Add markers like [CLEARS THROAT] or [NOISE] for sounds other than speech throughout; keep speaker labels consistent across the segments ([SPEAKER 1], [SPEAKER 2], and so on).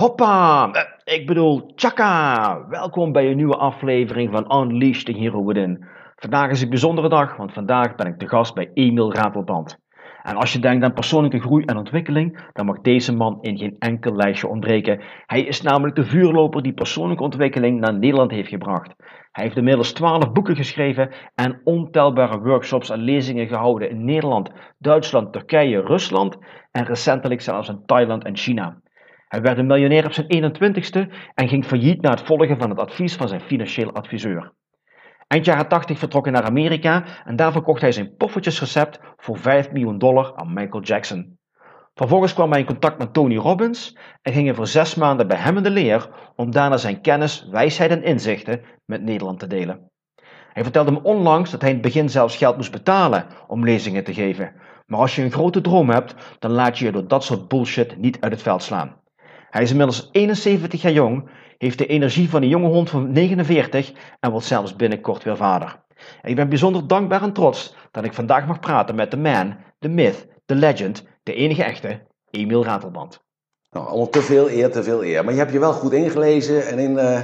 [SPEAKER 1] Hoppa! Eh, Ik bedoel, tjaka! Welkom bij een nieuwe aflevering van Unleash the Hero Within. Vandaag is een bijzondere dag, want vandaag ben ik te gast bij Emiel Ratelband. En als je denkt aan persoonlijke groei en ontwikkeling, dan mag deze man in geen enkel lijstje ontbreken. Hij is namelijk de vuurloper die persoonlijke ontwikkeling naar Nederland heeft gebracht. Hij heeft inmiddels 12 boeken geschreven en ontelbare workshops en lezingen gehouden in Nederland, Duitsland, Turkije, Rusland en recentelijk zelfs in Thailand en China. Hij werd een miljonair op zijn 21ste en ging failliet na het volgen van het advies van zijn financieel adviseur. Eind jaren 80 vertrok hij naar Amerika en daar verkocht hij zijn poffertjesrecept voor 5 miljoen dollar aan Michael Jackson. Vervolgens kwam hij in contact met Tony Robbins en ging hij voor zes maanden bij hem in de leer om daarna zijn kennis, wijsheid en inzichten met Nederland te delen. Hij vertelde me onlangs dat hij in het begin zelfs geld moest betalen om lezingen te geven. Maar als je een grote droom hebt, dan laat je je door dat soort bullshit niet uit het veld slaan. Hij is inmiddels 71 jaar jong, heeft de energie van een jonge hond van 49 en wordt zelfs binnenkort weer vader. Ik ben bijzonder dankbaar en trots dat ik vandaag mag praten met de man, de myth, de legend, de enige echte, Emiel Ratelband.
[SPEAKER 2] Nou, allemaal te veel eer, te veel eer. Maar je hebt je wel goed ingelezen en in... eh,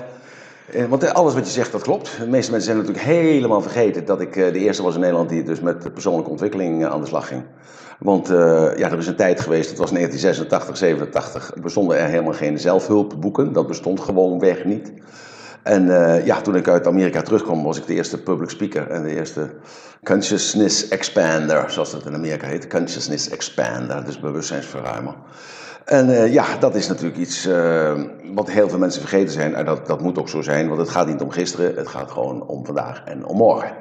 [SPEAKER 2] eh, want alles wat je zegt, dat klopt. De meeste mensen zijn natuurlijk helemaal vergeten dat ik eh, de eerste was in Nederland die dus met persoonlijke ontwikkeling aan de slag ging. Want eh, ja, er is een tijd geweest, het was 1986, 87, er bestonden er helemaal geen zelfhulpboeken. Dat bestond gewoon weg niet. En eh, ja, toen ik uit Amerika terugkwam, was ik de eerste public speaker en de eerste consciousness expander, zoals dat in Amerika heet. Consciousness expander, dus bewustzijnsverruimer. En eh, ja, dat is natuurlijk iets wat heel veel mensen vergeten zijn. En dat, dat moet ook zo zijn, want het gaat niet om gisteren, het gaat gewoon om vandaag en om morgen.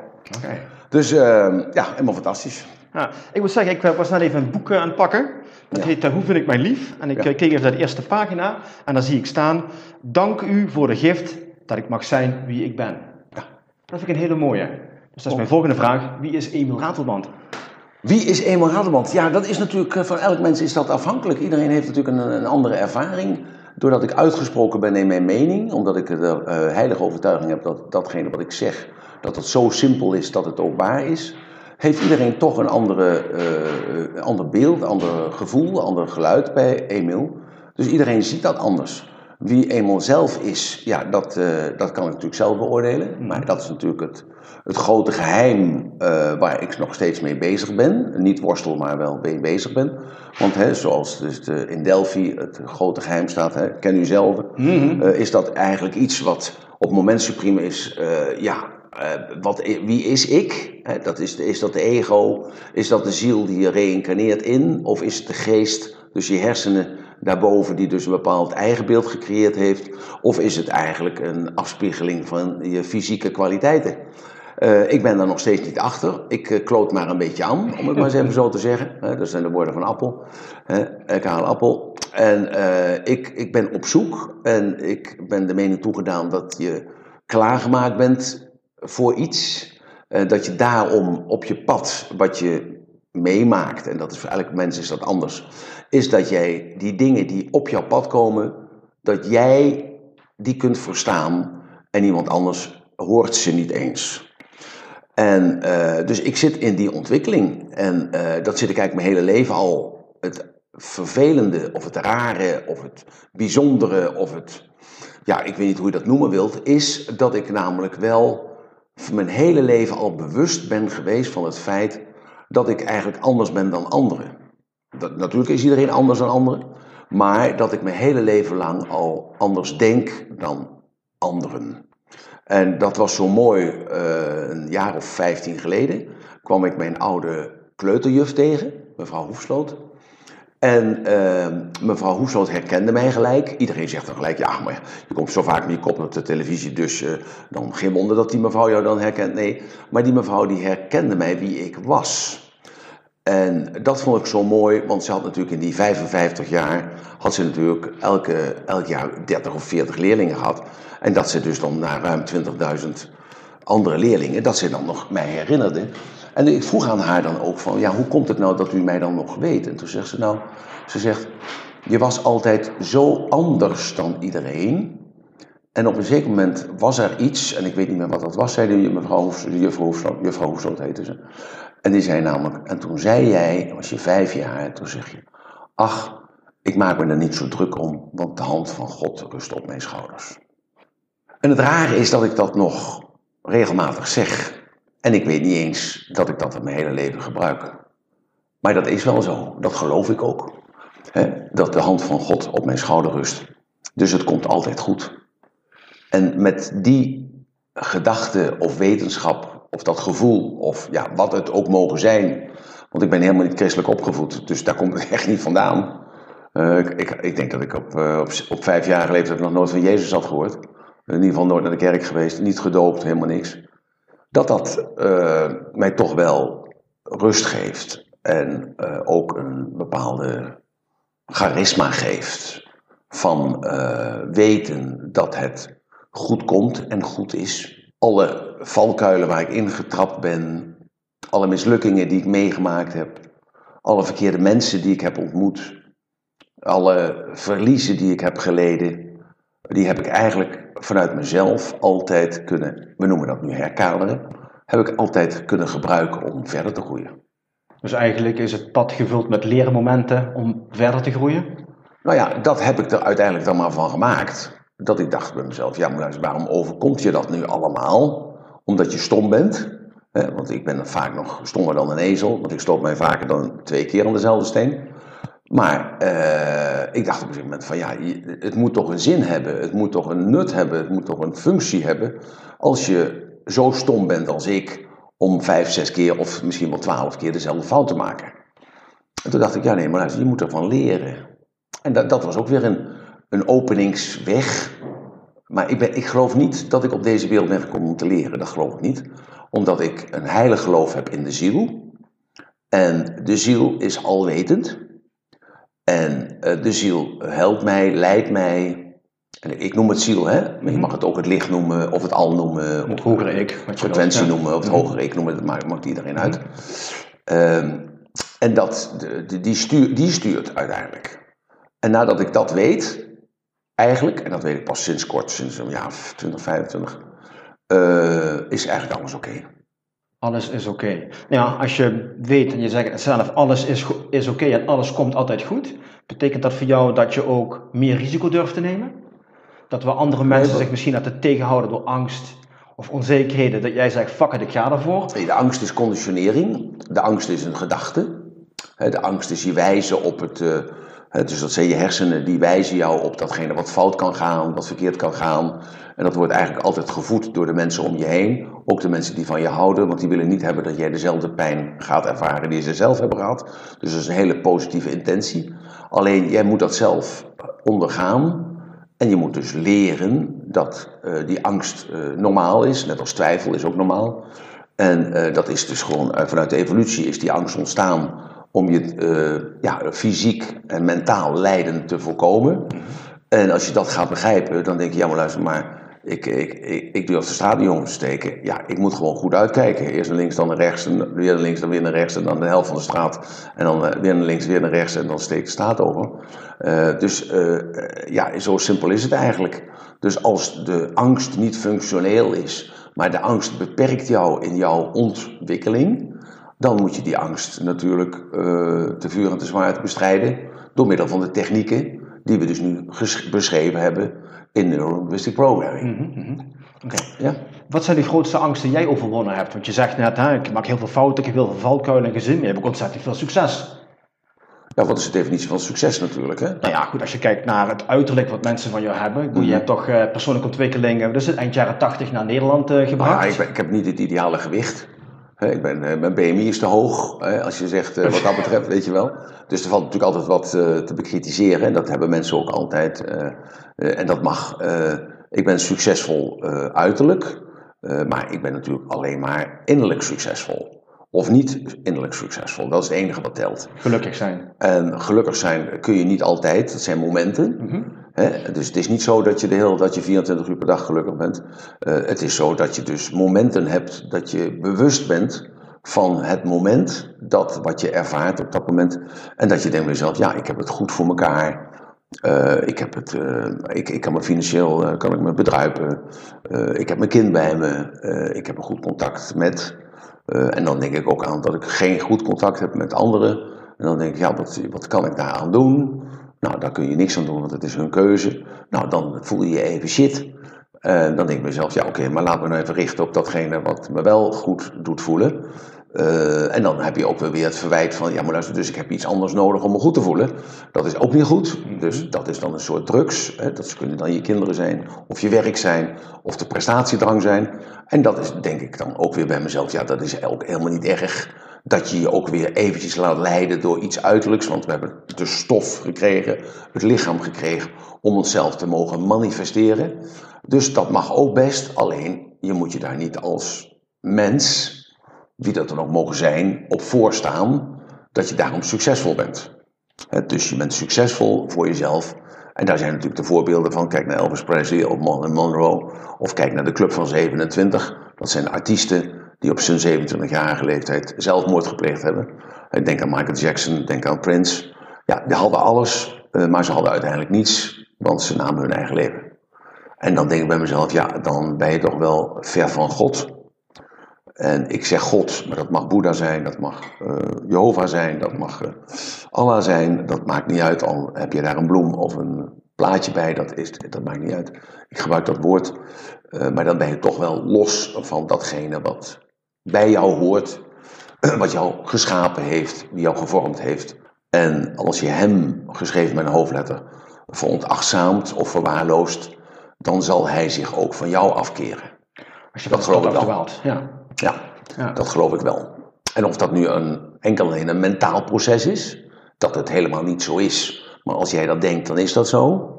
[SPEAKER 2] Dus ja, helemaal fantastisch.
[SPEAKER 1] Ja, ik moet zeggen, ik was net even een boek aan het pakken. Dat
[SPEAKER 2] Ja.
[SPEAKER 1] heet eh, Hoe vind ik mijn lief? En ik
[SPEAKER 2] Ja.
[SPEAKER 1] eh, keek even naar de eerste pagina en daar zie ik staan: Dank u voor de gift dat ik mag zijn wie ik ben.
[SPEAKER 2] Ja.
[SPEAKER 1] Dat vind ik een hele mooie. Dus dat is mijn volgende vraag: wie is Emiel Ratelband?
[SPEAKER 2] Wie is Eenmaal Raderband? Ja, dat is natuurlijk, eh, van elk mens is dat afhankelijk. Iedereen heeft natuurlijk een, een andere ervaring. Doordat ik uitgesproken ben in mijn mening, omdat ik de eh, heilige overtuiging heb dat datgene wat ik zeg, dat het zo simpel is dat het ook waar is, heeft iedereen toch een andere, eh, eh, ander beeld, ander gevoel, ander geluid bij Emiel. Dus iedereen ziet dat anders. Wie eenmaal zelf is, ja, dat, eh, dat kan ik natuurlijk zelf beoordelen. Maar dat is natuurlijk het, het grote geheim eh, waar ik nog steeds mee bezig ben. Niet worstel, maar wel mee bezig ben. Want hè, zoals dus de, in Delphi het grote geheim staat, hè, ken u zelf, eh, is dat eigenlijk iets wat op moment supreme is, ja, eh, wat, wie is ik? Dat is, is dat de ego? Is dat de ziel die je reïncarneert in? Of is het de geest, dus je hersenen daarboven, die dus een bepaald eigenbeeld gecreëerd heeft? Of is het eigenlijk een afspiegeling van je fysieke kwaliteiten? Eh, ik ben daar nog steeds niet achter. Ik eh, kloot maar een beetje aan, om het maar eens even zo te zeggen. Dat zijn de woorden van Appel. Ik haal Appel. En ik, ik ben op zoek en ik ben de mening toegedaan dat je klaargemaakt bent voor iets. eh, dat je daarom op je pad, wat je meemaakt, en dat is voor elk mens is dat anders, is dat jij die dingen die op jouw pad komen, dat jij die kunt verstaan en iemand anders hoort ze niet eens. En eh, dus ik zit in die ontwikkeling. En eh, dat zit ik eigenlijk mijn hele leven al. Het vervelende, of het rare, of het bijzondere, of het. Ja, ik weet niet hoe je dat noemen wilt. Is dat ik namelijk wel mijn hele leven al bewust ben geweest van het feit dat ik eigenlijk anders ben dan anderen. Dat, natuurlijk is iedereen anders dan anderen. Maar dat ik mijn hele leven lang al anders denk dan anderen. En dat was zo mooi, eh, een jaar of vijftien geleden kwam ik mijn oude kleuterjuf tegen, mevrouw Hoefsloot. En uh, mevrouw Hoefsloot herkende mij gelijk. Iedereen zegt dan gelijk, ja, maar je komt zo vaak met je kop op de televisie, dus uh, dan geen wonder dat die mevrouw jou dan herkent. Nee, maar die mevrouw die herkende mij wie ik was. En dat vond ik zo mooi, want ze had natuurlijk in die 55 jaar, had ze natuurlijk elke, elk jaar 30 of 40 leerlingen gehad. En dat ze dus dan naar ruim 20.000 andere leerlingen, dat ze dan nog mij herinnerde. En ik vroeg aan haar dan ook van, ja, hoe komt het nou dat u mij dan nog weet? En toen zegt ze nou, ze zegt, je was altijd zo anders dan iedereen. En op een zeker moment was er iets, en ik weet niet meer wat dat was, zei de mevrouw, juffrouw Hoefsloot, heette ze. En die zei namelijk, en toen zei jij, was je vijf jaar, toen zeg je, ach, ik maak me er niet zo druk om, want de hand van God rust op mijn schouders. En het rare is dat ik dat nog regelmatig zeg. En ik weet niet eens dat ik dat in mijn hele leven gebruik. Maar dat is wel zo, dat geloof ik ook. Dat de hand van God op mijn schouder rust. Dus het komt altijd goed. En met die gedachte of wetenschap, of dat gevoel, of ja, wat het ook mogen zijn. Want ik ben helemaal niet christelijk opgevoed, dus daar komt het [LAUGHS] echt niet vandaan. Uh, ik, ik, denk dat ik op, uh, op, op vijfjarige leeftijd nog nooit van Jezus had gehoord. In ieder geval nooit naar de kerk geweest, niet gedoopt, helemaal niks. Dat dat uh, mij toch wel rust geeft. En ook een bepaalde charisma geeft. Van weten dat het goed komt en goed is. Alle valkuilen waar ik ingetrapt ben, alle mislukkingen die ik meegemaakt heb, alle verkeerde mensen die ik heb ontmoet, alle verliezen die ik heb geleden, die heb ik eigenlijk vanuit mezelf altijd kunnen, we noemen dat nu herkaderen, heb ik altijd kunnen gebruiken om verder te groeien.
[SPEAKER 1] Dus eigenlijk is het pad gevuld met leermomenten om verder te groeien?
[SPEAKER 2] Nou ja, dat heb ik er uiteindelijk dan maar van gemaakt dat ik dacht bij mezelf, ja, maar waarom overkomt je dat nu allemaal? Omdat je stom bent. Want ik ben vaak nog stommer dan een ezel, want ik stoot mij vaker dan twee keer aan dezelfde steen. Maar uh, ik dacht op een gegeven moment van ja, het moet toch een zin hebben, het moet toch een nut hebben, het moet toch een functie hebben. Als je zo stom bent als ik, om vijf, zes keer of misschien wel twaalf keer dezelfde fout te maken. En toen dacht ik, ja nee, maar je moet ervan leren. En dat, dat was ook weer een, een openingsweg. Maar ik, ben, ik geloof niet dat ik op deze wereld ben gekomen om te leren. Dat geloof ik niet. Omdat ik een heilig geloof heb in de ziel. En de ziel is alwetend. En uh, de ziel helpt mij, leidt mij. En ik noem het ziel, hè? Maar je mag het ook het licht noemen, of het al noemen.
[SPEAKER 1] Het hogere ik.
[SPEAKER 2] Wat frequentie ja. noemen, of het hogere ik noemen. Dat maakt, maakt iedereen uit. Um, en dat, de, die, stuur, die stuurt uiteindelijk. En nadat ik dat weet, eigenlijk, en dat weet ik pas sinds kort, sinds een jaar 20, 25, uh, is eigenlijk alles oké. Okay.
[SPEAKER 1] Alles is oké. Okay. Ja, als je weet en je zegt zelf alles is, is oké okay en alles komt altijd goed, betekent dat voor jou dat je ook meer risico durft te nemen? Dat we andere mensen nee, zich misschien laten tegenhouden door angst of onzekerheden, dat jij zegt, fuck it, ik ga ervoor?
[SPEAKER 2] Nee, de angst is conditionering, de angst is een gedachte, de angst is je wijzen op het... Dus dat zijn je hersenen, die wijzen jou op datgene wat fout kan gaan, wat verkeerd kan gaan. En dat wordt eigenlijk altijd gevoed door de mensen om je heen. Ook de mensen die van je houden, want die willen niet hebben dat jij dezelfde pijn gaat ervaren die ze zelf hebben gehad. Dus dat is een hele positieve intentie. Alleen jij moet dat zelf ondergaan. En je moet dus leren dat uh, die angst uh, normaal is, net als twijfel is ook normaal. En uh, dat is dus gewoon vanuit de evolutie is die angst ontstaan om je uh, ja, fysiek en mentaal lijden te voorkomen. En als je dat gaat begrijpen, dan denk je, ja maar luister maar, ik, ik, ik, ik durf de straat niet om te steken. Ja, ik moet gewoon goed uitkijken. Eerst naar links, dan naar rechts, en weer naar links, dan weer naar rechts, en dan de helft van de straat. En dan uh, weer naar links, weer naar rechts, en dan steek de straat over. Uh, dus uh, ja, zo simpel is het eigenlijk. Dus als de angst niet functioneel is, maar de angst beperkt jou in jouw ontwikkeling, dan moet je die angst natuurlijk uh, te vuur en te zwaar bestrijden door middel van de technieken die we dus nu beschreven hebben in Neurolinguistic Programming.
[SPEAKER 1] Mm -hmm. Okay. Ja? Wat zijn de grootste angsten die jij overwonnen hebt? Want je zegt net, hè, ik maak heel veel fouten, ik heb heel veel valkuilen en gezin, je hebt ontzettend veel succes.
[SPEAKER 2] Ja, wat is de definitie van succes natuurlijk? Hè?
[SPEAKER 1] Nou ja, goed, als je kijkt naar het uiterlijk wat mensen van jou hebben. -hmm. Je hebt toch uh, persoonlijke ontwikkeling, dus eind jaren 80 naar Nederland uh, gebracht.
[SPEAKER 2] Ah, ja, ik, ik, heb niet het ideale gewicht. Hè, ik ben, eh, mijn BMI is te hoog, hè, als je zegt eh, wat dat betreft, weet je wel. Dus er valt natuurlijk altijd wat eh, te bekritiseren. En dat hebben mensen ook altijd. en dat mag. ik ben succesvol uiterlijk, maar ik ben natuurlijk alleen maar innerlijk succesvol. Of niet innerlijk succesvol. Dat is het enige wat telt.
[SPEAKER 1] Gelukkig zijn.
[SPEAKER 2] En gelukkig zijn kun je niet altijd. Dat zijn momenten.
[SPEAKER 1] Mhm.
[SPEAKER 2] Dus het is niet zo dat je, de hele, dat je 24 uur per dag gelukkig bent. Eh, het is zo dat je dus momenten hebt dat je bewust bent van het moment, dat wat je ervaart op dat moment. En dat je denkt bij jezelf, ja, ik heb het goed voor mekaar. Eh, ik, heb het, eh, ik, ik kan me financieel kan ik me bedruipen. Ik heb mijn kind bij me. Ik heb een goed contact met. En dan denk ik ook aan dat ik geen goed contact heb met anderen. En dan denk ik, ja, wat, wat kan ik daaraan doen? Nou, daar kun je niks aan doen, want het is hun keuze. Nou, dan voel je je even shit. En dan denk ik mezelf, ja, oké, maar laat me nou even richten op datgene wat me wel goed doet voelen. Eh, en dan heb je ook weer weer het verwijt van, ja, maar luister, dus ik heb iets anders nodig om me goed te voelen. Dat is ook niet goed. Dus dat is dan een soort drugs. Hè? Dat kunnen dan je kinderen zijn, of je werk zijn, of de prestatiedrang zijn. En dat is denk ik dan ook weer bij mezelf, ja, dat is ook helemaal niet erg. Dat je je ook weer eventjes laat leiden door iets uiterlijks. Want we hebben de stof gekregen, het lichaam gekregen om onszelf te mogen manifesteren. Dus dat mag ook best, alleen je moet je daar niet als mens, wie dat dan ook mogen zijn, op voorstaan dat je daarom succesvol bent. Dus je bent succesvol voor jezelf. En daar zijn natuurlijk de voorbeelden van. Kijk naar Elvis Presley of Monroe. Of kijk naar de Club van 27. Dat zijn artiesten die op zijn 27-jarige leeftijd zelfmoord gepleegd hebben. Denk aan Michael Jackson, denk aan Prince. Ja, die hadden alles, eh, maar ze hadden uiteindelijk niets, want ze namen hun eigen leven. En dan denk ik bij mezelf, ja, dan ben je toch wel ver van God. En ik zeg God, maar dat mag Boeddha zijn, dat mag eh, Jehovah zijn, dat mag eh, Allah zijn. Dat maakt niet uit, al heb je daar een bloem of een plaatje bij, dat, is, dat maakt niet uit. Ik gebruik dat woord, maar dan ben je toch wel los van datgene wat bij jou hoort, [CLEARS THROAT] wat jou geschapen heeft, wie jou gevormd heeft. En als je hem, geschreven met een hoofdletter, veronachtzaamt of verwaarloost, dan zal hij zich ook van jou afkeren.
[SPEAKER 1] Als je
[SPEAKER 2] Dat geloof ik wel.
[SPEAKER 1] Ja.
[SPEAKER 2] Ja,
[SPEAKER 1] Ja.
[SPEAKER 2] dat geloof ik wel. En of dat nu een, enkel alleen een mentaal proces is, dat het helemaal niet zo is, maar als jij dat denkt, dan is dat zo.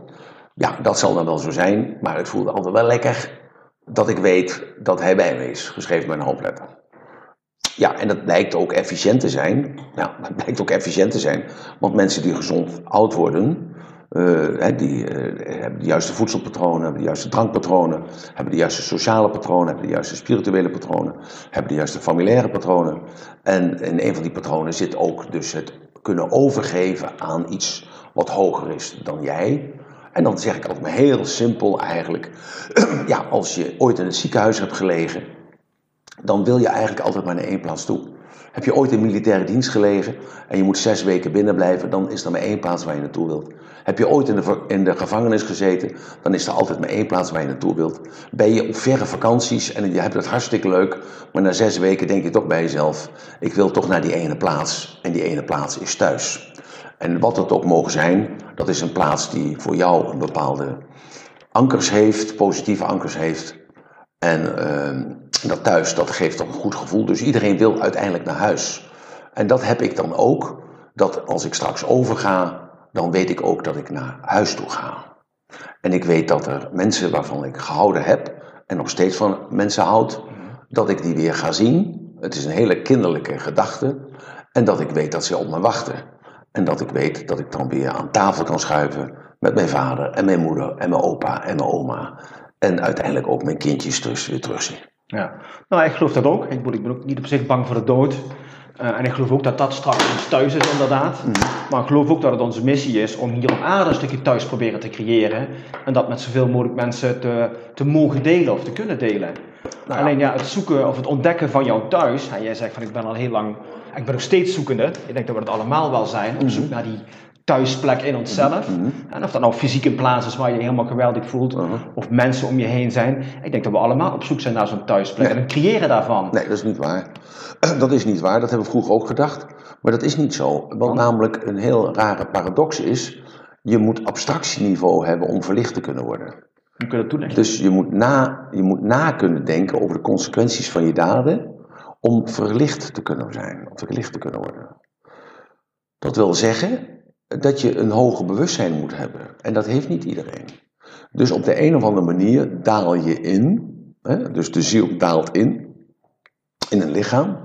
[SPEAKER 2] Ja, dat zal dan wel zo zijn, maar het voelt altijd wel lekker dat ik weet dat hij bij me is, geschreven met een hoofdletter. Ja, en dat blijkt ook efficiënt te zijn. Ja, dat blijkt ook efficiënt te zijn, want mensen die gezond oud worden, eh, die eh, hebben de juiste voedselpatronen, hebben de juiste drankpatronen, hebben de juiste sociale patronen, hebben de juiste spirituele patronen, hebben de juiste familiaire patronen. En in een van die patronen zit ook dus het kunnen overgeven aan iets wat hoger is dan jij. En dan zeg ik altijd heel simpel eigenlijk, [CLEARS THROAT] ja, als je ooit in het ziekenhuis hebt gelegen, dan wil je eigenlijk altijd maar naar één plaats toe. Heb je ooit in militaire dienst gelegen en je moet zes weken binnen blijven, dan is er maar één plaats waar je naartoe wilt. Heb je ooit in de, in de gevangenis gezeten, dan is er altijd maar één plaats waar je naartoe wilt. Ben je op verre vakanties en je hebt het hartstikke leuk, maar na zes weken denk je toch bij jezelf, ik wil toch naar die ene plaats. En die ene plaats is thuis. En wat het ook mogen zijn, dat is een plaats die voor jou een bepaalde ankers heeft, positieve ankers heeft. En ehm, dat thuis, dat geeft toch een goed gevoel. Dus iedereen wil uiteindelijk naar huis. En dat heb ik dan ook. Dat als ik straks overga, dan weet ik ook dat ik naar huis toe ga. En ik weet dat er mensen waarvan ik gehouden heb en nog steeds van mensen houd, dat ik die weer ga zien. Het is een hele kinderlijke gedachte. En dat ik weet dat ze op me wachten. En dat ik weet dat ik dan weer aan tafel kan schuiven met mijn vader en mijn moeder en mijn opa en mijn oma. En uiteindelijk ook mijn kindjes dus weer terugzien.
[SPEAKER 1] Ja, nou ik geloof dat ook. Ik, ben ook niet op zich bang voor de dood. Eh, en ik geloof ook dat dat straks ons thuis is inderdaad. Maar ik geloof ook dat het onze missie is om hier op aarde een stukje thuis proberen te creëren. En dat met zoveel mogelijk mensen te, te mogen delen of te kunnen delen.
[SPEAKER 2] ja.
[SPEAKER 1] Alleen ja, het zoeken of het ontdekken van jouw thuis. En jij zegt van ik ben al heel lang, ik ben nog steeds zoekende. Ik denk dat we het allemaal wel zijn. Op zoek naar die thuisplek in onszelf. En of dat nou fysiek een plaats is waar je je helemaal geweldig voelt. Of mensen om je heen zijn. Ik denk dat we allemaal op zoek zijn naar zo'n thuisplek. En het creëren daarvan.
[SPEAKER 2] Nee, dat is niet waar. [CLEARS THROAT] Dat is niet waar, dat hebben we vroeger ook gedacht. Maar dat is niet zo. Want namelijk een heel rare paradox is, je moet abstractieniveau hebben om verlicht te kunnen worden.
[SPEAKER 1] Je dat toelichten?
[SPEAKER 2] Dus je moet, na, je moet na kunnen denken over de consequenties van je daden, om verlicht te kunnen zijn, om verlicht te kunnen worden. Dat wil zeggen dat je een hoger bewustzijn moet hebben. En dat heeft niet iedereen. Dus op de een of andere manier daal je in, hè, dus de ziel daalt in, in een lichaam,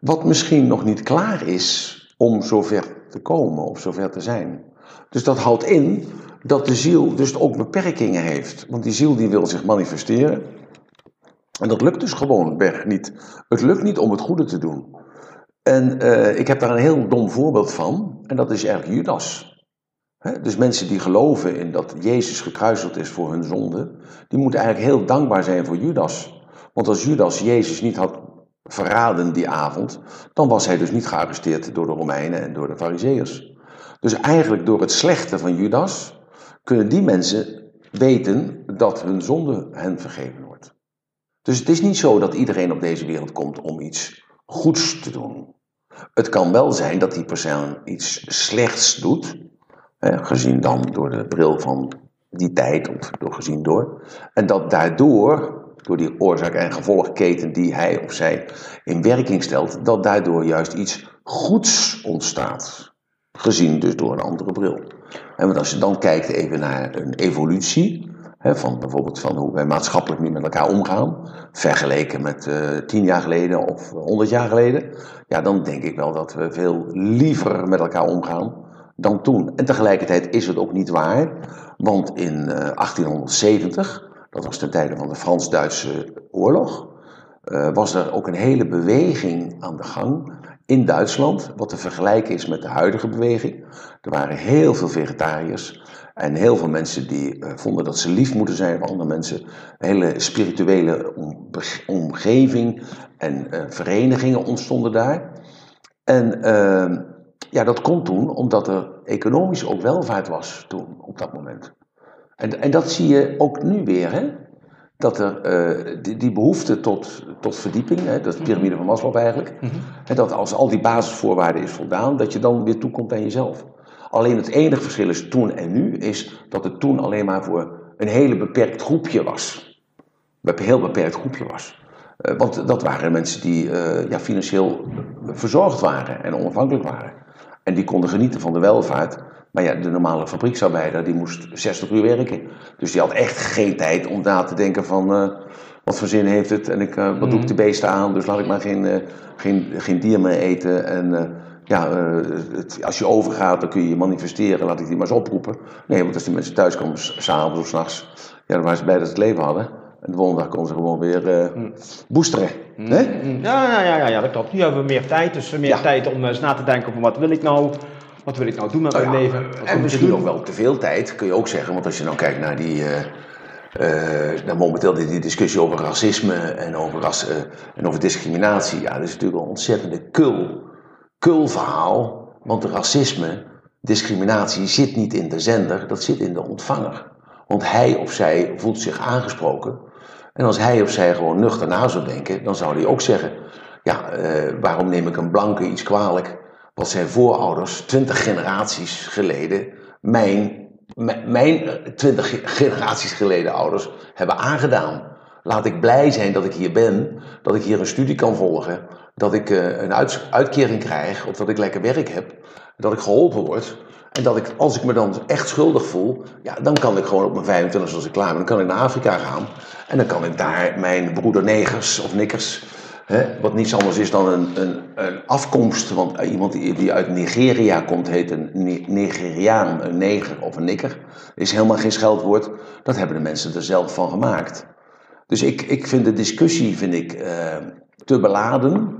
[SPEAKER 2] wat misschien nog niet klaar is om zover te komen of zover te zijn. Dus dat houdt in dat de ziel dus ook beperkingen heeft. Want die ziel die wil zich manifesteren. En dat lukt dus gewoon niet. Het lukt niet om het goede te doen. En uh, ik heb daar een heel dom voorbeeld van. En dat is eigenlijk Judas. Dus mensen die geloven in dat Jezus gekruisigd is voor hun zonde. Die moeten eigenlijk heel dankbaar zijn voor Judas. Want als Judas Jezus niet had verraden die avond. Dan was hij dus niet gearresteerd door de Romeinen en door de Farizeeërs. Dus eigenlijk door het slechte van Judas kunnen die mensen weten dat hun zonde hen vergeven wordt. Dus het is niet zo dat iedereen op deze wereld komt om iets goeds te doen. Het kan wel zijn dat die persoon iets slechts doet, hè, gezien dan door de bril van die tijd, of door gezien door, en dat daardoor, door die oorzaak- en gevolgketen die hij of zij in werking stelt, dat daardoor juist iets goeds ontstaat. Gezien dus door een andere bril. En want als je dan kijkt even naar een evolutie, van bijvoorbeeld van hoe wij maatschappelijk nu met elkaar omgaan, vergeleken met uh, tien jaar geleden of honderd jaar geleden, ja, dan denk ik wel dat we veel liever met elkaar omgaan dan toen. En tegelijkertijd is het ook niet waar, want in uh, 1870, dat was ten tijde van de Frans-Duitse oorlog, uh, was er ook een hele beweging aan de gang in Duitsland, wat te vergelijken is met de huidige beweging. Er waren heel veel vegetariërs en heel veel mensen die uh, vonden dat ze lief moeten zijn voor andere mensen. Een hele spirituele om, omgeving en uh, verenigingen ontstonden daar. En uh, ja, dat kon toen omdat er economisch ook welvaart was toen, op dat moment. En, en dat zie je ook nu weer, hè? dat er uh, die, die, behoefte tot, tot verdieping, hè, dat is de piramide van Maslow eigenlijk, mm -hmm. en dat als al die basisvoorwaarden is voldaan, dat je dan weer toekomt aan jezelf. Alleen het enige verschil is toen en nu, is dat het toen alleen maar voor een hele beperkt groepje was. Een heel beperkt groepje was. Uh, want dat waren mensen die uh, ja, financieel verzorgd waren en onafhankelijk waren. En die konden genieten van de welvaart. Maar ja, de normale fabrieksarbeider die moest 60 uur werken. Dus die had echt geen tijd om na te denken van uh, wat voor zin heeft het en ik, wat doe ik de beesten aan. Dus laat ik maar geen, geen, geen dier meer eten. En ja, het, als je overgaat dan kun je je manifesteren, laat ik die maar eens oproepen. Nee, want als die mensen thuis komen s'avonds of s'nachts, ja, dan waren ze blij dat ze het leven hadden. En de volgende dag konden ze gewoon weer uh, boosteren.
[SPEAKER 1] Mm. Ja, ja, ja, ja, dat klopt. Nu hebben we meer tijd, dus meer ja. tijd om eens na te denken over wat wil ik nou, wat wil ik nou doen met
[SPEAKER 2] nou
[SPEAKER 1] mijn
[SPEAKER 2] ja,
[SPEAKER 1] leven.
[SPEAKER 2] En misschien nog wel te veel tijd, kun je ook zeggen. Want als je nou kijkt naar die, uh, uh, momenteel die, die, discussie over racisme en over, ras, en over discriminatie. Ja, dat is natuurlijk een ontzettende kul, kul verhaal. Want racisme, discriminatie zit niet in de zender, dat zit in de ontvanger. Want hij of zij voelt zich aangesproken. En als hij of zij gewoon nuchter na zou denken, dan zou hij ook zeggen: Ja, uh, waarom neem ik een blanke iets kwalijk? Wat zijn voorouders, twintig generaties geleden, mijn, mijn twintig generaties geleden ouders hebben aangedaan. Laat ik blij zijn dat ik hier ben, dat ik hier een studie kan volgen, dat ik uh, een uit, uitkering krijg of dat ik lekker werk heb, dat ik geholpen word. En dat ik, als ik me dan echt schuldig voel, ja, dan kan ik gewoon op mijn 25 als ik klaar ben, dan kan ik naar Afrika gaan. En dan kan ik daar mijn broeder negers of nikkers, hè, wat niets anders is dan een, een, een afkomst. Want iemand die, die uit Nigeria komt, heet een Nigeriaan, een neger of een nikker. Is helemaal geen scheldwoord. Dat hebben de mensen er zelf van gemaakt. Dus ik, ik vind de discussie vind ik, uh, te beladen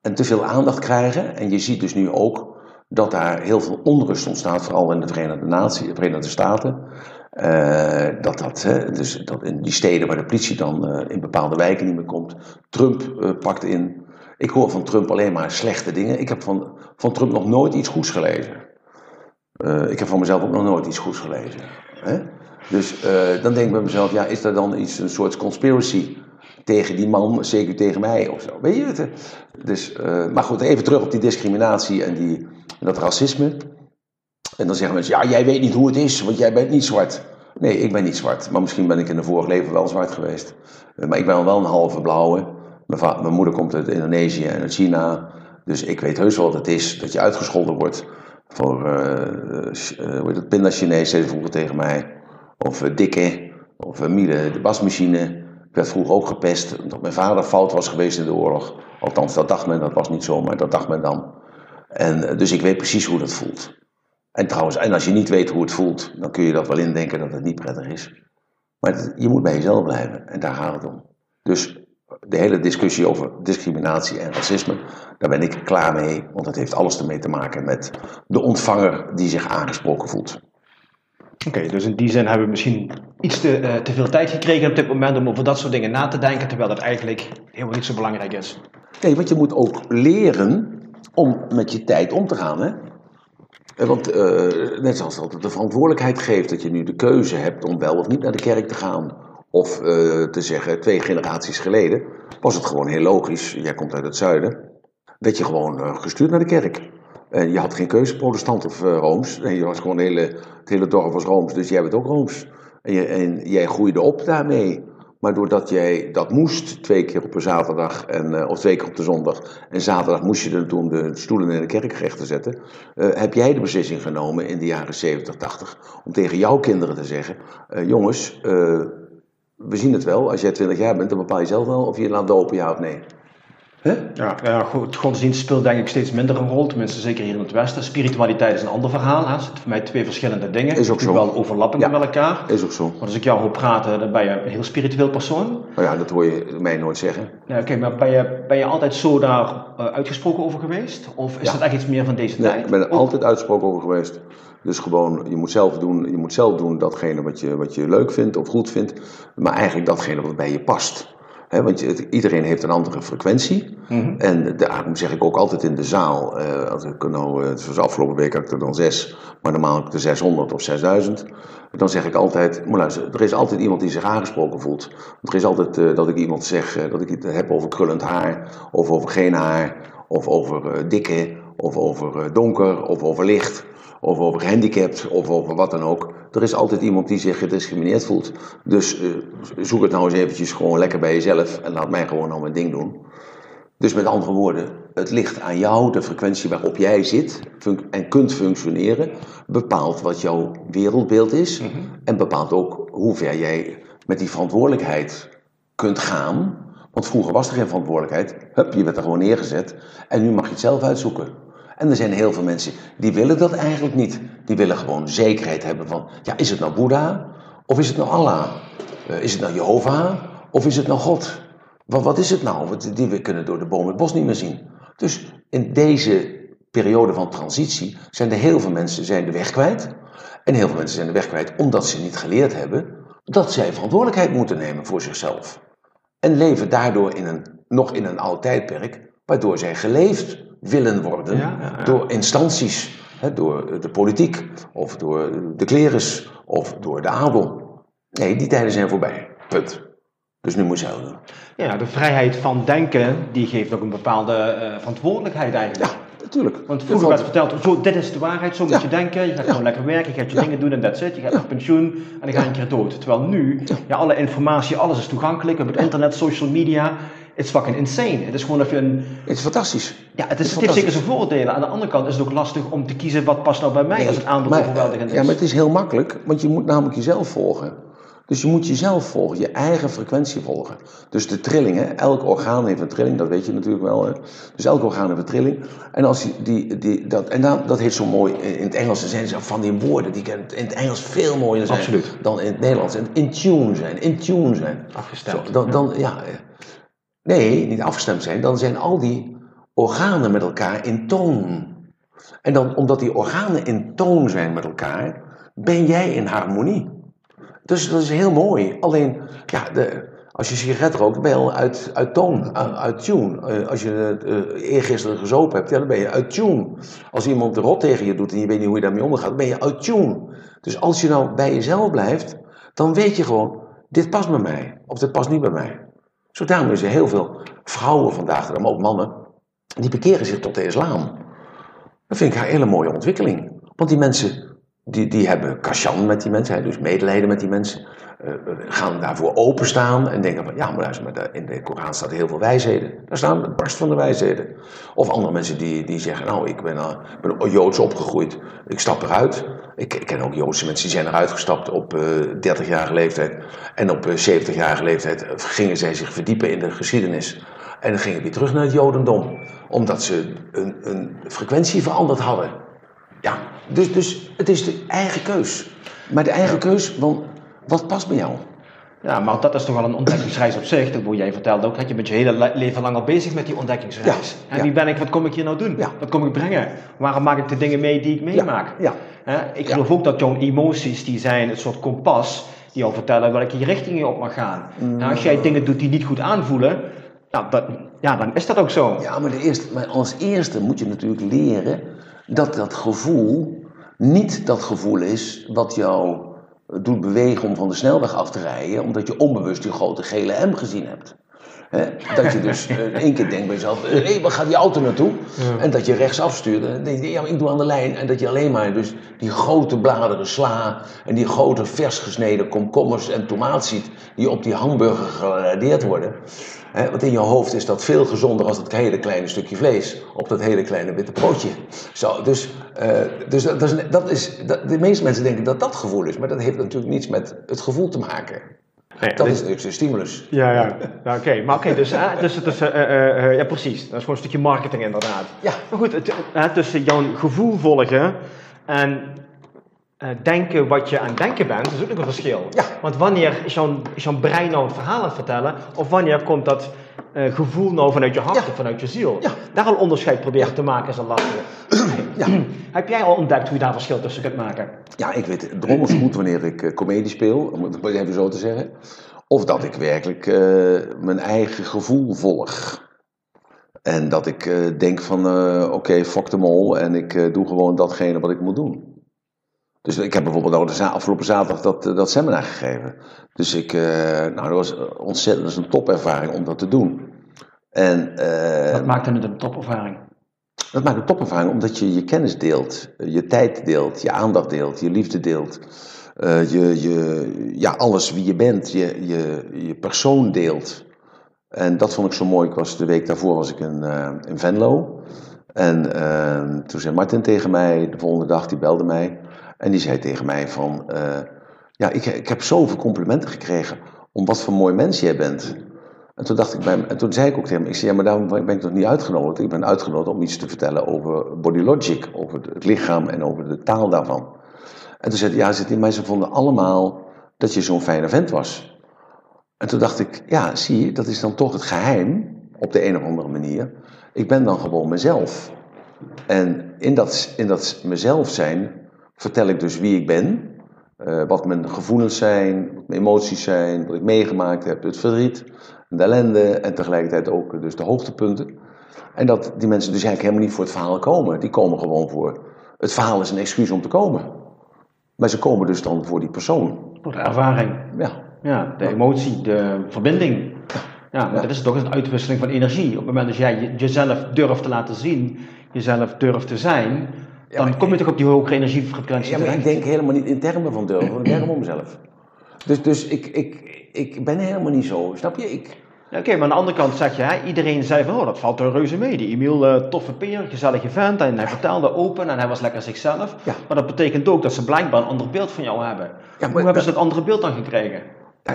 [SPEAKER 2] en te veel aandacht krijgen. En je ziet dus nu ook dat daar heel veel onrust ontstaat, vooral in de Verenigde Naties, de Verenigde Staten. Uh, dat dat, hè, dus dat in die steden waar de politie dan uh, in bepaalde wijken niet meer komt, Trump pakt in. Ik hoor van Trump alleen maar slechte dingen. Ik heb van, van Trump nog nooit iets goeds gelezen. ik heb van mezelf ook nog nooit iets goeds gelezen. Hè? Dus dan denk ik bij mezelf, ja, is er dan iets, een soort conspiracy tegen die man, zeker tegen mij of zo. Weet je het? Dus, maar goed, even terug op die discriminatie en die, en dat racisme. En dan zeggen mensen, ja, jij weet niet hoe het is, want jij bent niet zwart. Nee, ik ben niet zwart. Maar misschien ben ik in een vorig leven wel zwart geweest. Maar ik ben wel een halve blauwe. Mijn, moeder komt uit Indonesië en uit China. Dus ik weet heus wel wat het is dat je uitgescholden wordt voor eh eh, hoe heet het, pinda Chinees, zei ze vroeger tegen mij. Of eh, dikke, of uh, Miele, de wasmachine. Ik werd vroeger ook gepest omdat mijn vader fout was geweest in de oorlog. Althans, dat dacht men, dat was niet zo, maar dat dacht men dan. En, eh, dus ik weet precies hoe dat voelt. En trouwens, en als je niet weet hoe het voelt, dan kun je dat wel indenken dat het niet prettig is. Maar je moet bij jezelf blijven en daar gaat het om. Dus de hele discussie over discriminatie en racisme, daar ben ik klaar mee, want het heeft alles ermee te maken met de ontvanger die zich aangesproken voelt.
[SPEAKER 1] Oké, dus in die zin hebben we misschien iets te, eh, te veel tijd gekregen op dit moment om over dat soort dingen na te denken, terwijl dat eigenlijk helemaal niet zo belangrijk is.
[SPEAKER 2] Nee, want je moet ook leren om met je tijd om te gaan. Hè? Eh, Want eh, net zoals dat de verantwoordelijkheid geeft dat je nu de keuze hebt om wel of niet naar de kerk te gaan. Of te zeggen, twee generaties geleden was het gewoon heel logisch. Jij komt uit het zuiden. Werd je gewoon gestuurd naar de kerk. En je had geen keuze, protestant of eh, rooms. En je was gewoon hele, het hele dorp was rooms, dus jij bent ook rooms. En, je, en jij groeide op daarmee. Maar doordat jij dat moest, twee keer op een zaterdag, en, eh, of twee keer op de zondag, en zaterdag moest je er toen de stoelen in de kerk recht te zetten, eh, heb jij de beslissing genomen in de jaren 70, 80, om tegen jouw kinderen te zeggen, jongens, we zien het wel, als jij 20 jaar bent, dan bepaal je zelf wel of je je laat dopen, ja of nee.
[SPEAKER 1] Ja, ja godsdienst speelt denk ik steeds minder een rol, tenminste zeker hier in het Westen. Spiritualiteit is een ander verhaal, hè. het zijn voor mij twee verschillende dingen.
[SPEAKER 2] Is ook zo.
[SPEAKER 1] wel overlappen
[SPEAKER 2] Ja.
[SPEAKER 1] met elkaar.
[SPEAKER 2] Is ook zo.
[SPEAKER 1] Want als ik jou hoor praten, dan ben je een heel spiritueel persoon.
[SPEAKER 2] Nou ja, dat hoor je mij nooit zeggen.
[SPEAKER 1] Nou, Oké, maar ben je, ben je altijd zo daar eh, uitgesproken over geweest? Of is
[SPEAKER 2] Ja.
[SPEAKER 1] dat echt iets meer van deze
[SPEAKER 2] Nee,
[SPEAKER 1] tijd?
[SPEAKER 2] ik ben er altijd uitgesproken over geweest. Dus gewoon, je moet zelf doen, je moet zelf doen datgene wat je, wat je leuk vindt of goed vindt. Maar eigenlijk datgene wat bij je past. Want iedereen heeft een andere frequentie.
[SPEAKER 1] Mhm.
[SPEAKER 2] En daarom zeg ik ook altijd in de zaal, eh, als ik nou, eh, zoals afgelopen week had ik er dan zes, maar normaal heb ik er 600 of 6000. Dan zeg ik altijd, maar luister, er is altijd iemand die zich aangesproken voelt. Want er is altijd eh, dat ik iemand zeg, dat ik het heb over krullend haar, of over geen haar, of over dikke, of over donker, of over licht, of over gehandicapt, of over wat dan ook. Er is altijd iemand die zich gediscrimineerd voelt. Dus eh, zoek het nou eens eventjes gewoon lekker bij jezelf en laat mij gewoon nou mijn ding doen. Dus met andere woorden, het ligt aan jou, de frequentie waarop jij zit en kunt functioneren, bepaalt wat jouw wereldbeeld is en bepaalt ook hoe ver jij met die verantwoordelijkheid kunt gaan. Want vroeger was er geen verantwoordelijkheid, hup, je werd er gewoon neergezet en nu mag je het zelf uitzoeken. En er zijn heel veel mensen die willen dat eigenlijk niet. Die willen gewoon zekerheid hebben van, ja, is het nou Boeddha of is het nou Allah? Eh, is het nou Jehovah of is het nou God? Wat, wat is het nou? Die we kunnen door de boom het bos niet meer zien. Dus in deze periode van transitie zijn er heel veel mensen zijn de weg kwijt. En heel veel mensen zijn de weg kwijt omdat ze niet geleerd hebben dat zij verantwoordelijkheid moeten nemen voor zichzelf. En leven daardoor in een, nog in een oud tijdperk, waardoor zij geleefd willen worden
[SPEAKER 1] Ja,
[SPEAKER 2] door instanties, hè, door de politiek of door de klerus of door de adel. Nee, die tijden zijn voorbij. Punt. Dus nu moet je zelf doen.
[SPEAKER 1] Ja, de vrijheid van denken, die geeft ook een bepaalde eh, verantwoordelijkheid eigenlijk.
[SPEAKER 2] Ja, natuurlijk.
[SPEAKER 1] Want vroeger werd verteld, zo, dit is de waarheid, zo moet je denken. Je gaat
[SPEAKER 2] Ja.
[SPEAKER 1] gewoon lekker werken, je gaat je
[SPEAKER 2] Ja.
[SPEAKER 1] dingen doen en that's it. Je gaat naar pensioen en dan ga je een keer dood. Terwijl nu, ja. alle informatie, alles is toegankelijk. Op het internet, social media. It's fucking insane. Het is gewoon even een...
[SPEAKER 2] Het is fantastisch.
[SPEAKER 1] Ja, het, is,
[SPEAKER 2] is
[SPEAKER 1] het heeft zeker zijn voordelen. Aan de andere kant is het ook lastig om te kiezen wat past nou bij mij als het aanbod
[SPEAKER 2] maar,
[SPEAKER 1] overweldigend is.
[SPEAKER 2] Ja, maar het is heel makkelijk, want je moet namelijk jezelf volgen. Dus je moet jezelf volgen, je eigen frequentie volgen. Dus de trillingen, elk orgaan heeft een trilling, dat weet je natuurlijk wel. Hè? Dus elk orgaan heeft een trilling. En, als die, die, die, dat, en dat, dat heet zo mooi, in het Engels zijn ze van die woorden die in het Engels veel mooier zijn
[SPEAKER 1] Absoluut.
[SPEAKER 2] dan in het Nederlands. En in tune zijn, in tune zijn.
[SPEAKER 1] Afgestemd.
[SPEAKER 2] Zo, dan, dan, ja, eh, nee, niet afgestemd zijn. Dan zijn al die organen met elkaar in toon. En dan, omdat die organen in toon zijn met elkaar, ben jij in harmonie. Dus dat is heel mooi. Alleen, ja, de, als je sigaret rookt, ben je al uit, uit toon, uit, uit tune. Eh, als je uh, eergisteren gezopen hebt, dan ben je uit tune. Als iemand de rot tegen je doet en je weet niet hoe je daarmee omgaat, ben je uit tune. Dus als je nou bij jezelf blijft, dan weet je gewoon, dit past bij mij. Of dit past niet bij mij. Zo daarom er heel veel vrouwen vandaag, maar ook mannen, die bekeren zich tot de islam. Dat vind ik een hele mooie ontwikkeling. Want die mensen, die, die hebben kashan met die mensen, dus medelijden met die mensen. eh, gaan daarvoor openstaan en denken van ja, maar, luister, maar in de Koran staat heel veel wijsheden. Daar staan het barst van de wijsheden. Of andere mensen die, die zeggen, nou, ik ben, uh, ben Joods opgegroeid, ik stap eruit. Ik, ik, ken ook Joodse mensen die zijn eruit gestapt op uh, eh, 30-jarige leeftijd. En op 70-jarige leeftijd gingen zij zich verdiepen in de geschiedenis. En dan gingen weer terug naar het Jodendom. Omdat ze een, een frequentie veranderd hadden. Ja, dus, dus het is de eigen keus. Maar de eigen keus, want wat past bij jou?
[SPEAKER 1] Ja, maar dat is toch wel een ontdekkingsreis op zich. Dat jij vertelde ook, dat je bent je hele leven lang al bezig met die ontdekkingsreis. Ja, en wie ben ik, wat kom ik hier nou doen? Wat kom ik brengen? Waarom maak ik de dingen mee die ik meemaak? Ja, ik geloof ook dat jouw emoties, die zijn een soort kompas, die jou vertellen welke richting je op mag gaan. Mm. als jij dingen doet die niet goed aanvoelen, nou, dat, ja, dan is dat ook zo.
[SPEAKER 2] Ja, maar, de eerste, maar als eerste moet je natuurlijk leren dat dat gevoel niet dat gevoel is wat jou doet bewegen om van de snelweg af te rijden, omdat je onbewust die grote gele M gezien hebt. dat je dus uh, [LAUGHS] één keer denkt bij jezelf, hé, hey, waar gaat die auto naartoe? En dat je rechtsaf stuurt. En denk je, ja, ik doe aan de lijn. En dat je alleen maar dus die grote bladeren sla en die grote vers gesneden komkommers en tomaat ziet, die op die hamburger geradeerd worden. He, want in je hoofd is dat veel gezonder als dat hele kleine stukje vlees op dat hele kleine witte broodje. Zo, dus uh, dus dat, is, dat is, dat, de meeste mensen denken dat dat gevoel is, maar dat heeft natuurlijk niets met het gevoel te maken. Nee, dat is natuurlijk de stimulus.
[SPEAKER 1] Ja, ja. ja oké. Maar oké, dus, dus, dus uh, ja, precies. Dat is gewoon een stukje marketing inderdaad. Ja. Maar goed, het, tussen jouw gevoel volgen en uh, denken wat je aan het denken bent, is ook nog een verschil. Ja. Want wanneer is jouw, is jouw brein nou een verhaal aan het vertellen, of wanneer komt dat uh, gevoel nou vanuit je hart of vanuit je ziel? Ja. Daar al onderscheid proberen te maken is een lastige. Ja. [CLEARS THROAT] Heb jij al ontdekt hoe je daar verschil tussen kunt maken?
[SPEAKER 2] Ja, ik weet drommels goed wanneer ik uh, comedie speel, om het even zo te zeggen. Of dat ik werkelijk mijn eigen gevoel volg. En dat ik denk van, oké, okay, fuck de mol en ik doe gewoon datgene wat ik moet doen. Dus ik heb bijvoorbeeld ook de afgelopen zaterdag dat, eh, dat seminar gegeven. Dus ik, uh, nou, dat was ontzettend dat is een topervaring om dat te doen.
[SPEAKER 1] En, uh, Wat maakte het een topervaring?
[SPEAKER 2] Dat maakt een topervaring omdat je je kennis deelt, je tijd deelt, je aandacht deelt, je liefde deelt. Uh, je, je, ja, alles wie je bent, je, je, je persoon deelt. En dat vond ik zo mooi. Ik was de week daarvoor was ik in, in Venlo. En toen zei Martin tegen mij, de volgende dag, die belde mij. En die zei tegen mij van, uh, ja, ik, ik heb zoveel complimenten gekregen om wat voor mooi mens jij bent. En toen dacht ik bij en toen zei ik ook tegen hem, ik zei, ja, maar daarom ben ik nog niet uitgenodigd. Ik ben uitgenodigd om iets te vertellen over body logic, over het lichaam en over de taal daarvan. En toen zei hij, ja, zit in mij, ze vonden allemaal dat je zo'n fijne vent was. En toen dacht ik, ja, zie je, dat is dan toch het geheim, op de een of andere manier. Ik ben dan gewoon mezelf. En in dat, in dat mezelf zijn vertel ik dus wie ik ben, uh, wat mijn gevoelens zijn, wat mijn emoties zijn, wat ik meegemaakt heb, het verdriet, de ellende en tegelijkertijd ook dus de hoogtepunten. En dat die mensen dus eigenlijk helemaal niet voor het verhaal komen. Die komen gewoon voor. Het verhaal is een excuus om te komen. Maar ze komen dus dan voor die persoon.
[SPEAKER 1] Voor de ervaring. Ja. Ja, de emotie, de verbinding. Ja, maar dat is toch een uitwisseling van energie. Op het moment dat jij jezelf durft te laten zien, jezelf durft te zijn, dan kom je toch op die hogere energiefrequentie
[SPEAKER 2] Ja, maar ik denk helemaal niet in termen van durven, ik denk om mezelf. Dus, dus ik, ik, ik ben helemaal niet zo, snap je? Ik...
[SPEAKER 1] Oké, maar aan de andere kant zeg je, hè, iedereen zei van, oh, dat valt er reuze mee. Die Emiel, uh, toffe peer, gezellige vent, en hij vertelde open en hij was lekker zichzelf. Ja. Maar dat betekent ook dat ze blijkbaar een ander beeld van jou hebben. Ja, Hoe hebben ze dat andere beeld dan gekregen?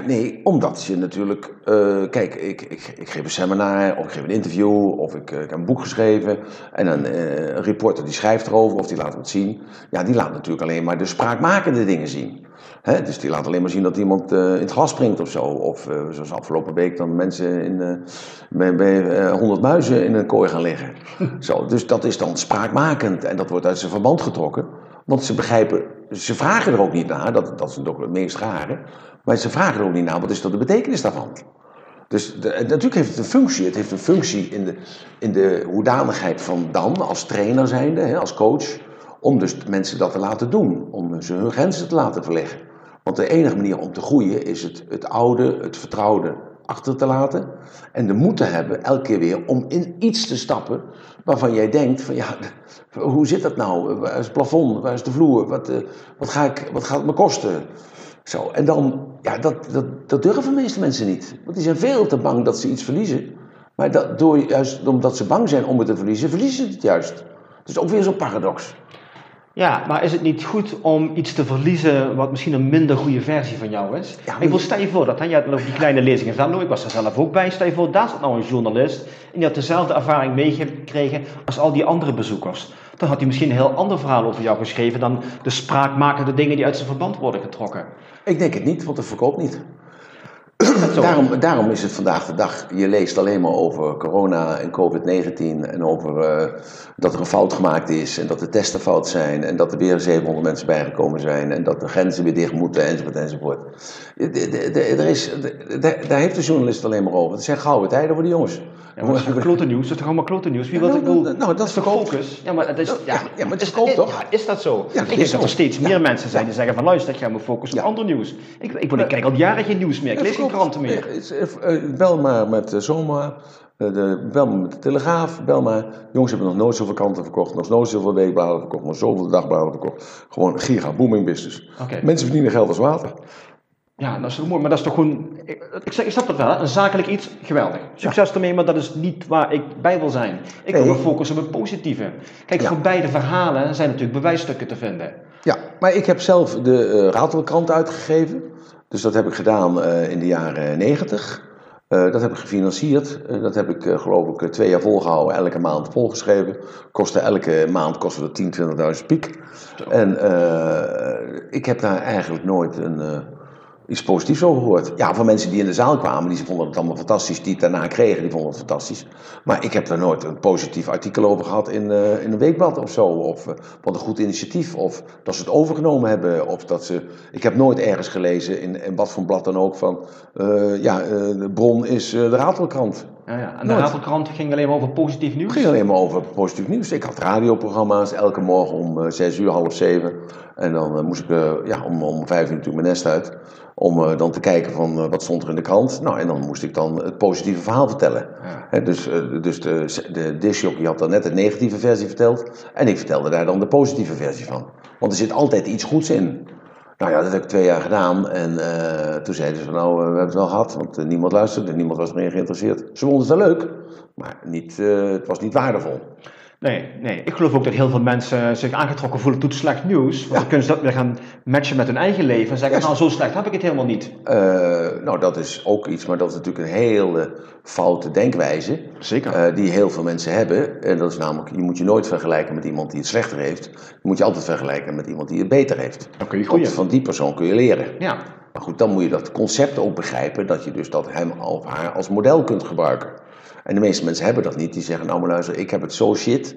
[SPEAKER 2] Nee, omdat je natuurlijk. Uh, kijk, ik, ik, ik, geef een seminar, of ik geef een interview, of ik, uh, ik heb een boek geschreven. En een, uh, een reporter die schrijft erover, of die laat het zien. Ja, die laat natuurlijk alleen maar de spraakmakende dingen zien. Hè? Dus die laat alleen maar zien dat iemand in het glas springt of zo. Of zoals afgelopen week dan mensen in, bij, bij 100 muizen in een kooi gaan liggen. [LAUGHS] zo, dus dat is dan spraakmakend en dat wordt uit zijn verband getrokken. Want ze begrijpen, ze vragen er ook niet naar, dat, dat is natuurlijk het meest rare. Maar ze vragen er ook niet naar, wat is dan de betekenis daarvan? Dus natuurlijk heeft het een functie. Het heeft een functie in de, in de hoedanigheid van dan, als trainer zijnde, hè, als coach, om dus mensen dat te laten doen. Om ze hun grenzen te laten verleggen. Want de enige manier om te groeien is het, het oude, het vertrouwde achter te laten. En de moed te hebben, elke keer weer, om in iets te stappen waarvan jij denkt van ja, hoe zit dat nou? Waar is het plafond? Waar is de vloer? Wat, uh, wat, ga ik, wat gaat het me kosten? Zo, en dan, ja, dat, dat, dat durven de meeste mensen niet. Want die zijn veel te bang dat ze iets verliezen. Maar dat, door, juist omdat ze bang zijn om het te verliezen, verliezen ze het juist. Dus ook weer zo'n paradox.
[SPEAKER 1] Ja, maar is het niet goed om iets te verliezen wat misschien een minder goede versie van jou is?
[SPEAKER 2] Ja,
[SPEAKER 1] ik wil stel je voor dat, hè, je had die kleine lezingen Venlo, ik was er zelf ook bij. Stel je voor, daar zat nou een journalist en die had dezelfde ervaring meegekregen als al die andere bezoekers. Dan had hij misschien een heel ander verhaal over jou geschreven dan de spraakmakende dingen die uit zijn verband worden getrokken.
[SPEAKER 2] Ik denk het niet, want het verkoopt niet. Daarom, daarom is het vandaag de dag, je leest alleen maar over corona en COVID-19 en over eh, dat er een fout gemaakt is en dat de testen fout zijn en dat er weer 700 mensen bijgekomen zijn en dat de grenzen weer dicht moeten enzovoort enzovoort. De- de- de- Er is, de- de- daar heeft de journalist alleen maar over. Het zijn gouden tijden voor de jongens.
[SPEAKER 1] Ja, maar dat is klote nieuws? Dat is toch allemaal klote nieuws? Wie wil
[SPEAKER 2] Nou,
[SPEAKER 1] ik bedoel,
[SPEAKER 2] nou, nou, dat
[SPEAKER 1] is
[SPEAKER 2] verkoopt.
[SPEAKER 1] focus? Ja, maar het is, ja,
[SPEAKER 2] ja, maar het
[SPEAKER 1] is,
[SPEAKER 2] toch?
[SPEAKER 1] Ja, is dat zo?
[SPEAKER 2] Ja, dat
[SPEAKER 1] ik
[SPEAKER 2] is
[SPEAKER 1] denk dat er steeds meer mensen zijn die zeggen van luister, ik ga me focussen op ander nieuws. Ik, ik, ik kijk al jaren geen nieuws meer, ik
[SPEAKER 2] Het
[SPEAKER 1] lees geen kranten meer.
[SPEAKER 2] Eh, eh, Bel maar met Zoma, eh, de, bel maar met de Telegraaf, bel maar. Jongens hebben nog nooit zoveel kranten verkocht, nog nooit zoveel weekbladen verkocht, nog zoveel dagbladen verkocht. Gewoon giga booming business. Mensen verdienen geld als water.
[SPEAKER 1] Ja, dat is toch mooi, maar dat is toch gewoon. Ik, ik, zeg, ik snap dat wel, hè? een zakelijk iets, geweldig. Succes ermee, maar dat is niet waar ik bij wil zijn. Ik wil me focussen op het positieve. Kijk,
[SPEAKER 2] Ja.
[SPEAKER 1] voor beide verhalen zijn natuurlijk bewijsstukken te vinden.
[SPEAKER 2] Ja, maar ik heb zelf de eh Ratelkrant uitgegeven. Dus dat heb ik gedaan eh, in de jaren negentig. dat heb ik gefinancierd. Dat heb ik geloof ik twee jaar volgehouden, elke maand volgeschreven. Kostte elke maand kostte dat 10.000, 20.000 piek. En ik heb daar eigenlijk nooit een, iets positiefs over gehoord. Ja, van mensen die in de zaal kwamen, die vonden het allemaal fantastisch. Die het daarna kregen, die vonden het fantastisch. Maar ik heb daar nooit een positief artikel over gehad in, eh, in een weekblad of zo. Of eh, wat een goed initiatief. Of dat ze het overgenomen hebben. Of dat ze... Ik heb nooit ergens gelezen, in, in wat voor blad dan ook, van... eh, ja, de bron is de Ratelkrant.
[SPEAKER 1] Ja, ja. En de. Ratelkrant ging alleen maar over positief nieuws.
[SPEAKER 2] Het ging alleen maar over positief nieuws. Ik had radioprogramma's elke morgen om zes uur, half zeven. En dan eh, moest ik eh, ja, om, om vijf uur natuurlijk mijn nest uit. Om eh, dan te kijken van wat stond er in de krant. Nou, en dan moest ik dan het positieve verhaal vertellen.
[SPEAKER 1] Ja.
[SPEAKER 2] Dus dus de, de discjockey had dan net de negatieve versie verteld. En ik vertelde daar dan de positieve versie van. Want er zit altijd iets goeds in. Nou ja, dat heb ik twee jaar gedaan. En toen zeiden ze nou, we hebben het wel gehad. Want niemand luisterde, niemand was meer geïnteresseerd. Ze vonden het wel leuk, maar niet, het was niet waardevol.
[SPEAKER 1] Nee, nee, ik geloof ook dat heel veel mensen zich aangetrokken voelen tot slecht nieuws. Want
[SPEAKER 2] Ja.
[SPEAKER 1] dan kunnen ze dat weer gaan matchen met hun eigen leven en zeggen, nou zo slecht heb ik het helemaal niet.
[SPEAKER 2] Eh, nou, dat is ook iets, maar dat is natuurlijk een hele foute denkwijze.
[SPEAKER 1] Zeker.
[SPEAKER 2] eh, die heel veel mensen hebben. En dat is namelijk, je moet je nooit vergelijken met iemand die het slechter heeft. Je moet je altijd vergelijken met iemand die het beter heeft.
[SPEAKER 1] Dan kun je
[SPEAKER 2] Want
[SPEAKER 1] groeien.
[SPEAKER 2] van die persoon kun je leren.
[SPEAKER 1] Ja,
[SPEAKER 2] Maar goed, dan moet je dat concept ook begrijpen, dat je dus dat hem of haar als model kunt gebruiken. En de meeste mensen hebben dat niet. Die zeggen, nou maar luister, ik heb het zo shit,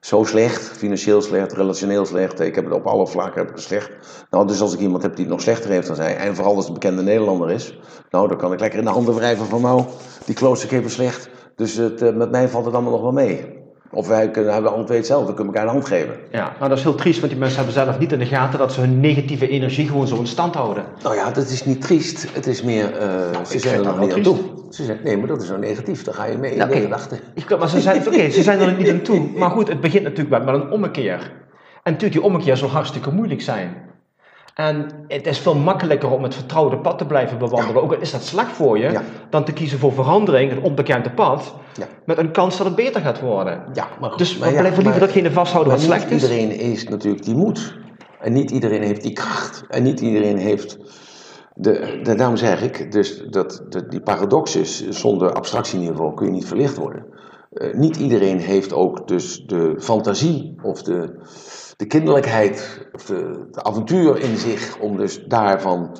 [SPEAKER 2] zo slecht, financieel slecht, relationeel slecht. Ik heb het op alle vlakken heb ik het slecht. Nou, dus als ik iemand heb die het nog slechter heeft dan zij, en vooral als het een bekende Nederlander is, nou, dan kan ik lekker in de handen wrijven van, nou, die kloosterkeper slecht. Dus het, eh, met mij valt het allemaal nog wel mee. Of wij kunnen, hebben alle twee hetzelfde, kunnen elkaar de hand geven.
[SPEAKER 1] ja. Nou, dat is heel triest, want die mensen hebben zelf niet in de gaten dat ze hun negatieve energie gewoon zo in stand houden.
[SPEAKER 2] Nou ja, dat is niet triest. Het is meer, eh, ze
[SPEAKER 1] ik
[SPEAKER 2] zijn er niet aan toe. Ze zijn, nee, maar dat is nou negatief. Dan ga je mee in de
[SPEAKER 1] oké.
[SPEAKER 2] gedachten.
[SPEAKER 1] Ik, maar ze zijn, oké, ze zijn er niet aan toe. Maar goed, het begint natuurlijk wel met een ommekeer. En natuurlijk, die ommekeer zal hartstikke moeilijk zijn. En het is veel makkelijker om het vertrouwde pad te blijven bewandelen, ook al is dat slecht voor je, dan te kiezen voor verandering, een onbekende pad, met een kans dat het beter gaat worden.
[SPEAKER 2] Ja, maar goed,
[SPEAKER 1] Dus we
[SPEAKER 2] maar ja,
[SPEAKER 1] blijven liever datgene vasthouden wat slecht
[SPEAKER 2] niet
[SPEAKER 1] is.
[SPEAKER 2] iedereen is natuurlijk die moed. En niet iedereen heeft die kracht. En niet iedereen heeft... De, de, daarom zeg ik, dus dat, dat die paradox is, zonder abstractieniveau kun je niet verlicht worden. Eh, niet iedereen heeft ook dus de fantasie of de, de kinderlijkheid of de, avontuur in zich om dus daarvan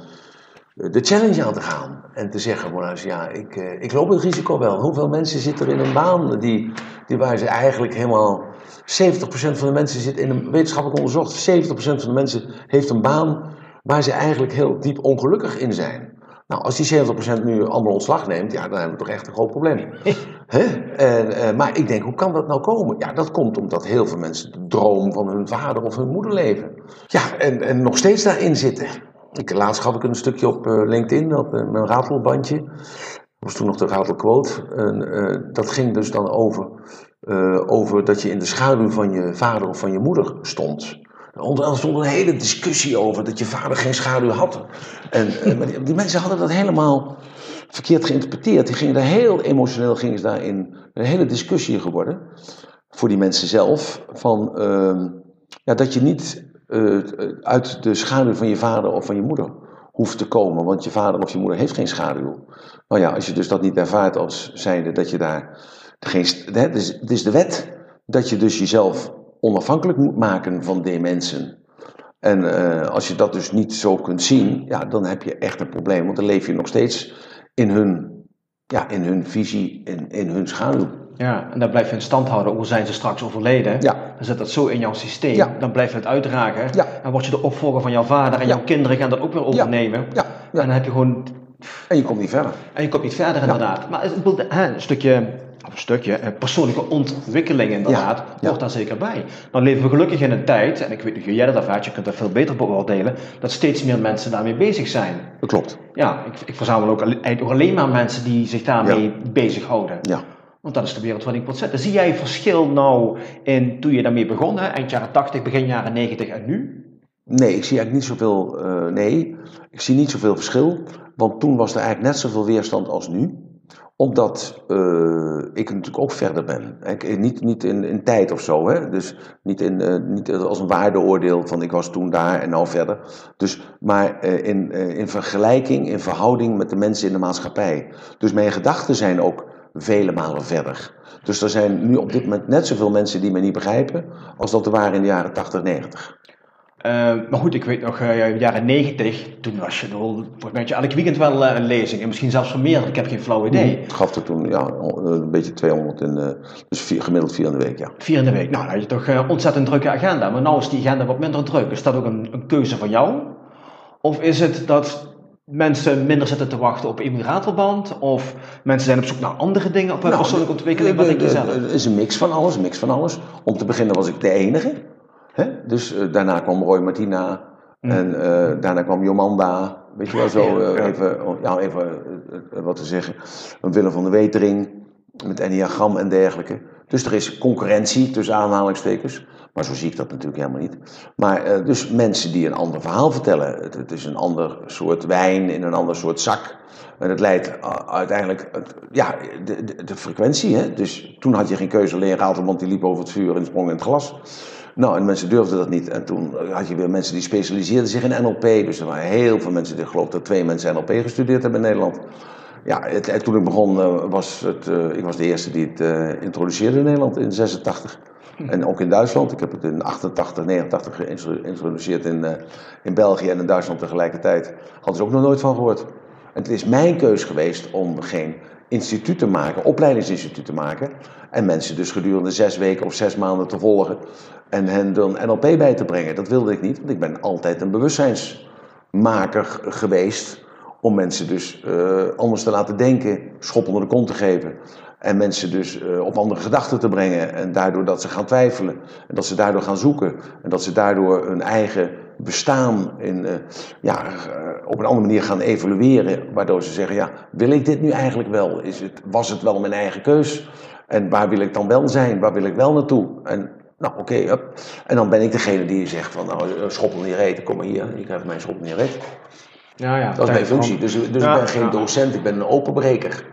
[SPEAKER 2] eh, de challenge aan te gaan. En te zeggen, van, ja, ik, eh, ik loop het risico wel. Hoeveel mensen zitten er in een baan die, die waar ze eigenlijk helemaal... 70% van de mensen zit in een wetenschappelijk onderzocht. 70% van de mensen heeft een baan waar ze eigenlijk heel diep ongelukkig in zijn. Nou, als die 70% nu allemaal ontslag neemt, ja, dan hebben we toch echt een groot probleem. [LAUGHS] Hè? Eh, maar ik denk, hoe kan dat nou komen? Ja, dat komt omdat heel veel mensen de droom van hun vader of hun moeder leven. Ja, en, en nog steeds daarin zitten. Ik, laatst gaf ik een stukje op eh, LinkedIn, op eh, mijn ratelbandje. Dat was toen nog de ratelquote. En, dat ging dus dan over, over dat je in de schaduw van je vader of van je moeder stond. Andere stond een hele discussie over dat je vader geen schaduw had. En, die mensen hadden dat helemaal verkeerd geïnterpreteerd. Die gingen daar heel emotioneel gingen ze daarin. Een hele discussie geworden. Voor die mensen zelf. Van ehm, ja, dat je niet eh, uit de schaduw van je vader of van je moeder hoeft te komen. Want je vader of je moeder heeft geen schaduw. Nou ja, als je dus dat niet ervaart als zijnde dat je daar geen. Het is, het is de wet dat je dus jezelf onafhankelijk moet maken van die mensen. En eh, als je dat dus niet zo kunt zien, ja, dan heb je echt een probleem. Want dan leef je nog steeds in hun, ja, in hun visie, in, in hun schaduw.
[SPEAKER 1] Ja, en dan blijf je in stand houden, hoe zijn ze straks overleden.
[SPEAKER 2] Ja.
[SPEAKER 1] Dan zit dat zo in jouw systeem,
[SPEAKER 2] Ja.
[SPEAKER 1] dan blijf je het uitdragen.
[SPEAKER 2] Ja.
[SPEAKER 1] En word je de opvolger van jouw vader en jouw kinderen gaan dat ook weer overnemen.
[SPEAKER 2] Ja, ja.
[SPEAKER 1] En dan heb je gewoon,
[SPEAKER 2] En je komt niet verder.
[SPEAKER 1] en je komt niet verder inderdaad. Maar een stukje, of een stukje, eh, persoonlijke ontwikkeling inderdaad,
[SPEAKER 2] Ja, ja.
[SPEAKER 1] hoort daar zeker bij. Dan leven we gelukkig in een tijd, en ik weet niet hoe jij dat ervaart, je kunt dat veel beter beoordelen, dat steeds meer mensen daarmee bezig zijn.
[SPEAKER 2] Dat klopt.
[SPEAKER 1] Ja, ik, ik verzamel ook alle- eigenlijk ook alleen maar mensen die zich daarmee bezighouden.
[SPEAKER 2] Ja.
[SPEAKER 1] Want dat is de wereld waarin ik wil zetten. Zie jij verschil nou in toen je daarmee begon, hè? eind jaren 80, begin jaren 90 en nu?
[SPEAKER 2] Nee, ik zie eigenlijk niet zoveel. eh, nee, ik zie niet zoveel verschil. Want toen was er eigenlijk net zoveel weerstand als nu. Omdat eh, ik natuurlijk ook verder ben. Ik, niet niet in, in tijd of zo. Hè? Dus niet, in, eh, niet als een waardeoordeel van ik was toen daar en nou verder. Dus, maar eh, in, eh, in vergelijking, in verhouding met de mensen in de maatschappij. Dus mijn gedachten zijn ook vele malen verder. Dus er zijn nu op dit moment net zoveel mensen die mij niet begrijpen. als dat er waren in de jaren 80, 90.
[SPEAKER 1] Eh, maar goed, ik weet nog, eh jaren 90, toen was je, wel- volgens mij elk weekend wel eh, een lezing. En misschien zelfs van meer, ik heb geen flauw idee.
[SPEAKER 2] Ik gaf er toen ja, een beetje 200, in, eh, dus vier, gemiddeld vier in de week, ja.
[SPEAKER 1] Vier in de week. Nou, dan had je toch een ontzettend drukke agenda. Maar nu is die agenda wat minder druk. Is dat ook een, een keuze van jou? Of is het dat mensen minder zitten te wachten op immigrantverband? Of mensen zijn op zoek naar andere dingen op hun
[SPEAKER 2] Nou,
[SPEAKER 1] persoonlijke ontwikkeling? Wat
[SPEAKER 2] de-
[SPEAKER 1] denk je zelf?
[SPEAKER 2] Het is een mix van alles, een mix van alles. Om te beginnen was ik de enige. Hè? Dus eh, daarna kwam Roy Martina. En eh, daarna kwam Jomanda. Weet je wel, zo
[SPEAKER 1] Ja,
[SPEAKER 2] eh,
[SPEAKER 1] ja.
[SPEAKER 2] even, oh, ja, even wat te zeggen. Een Willem van de Wetering. Met enneagram en dergelijke. Dus er is concurrentie tussen aanhalingstekens. Maar zo zie ik dat natuurlijk helemaal niet. Maar dus mensen die een ander verhaal vertellen. Het, het is een ander soort wijn in een ander soort zak. En het leidt uiteindelijk, ja, de, de, de frequentie. Hè? Dus toen had je geen keuze, alleen Ratelband die liep over het vuur en sprong in het glas. Nou, en mensen durfden dat niet. En toen had je weer mensen die specialiseerden zich in NLP. Dus er waren heel veel mensen, ik geloof dat twee mensen NLP gestudeerd hebben in Nederland. Ja, het, en toen ik begon, eh, was het, eh, ik was de eerste die het eh, introduceerde in Nederland in 86. En ook in Duitsland. Ik heb het in 88, 89 geïntroduceerd in, in België en in Duitsland tegelijkertijd. Hadden ze ook nog nooit van gehoord. En het is mijn keus geweest om geen instituut te maken, opleidingsinstituut te maken. En mensen dus gedurende zes weken of zes maanden te volgen. En hen dan NLP bij te brengen. Dat wilde ik niet, want ik ben altijd een bewustzijnsmaker geweest. Om mensen dus eh, anders te laten denken, schop onder de kont te geven. En mensen dus eh, op andere gedachten te brengen. En daardoor dat ze gaan twijfelen. En dat ze daardoor gaan zoeken. En dat ze daardoor hun eigen bestaan in, eh, ja, eh, op een andere manier gaan evalueren. Waardoor ze zeggen, ja, wil ik dit nu eigenlijk wel? Is het, was het wel mijn eigen keus? En waar wil ik dan wel zijn? Waar wil ik wel naartoe? En nou, oké. En dan ben ik degene die zegt van, nou, eh, schoppel niet reet, kom maar hier. Je krijgt mijn schoppel niet reet.
[SPEAKER 1] Ja, ja.
[SPEAKER 2] Dat is mijn functie. Dus, dus
[SPEAKER 1] Ja,
[SPEAKER 2] ik ben geen
[SPEAKER 1] ja.
[SPEAKER 2] docent, ik ben een openbreker.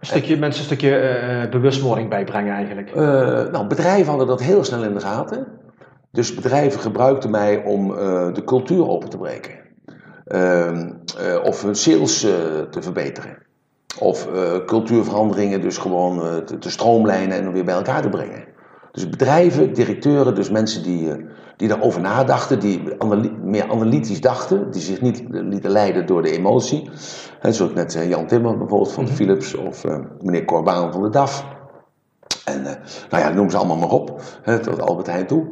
[SPEAKER 1] Een stukje, mensen een stukje bewustwording bijbrengen eigenlijk.
[SPEAKER 2] Nou, bedrijven hadden dat heel snel in de gaten. Dus bedrijven gebruikten mij om eh, de cultuur open te breken. Ehm, eh, of hun sales eh, te verbeteren. Of cultuurveranderingen dus gewoon te, te stroomlijnen en weer bij elkaar te brengen. Dus bedrijven, directeuren, dus mensen die, die daarover nadachten, die meer analytisch dachten, die zich niet lieten leiden door de emotie. Hè, zoals net Jan Timmer bijvoorbeeld van Philips of meneer Corbaan van de DAF. En nou ja, noem ze allemaal maar op, hè, tot Albert Heijn toe.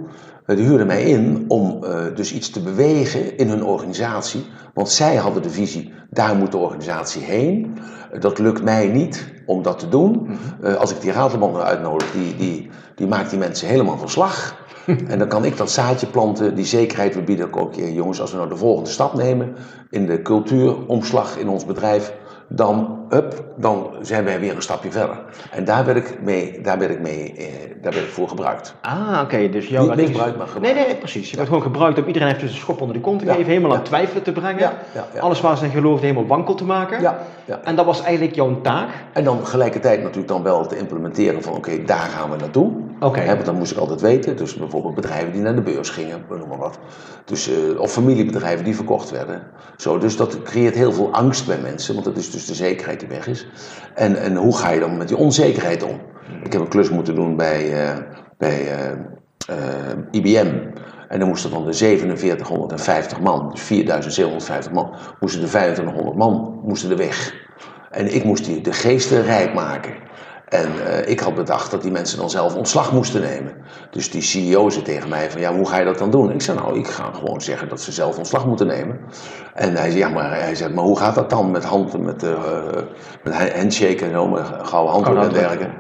[SPEAKER 2] Eh, die huurden mij in om eh, dus iets te bewegen in hun organisatie. Want zij hadden de visie, daar moet de organisatie heen. Eh, dat lukt mij niet om dat te doen. Eh, als ik die nou uitnodig, die, die, die maakt die mensen helemaal van slag. [LAUGHS] en dan kan ik dat zaadje planten, die zekerheid. We bieden ook, ook, jongens, als we nou de volgende stap nemen in de cultuuromslag in ons bedrijf, dan hup, dan zijn wij weer een stapje verder. En daar werd ik, mee, daar werd ik, mee, eh, daar werd ik voor gebruikt.
[SPEAKER 1] Ah, oké. Dus jouw
[SPEAKER 2] Niet
[SPEAKER 1] addict-
[SPEAKER 2] misbruikt, maar gebruikt.
[SPEAKER 1] Nee, nee, precies. Je werd gewoon gebruikt om iedereen even een schop onder de kont te
[SPEAKER 2] Ja,
[SPEAKER 1] geven, helemaal
[SPEAKER 2] ja.
[SPEAKER 1] aan twijfelen te brengen.
[SPEAKER 2] Ja, ja, ja.
[SPEAKER 1] Alles waar ze in geloofden helemaal wankel te maken.
[SPEAKER 2] Ja, ja.
[SPEAKER 1] En dat was eigenlijk jouw taak.
[SPEAKER 2] En dan tegelijkertijd natuurlijk dan wel te implementeren van oké, daar gaan we naartoe.
[SPEAKER 1] Oké.
[SPEAKER 2] Want dan moest ik altijd weten. Dus bijvoorbeeld bedrijven die naar de beurs gingen, noem maar wat. Dus, eh, of familiebedrijven die verkocht werden. Zo, dus dat creëert heel veel angst bij mensen, want dat is dus de zekerheid die weg is. En, en hoe ga je dan met die onzekerheid om? Ik heb een klus moeten doen bij, eh, bij eh, eh, IBM. En dan moesten van de 4750 man, dus 4750 man, moesten de 2500 man moesten er weg. En ik moest die, de geesten rijk maken. En eh, ik had bedacht dat die mensen dan zelf ontslag moesten nemen. Dus die CEO zei tegen mij van, ja, hoe ga je dat dan doen? Ik zei, nou, ik ga gewoon zeggen dat ze zelf ontslag moeten nemen. En hij zei, ja, maar, hij zei, maar hoe gaat dat dan met handen, met, eh met handshake en zo, met gouden handdoek en dergelijke?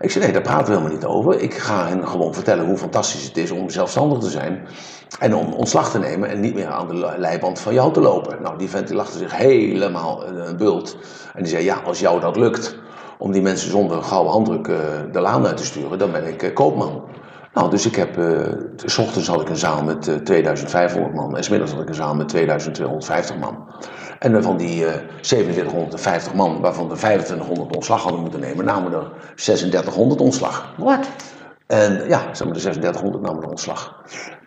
[SPEAKER 2] Ik zei, nee, daar praten we helemaal niet over. Ik ga hen gewoon vertellen hoe fantastisch het is om zelfstandig te zijn. En om ontslag te nemen en niet meer aan de leiband van jou te lopen. Nou, die vent die lachte zich helemaal eh, een bult. En die zei, ja, als jou dat lukt om die mensen zonder een gouden handdruk eh, de laan uit te sturen, dan ben ik eh, koopman. Nou, dus ik heb, eh, s ochtends had ik een zaal met eh, 2500 man en smiddags had ik een zaal met 2250 man. En van die eh 4750 man, waarvan de 2500 ontslag hadden moeten nemen, namen er 3600 ontslag.
[SPEAKER 1] Wat?
[SPEAKER 2] En ja, zeg maar de 3600 namen ontslag.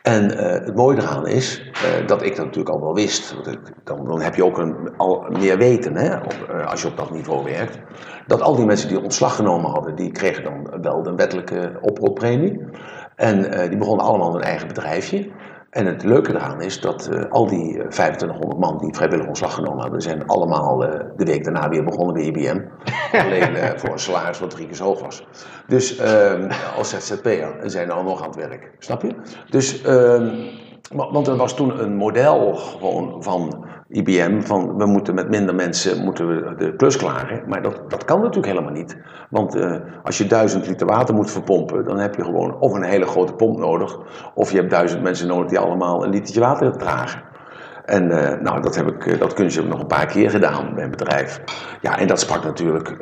[SPEAKER 2] En eh, het mooie eraan is eh, dat ik dat natuurlijk al wel wist. Dan, dan heb je ook een, al meer weten hè, eh, als je op dat niveau werkt. Dat al die mensen die ontslag genomen hadden, die kregen dan wel de wettelijke oproeppremie. En die begonnen allemaal een eigen bedrijfje. En het leuke eraan is dat eh, al die eh, 2500 man die vrijwillig ontslag genomen hadden, zijn allemaal eh, de week daarna weer begonnen bij IBM. [LAUGHS] Alleen eh, voor een salaris wat drie keer zo hoog was. Dus ehm, als ZZP'er en zijn nou nog aan het werk. Snap je? Dus, ehm, want er was toen een model gewoon van IBM van we moeten met minder mensen moeten we de klus klaren. Maar dat, dat kan natuurlijk helemaal niet. Want eh, als je duizend liter water moet verpompen, dan heb je gewoon of een hele grote pomp nodig. Of je hebt duizend mensen nodig die allemaal een litertje water dragen. En eh, nou, dat, heb ik, eh, dat kunstje nog een paar keer gedaan bij een bedrijf. Ja, en dat sprak natuurlijk eh,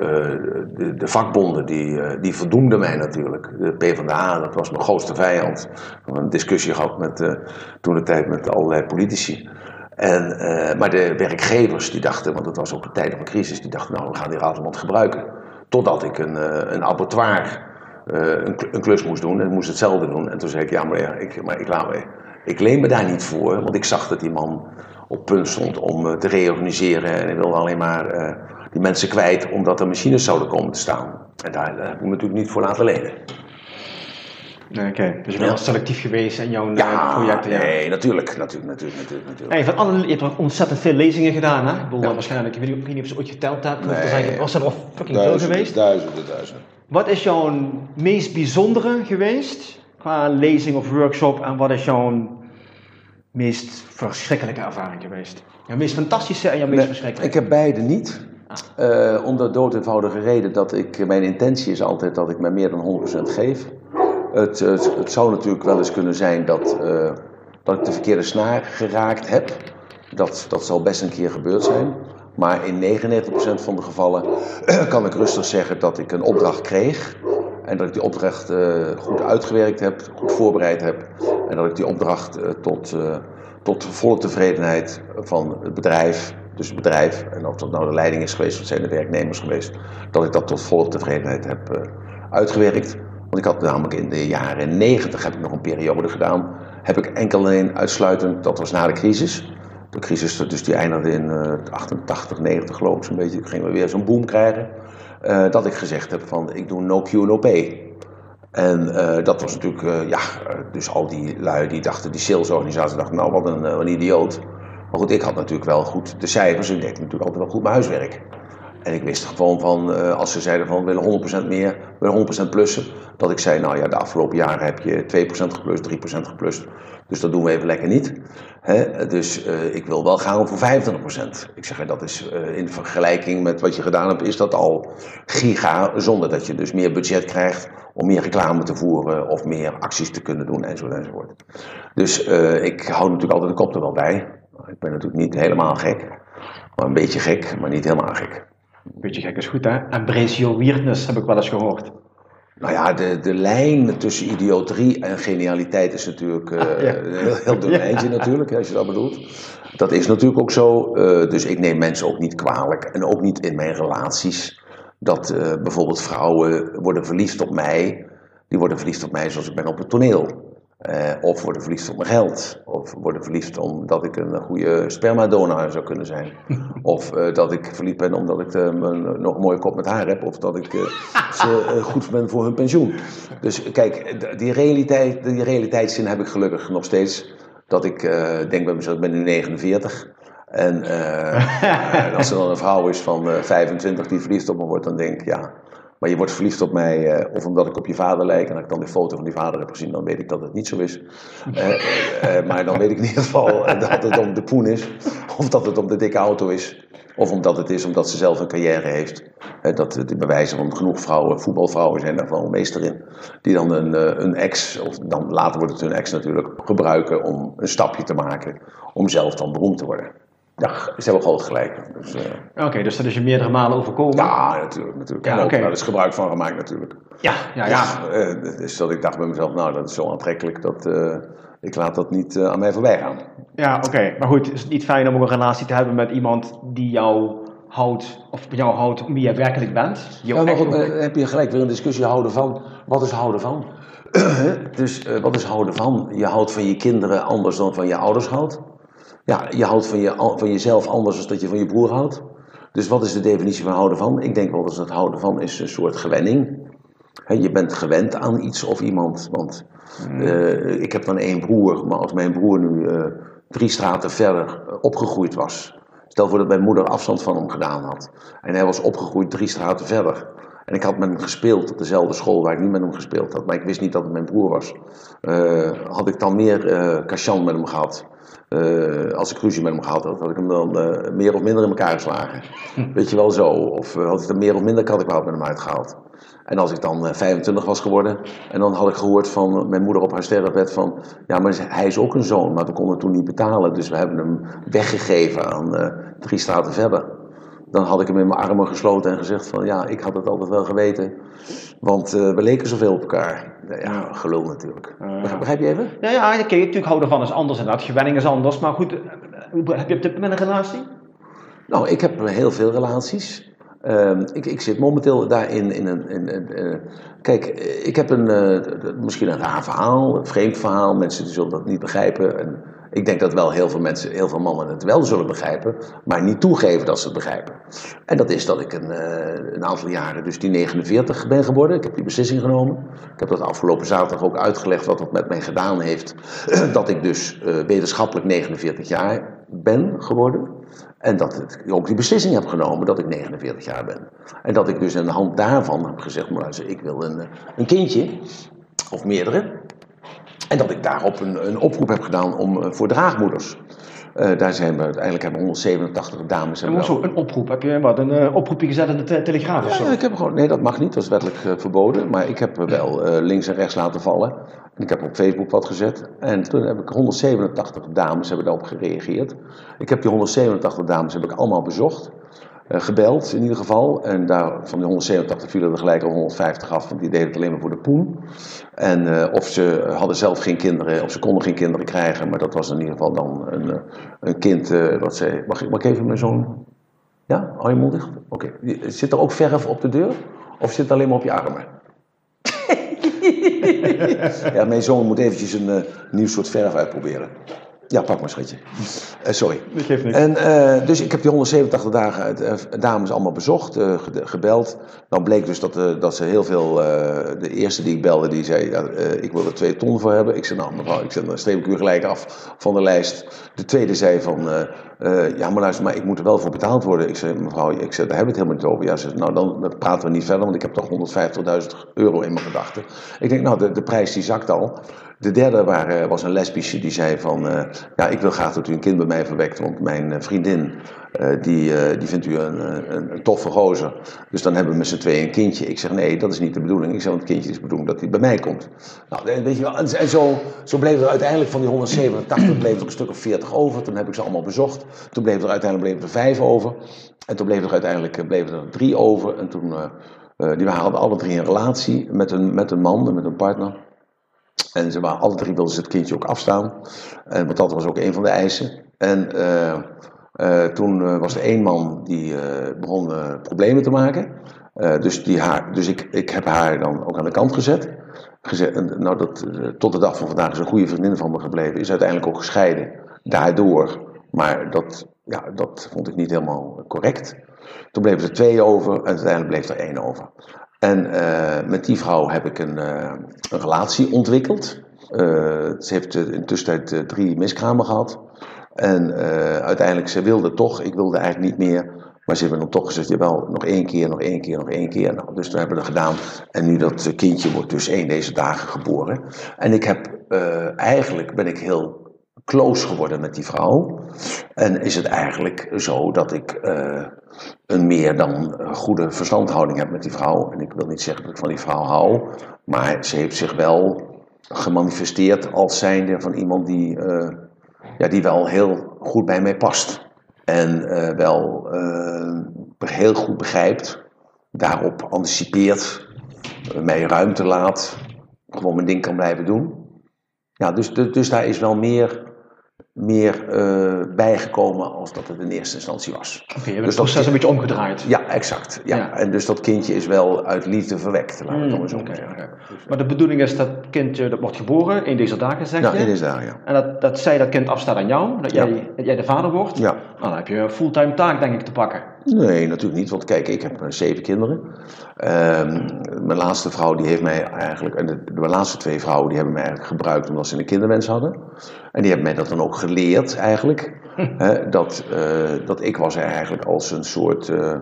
[SPEAKER 2] de, de vakbonden, die, die verdoemden mij natuurlijk. De PvdA, dat was mijn grootste vijand. We hebben een discussie gehad met, toen de tijd met allerlei politici. En, maar de werkgevers die dachten, want het was ook een tijd van een crisis, die dachten nou we gaan die Ratelband gebruiken. Totdat ik een, een abattoir een, een klus moest doen en moest hetzelfde doen. En toen zei ik, ja maar, ja, ik, maar ik, laat me, ik leen me daar niet voor, want ik zag dat die man op punt stond om eh, te reorganiseren en hij wilde alleen maar eh, die mensen kwijt omdat er machines zouden komen te staan. En daar eh, heb ik me natuurlijk niet voor laten lenen.
[SPEAKER 1] Oké, dus je bent
[SPEAKER 2] Ja.
[SPEAKER 1] wel selectief geweest in jouw
[SPEAKER 2] Ja,
[SPEAKER 1] projecten. Ja.
[SPEAKER 2] nee, natuurlijk, natuurlijk, natuurlijk, natuurlijk.
[SPEAKER 1] Hey, van alle, je hebt wel ontzettend veel lezingen gedaan, hè? Ik bedoel,
[SPEAKER 2] Ja.
[SPEAKER 1] waarschijnlijk, ik weet niet, ik weet niet of je ze ooit geteld hebt, maar er
[SPEAKER 2] Nee.
[SPEAKER 1] zijn, was er al fucking veel geweest.
[SPEAKER 3] duizenden, duizenden.
[SPEAKER 1] Wat is jouw meest bijzondere geweest qua lezing of workshop en wat is jouw meest verschrikkelijke ervaring geweest? Jouw meest fantastische en jouw meest
[SPEAKER 2] Nee,
[SPEAKER 1] verschrikkelijke?
[SPEAKER 2] ik heb beide niet. Eh, om de dood eenvoudige reden dat ik, mijn intentie is altijd dat ik me meer dan 100% geef. Het, het, het zou natuurlijk wel eens kunnen zijn dat, eh, dat ik de verkeerde snaar geraakt heb. Dat, dat zal best een keer gebeurd zijn. Maar in 99% van de gevallen [CLEARS THROAT] kan ik rustig zeggen dat ik een opdracht kreeg. En dat ik die opdracht eh, goed uitgewerkt heb, goed voorbereid heb. En dat ik die opdracht eh, tot, eh, tot volle tevredenheid van het bedrijf, dus het bedrijf, en of dat nou de leiding is geweest of zijn de werknemers geweest, dat ik dat tot volle tevredenheid heb uitgewerkt. Want ik had namelijk in de jaren 90 heb ik nog een periode gedaan. Heb ik enkel en alleen uitsluitend, dat was na de crisis. De crisis dus die eindigde in eh 88, 90 geloof ik zo'n beetje. Gingen we weer zo'n boom krijgen. Eh, dat ik gezegd heb van ik doe no Q, no pay. En eh, dat was natuurlijk, eh, ja, dus al die lui die dachten, die salesorganisatie dachten, nou wat een, een idioot. Maar goed, ik had natuurlijk wel goed de cijfers en ik deed natuurlijk altijd wel goed mijn huiswerk. En ik wist gewoon van, als ze zeiden van we willen 100% meer, willen 100% plussen. Dat ik zei, nou ja, de afgelopen jaren heb je 2% geplust, 3% geplust. Dus dat doen we even lekker niet. Dus eh, ik wil wel gaan voor 25%. Ik zeg, dat is eh, in vergelijking met wat je gedaan hebt, is dat al giga. Zonder dat je dus meer budget krijgt om meer reclame te voeren of meer acties te kunnen doen enzovoort enzovoort. Dus eh, ik hou natuurlijk altijd de kop er wel bij. Ik ben natuurlijk niet helemaal gek. Maar een beetje gek, maar niet helemaal gek.
[SPEAKER 3] Beetje gek is goed, hè? Your weirdness, heb ik wel eens gehoord.
[SPEAKER 2] Nou ja, de, de lijn tussen idioterie en genialiteit is natuurlijk uh, een heel, heel [LAUGHS] dun lijntje natuurlijk, als je dat bedoelt. Dat is natuurlijk ook zo. Uh, dus ik neem mensen ook niet kwalijk. En ook niet in mijn relaties. Dat uh, bijvoorbeeld vrouwen worden verliefd op mij. Die worden verliefd op mij zoals ik ben op het toneel. Uh, of worden verliefd op mijn geld. Of worden verliefd omdat ik een goede spermadonor zou kunnen zijn. [LAUGHS] of uh, dat ik verliefd ben omdat ik uh, een, nog een mooie kop met haar heb. Of dat ik [LAUGHS] ze goed ben voor hun pensioen. Dus kijk, die, realiteit, die realiteitszin heb ik gelukkig nog steeds. Dat ik denk bij mezelf, ik ben nu 49. [LAUGHS] En als er dan een vrouw is van 25 die verliefd op me wordt, dan denk ik, ja, maar je wordt verliefd op mij, uh, of omdat ik op je vader lijk. En als ik dan die foto van die vader heb gezien, dan weet ik dat het niet zo is. Uh, [LAUGHS] uh, maar dan weet ik in ieder geval dat het om de poen is. Of dat het om de dikke auto is. Of omdat het is omdat ze zelf een carrière heeft. dat de bewijzen van genoeg vrouwen, voetbalvrouwen zijn daar wel meester in. Die dan een, een ex, of dan later wordt het hun ex natuurlijk, gebruiken om een stapje te maken. Om zelf dan beroemd te worden. Ja, ze hebben groot gelijk. Dus, uh...
[SPEAKER 3] Oké, okay, dus dat is je meerdere malen overkomen?
[SPEAKER 2] Ja, natuurlijk. natuurlijk. Ja, oké. Daar is gebruik van gemaakt natuurlijk.
[SPEAKER 3] Ja, ja, ja.
[SPEAKER 2] ja uh, dus dat ik dacht bij mezelf, nou dat is zo aantrekkelijk dat uh, ik laat dat niet aan mij voorbij gaan.
[SPEAKER 3] Ja, oké. Maar goed, is het niet fijn om een relatie te hebben met iemand die jou houdt, of jou houdt om wie je werkelijk bent?
[SPEAKER 2] Ja, maar goed, heb je gelijk weer een discussie houden van, wat is houden van? [CLEARS THROAT] dus wat is houden van? Je houdt van je kinderen anders dan van je ouders houdt. Ja, je houdt van, je, van jezelf anders dan dat je van je broer houdt. Dus wat is de definitie van houden van? Ik denk wel dat het houden van is een soort gewenning. He, je bent gewend aan iets of iemand. Want uh, ik heb dan één broer, maar als mijn broer nu uh, drie straten verder opgegroeid was. Stel voor dat mijn moeder afstand van hem gedaan had. En hij was opgegroeid drie straten verder. En ik had met hem gespeeld op dezelfde school waar ik niet met hem gespeeld had. Maar ik wist niet dat het mijn broer was. Uh, had ik dan meer uh, cachan met hem gehad. Uh, als ik ruzie met hem gehad had, had ik hem dan meer of minder in elkaar geslagen. Hm. Weet je wel zo. Of had ik er meer of minder kattenkwaad met hem uitgehaald. En als ik dan 25 was geworden, en dan had ik gehoord van mijn moeder op haar sterrenbed van, ja, maar hij is ook een zoon, maar we konden toen niet betalen, dus we hebben hem weggegeven aan drie straten verder dan had ik hem in mijn armen gesloten en gezegd van ja, ik had het altijd wel geweten. Want uh, we leken zoveel op elkaar. Ja, gelul natuurlijk. Uh, Begrijp je even?
[SPEAKER 3] Ja, ja je natuurlijk houden van is anders en dat. Gewenning is anders. Maar goed, heb je op dit moment een relatie?
[SPEAKER 2] Nou, ik heb heel veel relaties. Uh, ik, ik, zit momenteel daarin in een. In, kijk, ik heb een, uh, misschien een raar verhaal, een vreemd verhaal. Mensen zullen dat niet begrijpen. En ik denk dat wel heel veel mensen, heel veel mannen het wel zullen begrijpen, maar niet toegeven dat ze het begrijpen. En dat is dat ik een, uh, een aantal jaren, dus die 49 ben geworden. Ik heb die beslissing genomen. Ik heb dat afgelopen zaterdag ook uitgelegd wat dat met mij gedaan heeft. [CLEARS THROAT] dat ik dus uh, wetenschappelijk 49 jaar ben geworden. En dat ik ook die beslissing heb genomen dat ik 49 jaar ben. En dat ik dus aan de hand daarvan heb gezegd, maar ik wil een, een kindje, of meerdere. En dat ik daarop een, een oproep heb gedaan om, uh, voor draagmoeders. Uh, daar zijn we uiteindelijk hebben 187 dames.
[SPEAKER 3] En een oproep? Heb je wat, een uh, oproepje gezet in de te telegraaf of zo?
[SPEAKER 2] Ja, ik heb gewoon, nee, dat mag niet, dat is wettelijk uh, verboden. Maar ik heb wel links en rechts laten vallen. En ik heb op Facebook wat gezet. En toen heb ik 187 dames hebben daarop gereageerd. Ik heb die 187 dames heb ik allemaal bezocht. Uh, gebeld in ieder geval. En daar, van die 187 vielen er gelijk al 150 af, want die deden het alleen maar voor de poen. En uh, of ze hadden zelf geen kinderen, of ze konden geen kinderen krijgen, maar dat was in ieder geval dan een, uh, een kind wat zei: mag ik, mag ik even mijn zoon? Ja, hou je mond dicht? Oké. Zit er ook verf op de deur? Of zit het alleen maar op je armen? [LAUGHS] ja, mijn zoon moet eventjes een nieuw soort verf uitproberen. Ja, pak maar schatje. Uh, sorry.
[SPEAKER 3] Dat geeft niks.
[SPEAKER 2] En, uh, dus ik heb die 187 dagen uh, dames allemaal bezocht, gebeld. Dan bleek dus dat, dat ze heel veel... de eerste die ik belde, die zei... Ja, ik wil er twee ton voor hebben. Ik zei, nou mevrouw, ik zei, dan streep ik u gelijk af van de lijst. De tweede zei van... ja, maar luister, maar ik moet er wel voor betaald worden. Ik zei, mevrouw, ik zei, daar hebben we het helemaal niet over. Ja, ze nou dan praten we niet verder, want ik heb toch 150.000 euro in mijn gedachten. Ik denk, nou, de, de prijs die zakt al. De derde waren, was een lesbische die zei van, uh, ja, ik wil graag dat u een kind bij mij verwekt, want mijn eh, vriendin, eh, die, eh, die vindt u een, een, een toffe gozer. Dus dan hebben we met z'n tweeën een kindje. Ik zeg, nee, dat is niet de bedoeling. Ik zeg, want het kindje is de bedoeling dat hij bij mij komt. Nou, en weet je wel, en, zo, zo bleef er uiteindelijk van die 187, bleef er een stuk of 40 over. Toen heb ik ze allemaal bezocht. Toen bleef er uiteindelijk bleef er vijf over. En toen bleef er uiteindelijk eh, bleef er drie over. En toen, eh, eh, die hadden alle drie een relatie met een, met een man en met een partner. En ze waren, alle drie wilden ze het kindje ook afstaan. En, want dat was ook een van de eisen. En eh, eh, toen eh, was er één man die eh, begon problemen te maken. Dus die haar, dus ik, ik heb haar dan ook aan de kant gezet. gezet nou, dat, tot de dag van vandaag is een goede vriendin van me gebleven. Is uiteindelijk ook gescheiden. Daardoor. Maar dat, ja, dat vond ik niet helemaal correct. Toen bleven er twee over en uiteindelijk bleef er één over. En met die vrouw heb ik een, een relatie ontwikkeld. Ze heeft in de tussentijd drie miskramen gehad. En eh, uiteindelijk, ze wilde toch, ik wilde eigenlijk niet meer. Maar ze hebben dan toch gezegd, jawel, nog één keer, nog één keer, nog één keer. Nou, dus toen hebben we dat gedaan. En nu dat eh, kindje wordt dus één deze dagen geboren. En ik heb, eh, eigenlijk ben ik heel close geworden met die vrouw. En is het eigenlijk zo dat ik een meer dan goede verstandhouding heb met die vrouw. En ik wil niet zeggen dat ik van die vrouw hou, maar ze heeft zich wel gemanifesteerd als zijnde van iemand die, ja, die wel heel goed bij mij past. En eh, wel eh, heel goed begrijpt, daarop anticipeert, mij ruimte laat, gewoon mijn ding kan blijven doen. Ja, dus, dus, dus daar is wel meer, meer eh, bijgekomen als dat het in eerste instantie was.
[SPEAKER 3] Oké, je hebt
[SPEAKER 2] Dus
[SPEAKER 3] het
[SPEAKER 2] dat-
[SPEAKER 3] proces een beetje omgedraaid.
[SPEAKER 2] Ja, exact. Ja.
[SPEAKER 3] Ja.
[SPEAKER 2] En dus dat kindje is wel uit liefde verwekt, laten we het dan maar zo
[SPEAKER 3] Oké,
[SPEAKER 2] zeggen.
[SPEAKER 3] Maar de bedoeling is dat kindje dat wordt geboren in deze dagen, zeg
[SPEAKER 2] Ja,
[SPEAKER 3] je?
[SPEAKER 2] het is daar, ja.
[SPEAKER 3] En dat, dat zij dat kind afstaat aan jou, dat
[SPEAKER 2] Ja.
[SPEAKER 3] jij, dat jij de vader wordt.
[SPEAKER 2] Ja.
[SPEAKER 3] Nou, dan heb je een fulltime taak, denk ik, te pakken.
[SPEAKER 2] Nee, natuurlijk niet. Want kijk, ik heb eh, zeven kinderen. Ehm, mijn laatste vrouw die heeft mij eigenlijk... En de, mijn laatste twee vrouwen die hebben mij eigenlijk gebruikt omdat ze een kinderwens hadden. En die hebben mij dat dan ook geleerd eigenlijk. [LAUGHS] Hè, dat, eh, dat ik was er eigenlijk als een soort... eh,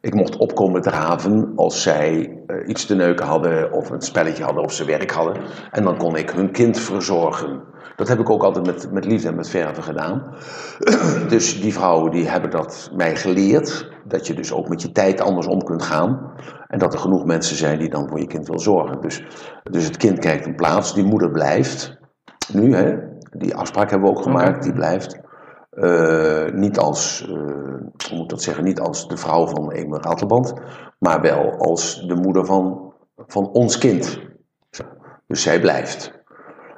[SPEAKER 2] ik mocht opkomen draven als zij iets te neuken hadden... of een spelletje hadden of ze werk hadden. En dan kon ik hun kind verzorgen. Dat heb ik ook altijd met, met liefde en met verve gedaan. [CLEARS THROAT] Dus die vrouwen die hebben dat mij geleerd. Dat je dus ook met je tijd anders om kunt gaan. En dat er genoeg mensen zijn die dan voor je kind wil zorgen. Dus, dus het kind krijgt een plaats, die moeder blijft. Nu, hè, die afspraak hebben we ook gemaakt, die blijft. Eh, niet als, hoe moet dat zeggen, niet als de vrouw van Emil Ratelband. Maar wel als de moeder van, van ons kind. Dus zij blijft.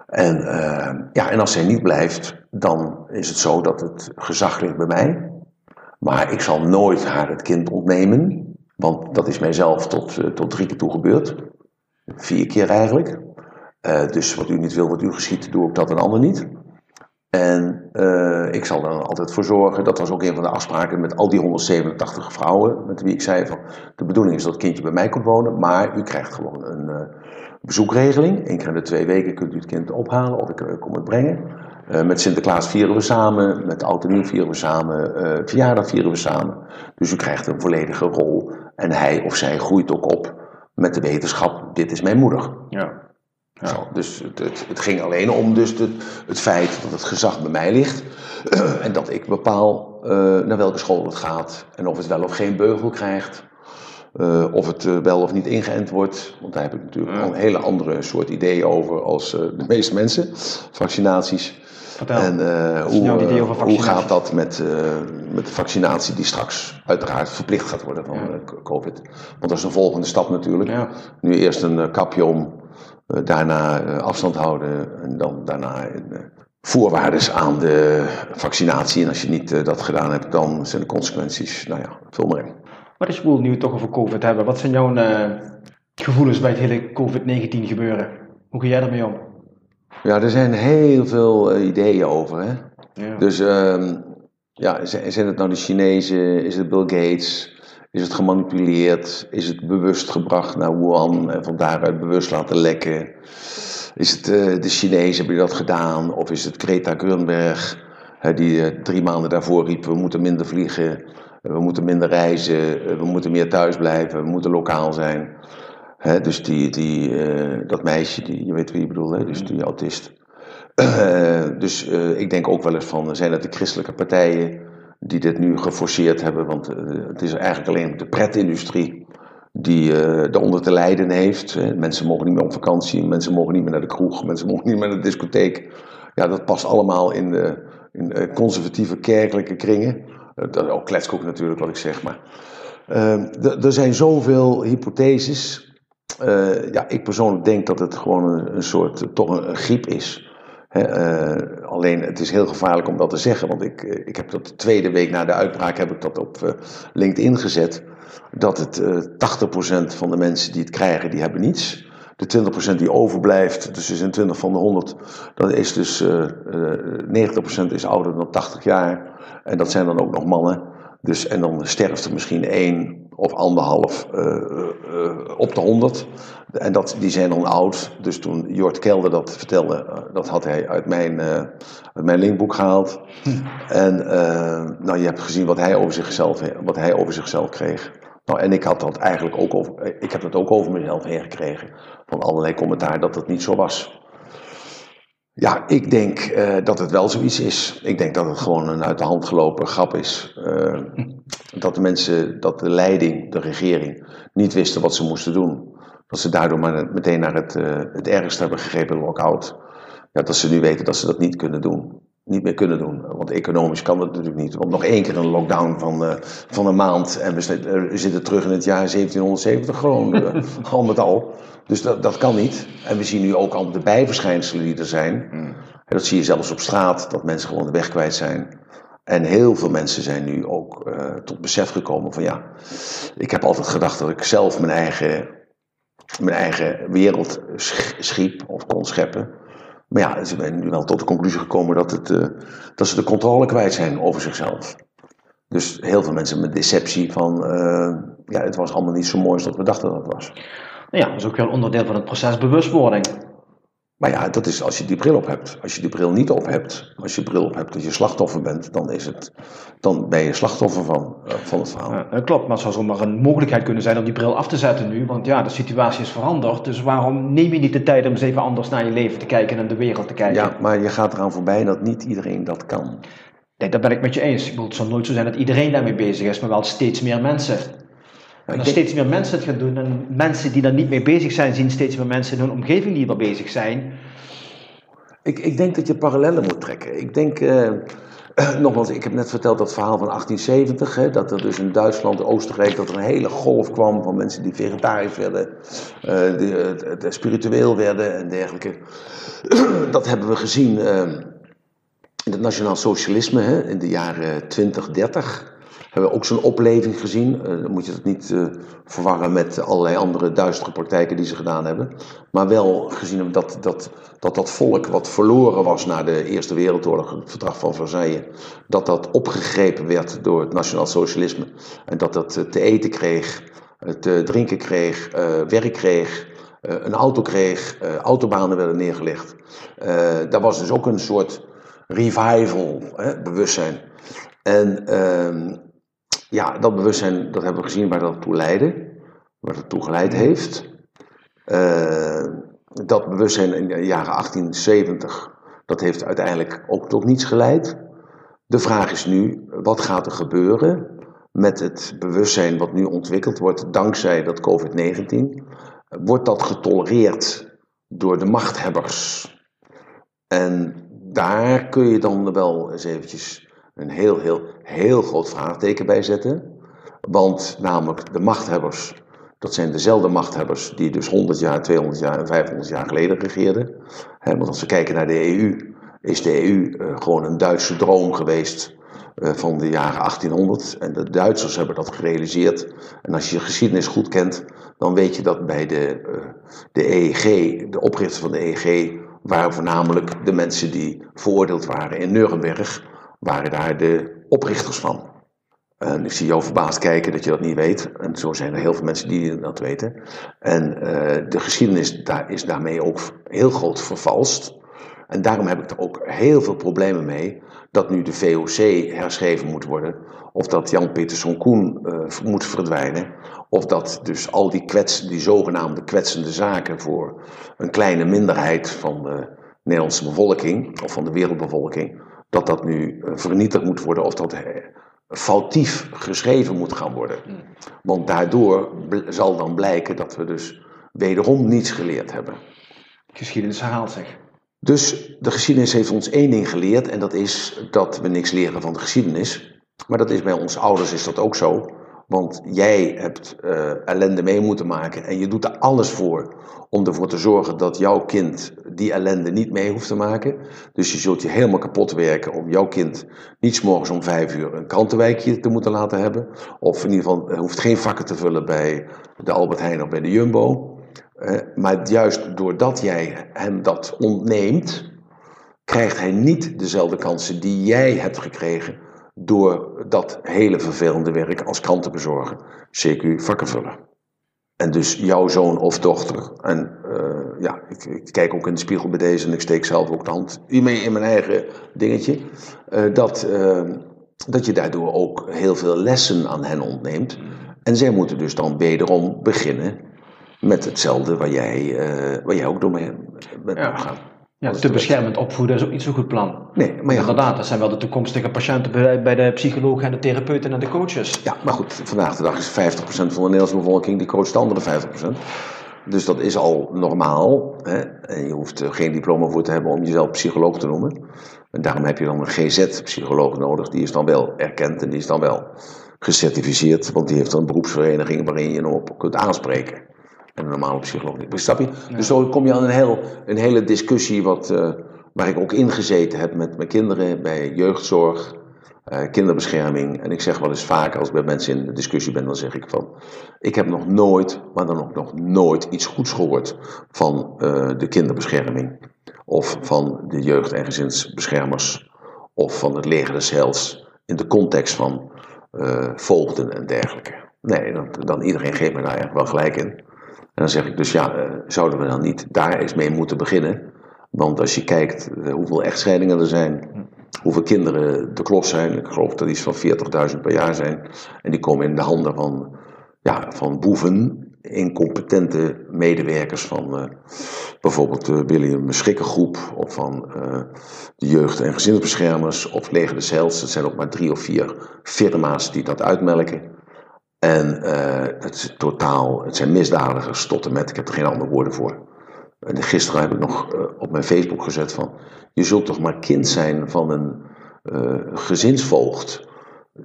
[SPEAKER 2] En, eh, ja, en als zij niet blijft, dan is het zo dat het gezag ligt bij mij. Maar ik zal nooit haar het kind ontnemen. Want dat is mijzelf tot, eh, tot drie keer toe gebeurd. Vier keer eigenlijk. Eh, dus wat u niet wil, wat u geschiet, doe ik dat een ander niet. En eh, ik zal er altijd voor zorgen. Dat was ook een van de afspraken met al die 187 vrouwen. Met wie ik zei van. De bedoeling is dat het kindje bij mij komt wonen. Maar u krijgt gewoon een eh, bezoekregeling. Eén keer in de twee weken kunt u het kind ophalen of ik kom het brengen. Eh, met Sinterklaas vieren we samen. Met Oud en Nieuw vieren we samen. verjaardag vieren we samen. Dus u krijgt een volledige rol. En hij of zij groeit ook op met de wetenschap. Dit is mijn moeder.
[SPEAKER 3] Ja.
[SPEAKER 2] Dus het, het, het ging alleen om dus de, het feit dat het gezag bij mij ligt. [CLEARS THROAT] en dat ik bepaal eh, naar welke school het gaat. En of het wel of geen beugel krijgt. eh, of het eh, wel of niet ingeënt wordt. Want daar heb ik natuurlijk
[SPEAKER 3] Ja.
[SPEAKER 2] al een hele andere soort ideeën over als de meeste mensen. Vaccinaties.
[SPEAKER 3] Vertel.
[SPEAKER 2] En hoe, hoe gaat dat met, met de vaccinatie die straks uiteraard verplicht gaat worden van
[SPEAKER 3] Ja.
[SPEAKER 2] COVID. Want dat is een volgende stap natuurlijk.
[SPEAKER 3] Ja.
[SPEAKER 2] Nu eerst een kapje om, daarna eh, afstand houden en dan daarna eh, voorwaardes aan de vaccinatie. En als je niet eh, dat gedaan hebt, dan zijn de consequenties, nou ja, vul maar in.
[SPEAKER 3] Wat is Woel, nu het toch over COVID hebben? Wat zijn jouw eh, gevoelens bij het hele COVID-19 gebeuren? Hoe ga jij ermee om?
[SPEAKER 2] Ja, er zijn heel veel eh, ideeën over. Hè?
[SPEAKER 3] Ja.
[SPEAKER 2] Dus ehm, ja, zijn zijn het nou de Chinezen? Is het Bill Gates? Is het gemanipuleerd? Is het bewust gebracht naar Wuhan en van daaruit bewust laten lekken? Is het eh, de Chinezen, hebben die dat gedaan? Of is het Greta Thunberg, hè, die eh, drie maanden daarvoor riep: we moeten minder vliegen, we moeten minder reizen, we moeten meer thuis blijven, we moeten lokaal zijn. Hè, dus die, die, eh, dat meisje, die, je weet wie ik bedoel, hè? [CLEARS THROAT] dus die autist. dus ik denk ook wel eens van, zijn het de christelijke partijen die dit nu geforceerd hebben? Want uh, het is eigenlijk alleen de pretindustrie die uh, eronder te lijden heeft. Mensen mogen niet meer op vakantie, mensen mogen niet meer naar de kroeg, mensen mogen niet meer naar de discotheek. Ja, dat past allemaal in, de, in conservatieve kerkelijke kringen. dat is ook kletskoek natuurlijk wat ik zeg, maar... er zijn zoveel hypotheses ja, ik persoonlijk denk dat het gewoon een, een soort, toch een, een griep is. Uh, alleen het is heel gevaarlijk om dat te zeggen, want ik, eh, ik heb dat de tweede week na de uitbraak heb ik dat op uh, LinkedIn gezet. Dat het 80% van de mensen die het krijgen, die hebben niets. De 20% die overblijft, dus er zijn 20 van de 100, dat is dus 90% is ouder dan 80 jaar. En dat zijn dan ook nog mannen. Dus, en dan sterft er misschien één of anderhalf uh, uh, op de honderd. En dat, die zijn dan oud. Dus toen Jort Kelder dat vertelde, uh, dat had hij uit mijn, uit mijn linkboek gehaald. Hm. En nou, je hebt gezien wat hij over zichzelf, wat hij over zichzelf kreeg. Nou, en ik had dat eigenlijk ook over, ik heb dat ook over mezelf heen gekregen. Van allerlei commentaar dat het niet zo was. Ja, ik denk uh, dat het wel zoiets is. Ik denk dat het gewoon een uit de hand gelopen grap is. Uh, dat de mensen, dat de leiding, de regering, niet wisten wat ze moesten doen. Dat ze daardoor maar meteen naar het, uh, het ergste hebben gegrepen, lock-out. Ja, dat ze nu weten dat ze dat niet kunnen doen. Niet meer kunnen doen. Want economisch kan dat natuurlijk niet. Want nog één keer een lockdown van, van een maand. En we, zitten terug in het jaar 1770 gewoon. [LAUGHS] al met al. Dus dat, dat kan niet. En we zien nu ook al de bijverschijnselen die er zijn. Mm. Dat zie je zelfs op straat, dat mensen gewoon de weg kwijt zijn. En heel veel mensen zijn nu ook uh, tot besef gekomen van ja, ik heb altijd gedacht dat ik zelf mijn eigen, mijn eigen wereld schiep of kon scheppen. Maar ja, ze zijn nu wel tot de conclusie gekomen dat, het, uh, dat ze de controle kwijt zijn over zichzelf. Dus heel veel mensen met deceptie van, uh, ja, het was allemaal niet zo mooi als dat we dachten dat het was.
[SPEAKER 3] Nou ja, dat is ook wel onderdeel van het proces bewustwording.
[SPEAKER 2] Maar ja, dat is als je die bril op hebt. Als je die bril niet op hebt, als je bril op hebt dat je slachtoffer bent, dan, is het, dan ben je slachtoffer van, uh, van het verhaal.
[SPEAKER 3] Ja, klopt, maar het zou zomaar een mogelijkheid kunnen zijn om die bril af te zetten nu. Want ja, de situatie is veranderd. Dus waarom neem je niet de tijd om eens even anders naar je leven te kijken en de wereld te kijken?
[SPEAKER 2] Ja, maar je gaat eraan voorbij dat niet iedereen dat kan.
[SPEAKER 3] Nee, daar ben ik met je eens. Ik bedoel, het zal nooit zo zijn dat iedereen daarmee bezig is, maar wel steeds meer mensen. En als steeds meer mensen het gaan doen en mensen die daar niet mee bezig zijn, zien steeds meer mensen in hun omgeving die er bezig zijn.
[SPEAKER 2] Ik, ik denk dat je parallellen moet trekken. Ik denk, uh, [CLEARS THROAT] nogmaals, ik heb net verteld dat verhaal van 1870, hè, dat er dus in Duitsland, Oostenrijk, dat er een hele golf kwam van mensen die vegetarisch werden, uh, die, uh, spiritueel werden en dergelijke. [CLEARS THROAT] dat hebben we gezien in het nationaal socialisme hè, in de jaren 20, 30 hebben we ook zo'n opleving gezien. Uh, dan moet je dat niet uh, verwarren met allerlei andere duistere praktijken die ze gedaan hebben. Maar wel gezien dat dat, dat dat volk wat verloren was na de Eerste Wereldoorlog, het verdrag van Versailles, dat dat opgegrepen werd door het nationaal socialisme. En dat dat te eten kreeg, te drinken kreeg, werk kreeg. een auto kreeg, autobanen werden neergelegd. daar was dus ook een soort revival, hè, bewustzijn. En ehm, ja, dat bewustzijn, dat hebben we gezien waar dat toe leidde, waar dat toe geleid heeft. Uh, dat bewustzijn in de jaren 1870, dat heeft uiteindelijk ook tot niets geleid. De vraag is nu, wat gaat er gebeuren met het bewustzijn wat nu ontwikkeld wordt dankzij dat COVID-19? Wordt dat getolereerd door de machthebbers? En daar kun je dan wel eens eventjes een heel, heel, heel groot vraagteken bij zetten. Want namelijk de machthebbers, dat zijn dezelfde machthebbers die dus 100 jaar, 200 jaar en 500 jaar geleden regeerden. want als we kijken naar de EU, is de EU uh, gewoon een Duitse droom geweest uh, van de jaren 1800. En de Duitsers hebben dat gerealiseerd. En als je de geschiedenis goed kent, dan weet je dat bij de, uh, de EEG, de oprichters van de EEG, waren voornamelijk de mensen die veroordeeld waren in Nuremberg waren daar de oprichters van. En ik zie jou verbaasd kijken dat je dat niet weet. En zo zijn er heel veel mensen die dat weten. En uh, de geschiedenis daar is daarmee ook heel groot vervalst. En daarom heb ik er ook heel veel problemen mee dat nu de VOC herschreven moet worden. Of dat Jan Peterson Koen uh, moet verdwijnen. Of dat dus al die, kwets, die zogenaamde kwetsende zaken voor een kleine minderheid van de Nederlandse bevolking, of van de wereldbevolking, dat dat nu eh, vernietigd moet worden of dat eh, foutief geschreven moet gaan worden. Want daardoor zal dan blijken dat we dus wederom niets geleerd hebben.
[SPEAKER 3] Geschiedenis herhaalt zich.
[SPEAKER 2] Dus de geschiedenis heeft ons één ding geleerd en dat is dat we niks leren van de geschiedenis. Maar dat is bij onze ouders is dat ook zo. Want jij hebt eh, ellende mee moeten maken en je doet er alles voor om ervoor te zorgen dat jouw kind die ellende niet mee hoeft te maken. Dus je zult je helemaal kapot werken om jouw kind niet morgens om vijf uur een krantenwijkje te moeten laten hebben. Of in ieder geval, hoeft geen vakken te vullen bij de Albert Heijn of bij de Jumbo. Eh, maar juist doordat jij hem dat ontneemt, krijgt hij niet dezelfde kansen die jij hebt gekregen door dat hele vervelende werk als krantenbezorger, CQ vakken vullen. En dus jouw zoon of dochter, en eh, ja, ik, ik kijk ook in de spiegel bij deze en ik steek zelf ook de hand hiermee in mijn eigen dingetje, eh, dat, eh, dat je daardoor ook heel veel lessen aan hen ontneemt. En zij moeten dus dan wederom beginnen met hetzelfde waar jij, waar jij ook door mee bent
[SPEAKER 3] Ja. Ja, te beschermend opvoeden is ook niet zo'n goed plan.
[SPEAKER 2] Nee, maar ja.
[SPEAKER 3] Inderdaad, dat zijn wel de toekomstige patiënten bij, bij de psychologen en de therapeuten en de coaches.
[SPEAKER 2] Ja, maar goed, vandaag de dag is 50% van de Nederlandse bevolking die coacht de andere 50%. Dus dat is al normaal. Hè? En je hoeft geen diploma voor te hebben om jezelf psycholoog te noemen. En daarom heb je dan een GZ-psycholoog nodig. Die is dan wel erkend en die is dan wel gecertificeerd. Want die heeft dan een beroepsvereniging waarin je hem op kunt aanspreken. En een normale psycholoog niet. Snap je? Dus zo kom je aan een, heel, een hele discussie wat, eh, waar ik ook ingezeten heb met mijn kinderen bij jeugdzorg, eh, kinderbescherming. En ik zeg wel eens vaak als ik bij mensen in de discussie ben, dan zeg ik van... Ik heb nog nooit, maar dan ook nog nooit iets goeds gehoord van eh, de kinderbescherming. Of van de jeugd- en gezinsbeschermers. Of van het leger des heils. In de context van eh voogden en dergelijke. Nee, dan, dan iedereen geeft me daar eigenlijk wel gelijk in. En dan zeg ik dus ja, eh, zouden we dan niet daar eens mee moeten beginnen? Want als je kijkt eh, hoeveel echtscheidingen er zijn, hoeveel kinderen de klos zijn, ik geloof dat iets van 40.000 per jaar zijn, en die komen in de handen van, ja, van boeven, incompetente medewerkers van eh, bijvoorbeeld de William Schikkergroep of van de jeugd- en gezinsbeschermers of Leger Heils. Het zijn ook maar drie of vier firma's die dat uitmelken. En eh, het is totaal, het zijn misdadigers tot en met, ik heb er geen andere woorden voor. En gisteren heb ik nog eh, op mijn Facebook gezet van, je zult toch maar kind zijn van een eh, gezinsvoogd.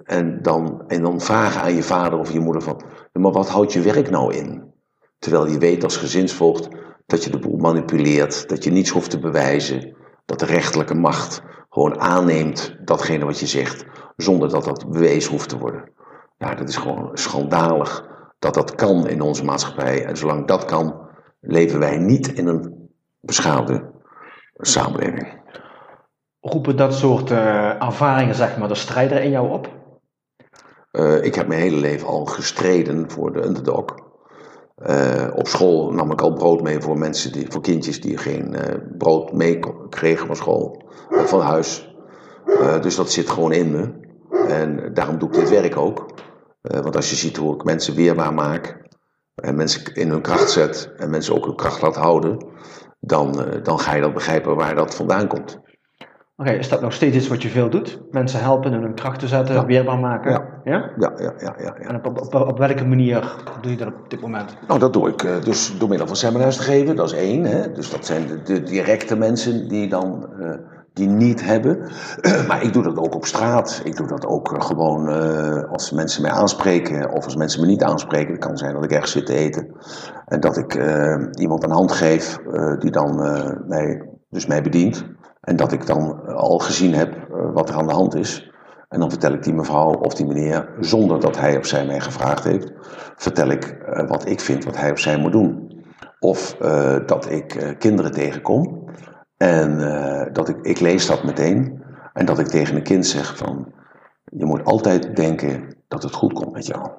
[SPEAKER 2] En dan, en dan vragen aan je vader of je moeder van, "Ja, maar wat houdt je werk nou in? Terwijl je weet als gezinsvoogd dat je de boel manipuleert, dat je niets hoeft te bewijzen, dat de rechterlijke macht gewoon aanneemt datgene wat je zegt, zonder dat dat bewezen hoeft te worden. Ja, dat is gewoon schandalig dat dat kan in onze maatschappij. En zolang dat kan, leven wij niet in een beschaafde samenleving.
[SPEAKER 3] Roepen dat soort eh, ervaringen, zeg maar, de strijder in jou op?
[SPEAKER 2] Eh, ik heb mijn hele leven al gestreden voor de underdog. Eh, op school nam ik al brood mee voor mensen die, voor kindjes die geen eh, brood mee kregen van school, eh, van huis. Eh, dus dat zit gewoon in me. En daarom doe ik dit werk ook. Eh, want als je ziet hoe ik mensen weerbaar maak, en mensen in hun kracht zet, en mensen ook hun kracht laat houden, dan, eh, dan ga je dat begrijpen waar dat vandaan komt.
[SPEAKER 3] Oké, is dat nog steeds iets wat je veel doet? Mensen helpen in hun kracht te zetten,
[SPEAKER 2] Ja.
[SPEAKER 3] weerbaar maken?
[SPEAKER 2] Ja.
[SPEAKER 3] ja?
[SPEAKER 2] Ja, ja, ja, ja.
[SPEAKER 3] En op, op, op, welke manier doe je dat op dit moment?
[SPEAKER 2] Nou, dat doe ik eh, dus door middel van seminars te geven, dat is één. Hè? Dus dat zijn de, de directe mensen die dan die niet hebben. [CLEARS THROAT] maar ik doe dat ook op straat. Ik doe dat ook eh, gewoon eh, als mensen mij aanspreken of als mensen me niet aanspreken. Het kan zijn dat ik ergens zit te eten en dat ik eh, iemand een hand geef die dan mij, dus mij bedient. En dat ik dan al gezien heb wat er aan de hand is. En dan vertel ik die mevrouw of die meneer, zonder dat hij of zij mij gevraagd heeft, vertel ik wat ik vind wat hij of zij moet doen. Of dat ik kinderen tegenkom en eh, dat ik, ik lees dat meteen. En dat ik tegen een kind zeg van, je moet altijd denken dat het goed komt met jou.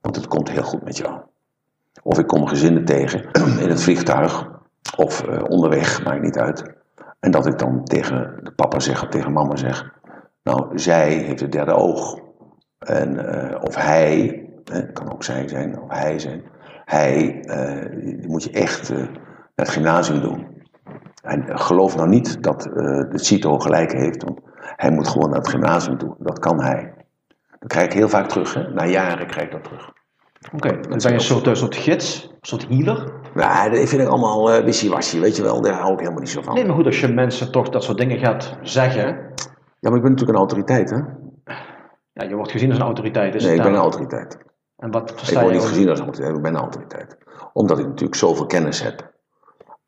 [SPEAKER 2] Want het komt heel goed met jou. Of ik kom gezinnen tegen in het vliegtuig of eh, onderweg, maakt niet uit. En dat ik dan tegen de papa zeg of tegen mama zeg, nou, zij heeft het derde oog. En, eh, of hij, het kan ook zij zijn, of hij zijn. Hij, moet je echt het gymnasium doen. En geloof nou niet dat uh, de CITO gelijk heeft, want hij moet gewoon naar het gymnasium toe. Dat kan hij. Dat krijg ik heel vaak terug, hè? na jaren krijg ik dat terug.
[SPEAKER 3] Oké, dan ben je een soort, een soort gids, een soort healer?
[SPEAKER 2] Ja, dat vind ik allemaal uh, wishy-washy, weet je wel. Daar hou ik helemaal niet zo van.
[SPEAKER 3] Nee, maar goed, als je mensen toch dat soort dingen gaat zeggen...
[SPEAKER 2] Ja, maar ik ben natuurlijk een autoriteit, hè?
[SPEAKER 3] Ja, je wordt gezien als een autoriteit.
[SPEAKER 2] nee, ik ben een autoriteit.
[SPEAKER 3] En wat
[SPEAKER 2] ik word niet gezien als een autoriteit, ik ben een autoriteit. Omdat ik natuurlijk zoveel kennis heb.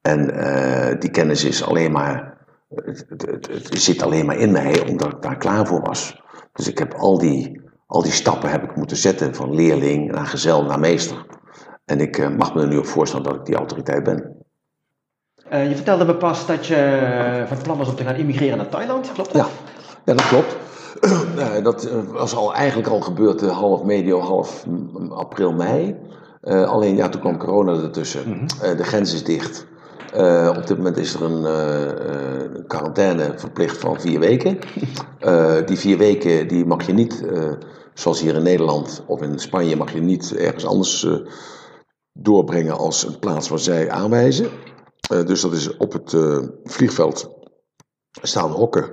[SPEAKER 2] En uh, die kennis is alleen maar... Het, het, het, zit alleen maar in mij, omdat ik daar klaar voor was. Dus ik heb al die, al die stappen heb ik moeten zetten, van leerling naar gezel naar meester. En ik uh, mag me er nu op voorstellen dat ik die autoriteit ben.
[SPEAKER 3] Uh, je vertelde me pas dat je van plan was om te gaan immigreren naar Thailand, klopt dat?
[SPEAKER 2] Ja, ja dat klopt. [CLEARS THROAT] Dat was al eigenlijk al gebeurd half medio, half april, mei. alleen ja, toen kwam corona ertussen. Mm -hmm. de grens is dicht. Uh, op dit moment is er een uh, quarantaine verplicht van vier weken. Uh, [LAUGHS] die vier weken die mag je niet, zoals hier in Nederland of in Spanje, mag je niet ergens anders doorbrengen als een plaats waar zij aanwijzen. dus dat is op het vliegveld staan hokken.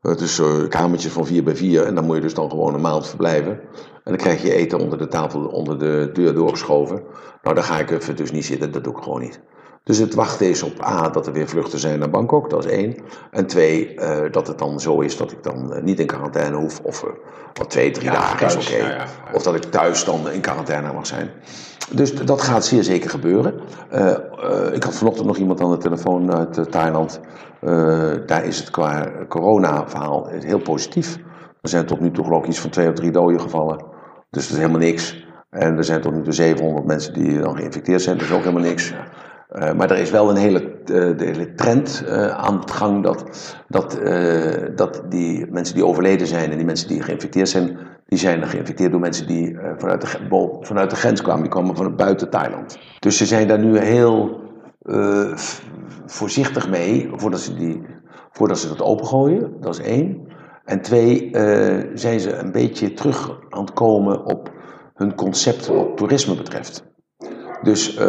[SPEAKER 2] dus kamertjes van vier bij vier. En dan moet je dus dan gewoon een maand verblijven. En dan krijg je eten onder de tafel, onder de deur doorgeschoven. Nou, daar ga ik even dus niet zitten, dat doe ik gewoon niet. Dus het wachten is op A, dat er weer vluchten zijn naar Bangkok, dat is één. En twee, uh, dat het dan zo is dat ik dan uh, niet in quarantaine hoef, of uh, wat twee, drie ja, dagen thuis, is oké. Okay. Ja, ja, of dat ik thuis dan in quarantaine mag zijn. Dus dat gaat zeer zeker gebeuren. ik had vanochtend nog iemand aan de telefoon uit Thailand. daar is het qua corona-verhaal heel positief. Er zijn tot nu toe geloof ik iets van twee of drie doden gevallen. Dus dat is helemaal niks. En er zijn tot nu toe 700 mensen die dan geïnfecteerd zijn, dat is ook helemaal niks. Uh, maar er is wel een hele, uh, de hele trend uh, aan de gang dat, dat, dat die mensen die overleden zijn en die mensen die geïnfecteerd zijn, die zijn geïnfecteerd door mensen die vanuit, de, vanuit de grens kwamen. Die kwamen van buiten Thailand. Dus ze zijn daar nu heel voorzichtig mee voordat ze, die, voordat ze dat opengooien. Dat is één. En twee, zijn ze een beetje terug aan het komen op hun concept wat toerisme betreft. Dus uh,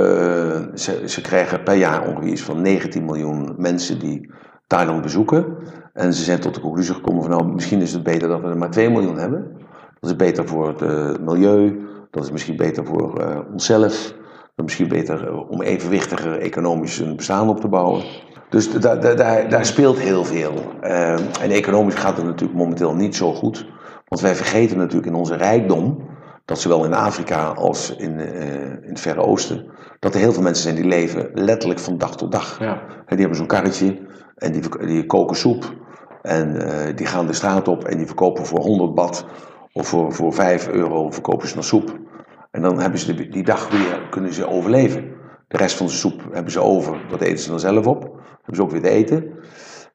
[SPEAKER 2] ze, ze krijgen per jaar ongeveer iets van 19 miljoen mensen die Thailand bezoeken. En ze zijn tot de conclusie gekomen van nou, misschien is het beter dat we er maar 2 miljoen hebben. Dat is beter voor het uh, milieu, dat is misschien beter voor uh, onszelf. Dat is misschien beter om evenwichtiger economisch een bestaan op te bouwen. Dus da, da, daar, daar speelt heel veel. en economisch gaat het natuurlijk momenteel niet zo goed. Want wij vergeten natuurlijk in onze rijkdom dat zowel in Afrika als in, uh, in het Verre Oosten, dat er heel veel mensen zijn die leven letterlijk van dag tot dag. Ja. En die hebben zo'n karretje en die, die koken soep en uh, die gaan de straat op en die verkopen voor 100 bad of voor, voor 5 euro verkopen ze nog soep. En dan hebben ze de, die dag weer, kunnen ze overleven. De rest van de soep hebben ze over, dat eten ze dan zelf op. Hebben ze ook weer te eten.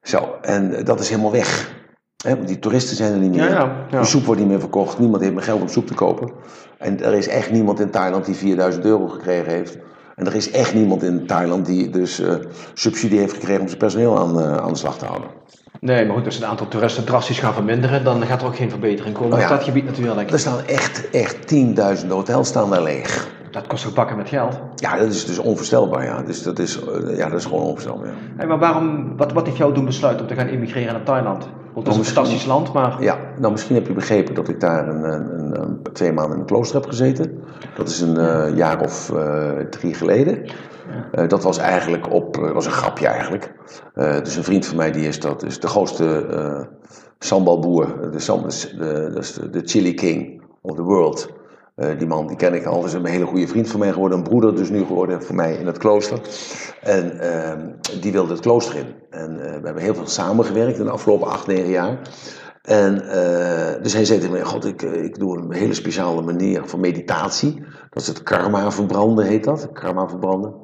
[SPEAKER 2] Zo, en dat is helemaal weg want die toeristen zijn er niet meer. Ja, ja, De soep wordt niet meer verkocht. Niemand heeft meer geld om soep te kopen. En er is echt niemand in Thailand die 4000 euro gekregen heeft. En er is echt niemand in Thailand die dus uh, subsidie heeft gekregen om zijn personeel aan, uh, aan de slag te houden.
[SPEAKER 3] Nee, maar goed, als het aantal toeristen drastisch gaat verminderen, dan gaat er ook geen verbetering komen oh, ja. op dat gebied natuurlijk.
[SPEAKER 2] Er staan echt, echt tienduizenden hotels staan daar leeg.
[SPEAKER 3] Dat kost ook bakken met geld.
[SPEAKER 2] Ja, dat is dus onvoorstelbaar, ja. Dus dat is, uh, ja, dat is gewoon onvoorstelbaar, ja.
[SPEAKER 3] Hey, maar waarom, wat, wat heeft jou doen besluiten om te gaan immigreren naar Thailand? Want het is een fantastisch land, maar...
[SPEAKER 2] Ja, nou misschien heb je begrepen dat ik daar een, een, een twee maanden in een klooster heb gezeten. Dat is een uh, jaar of uh, drie geleden. Uh, dat was eigenlijk op, was een grapje eigenlijk. dus een vriend van mij die is, dat is de grootste sambalboer, de, sam, de, de, de chili king of the world. Uh, die man die ken ik al, is een hele goede vriend van mij geworden, een broeder dus nu geworden voor mij in het klooster. En uh, die wilde het klooster in. En uh, we hebben heel veel samengewerkt in de afgelopen acht, negen jaar. En uh, dus hij zei tegen mij, god, ik, ik doe een hele speciale manier van meditatie. Dat is het karma verbranden, heet dat. Karma verbranden.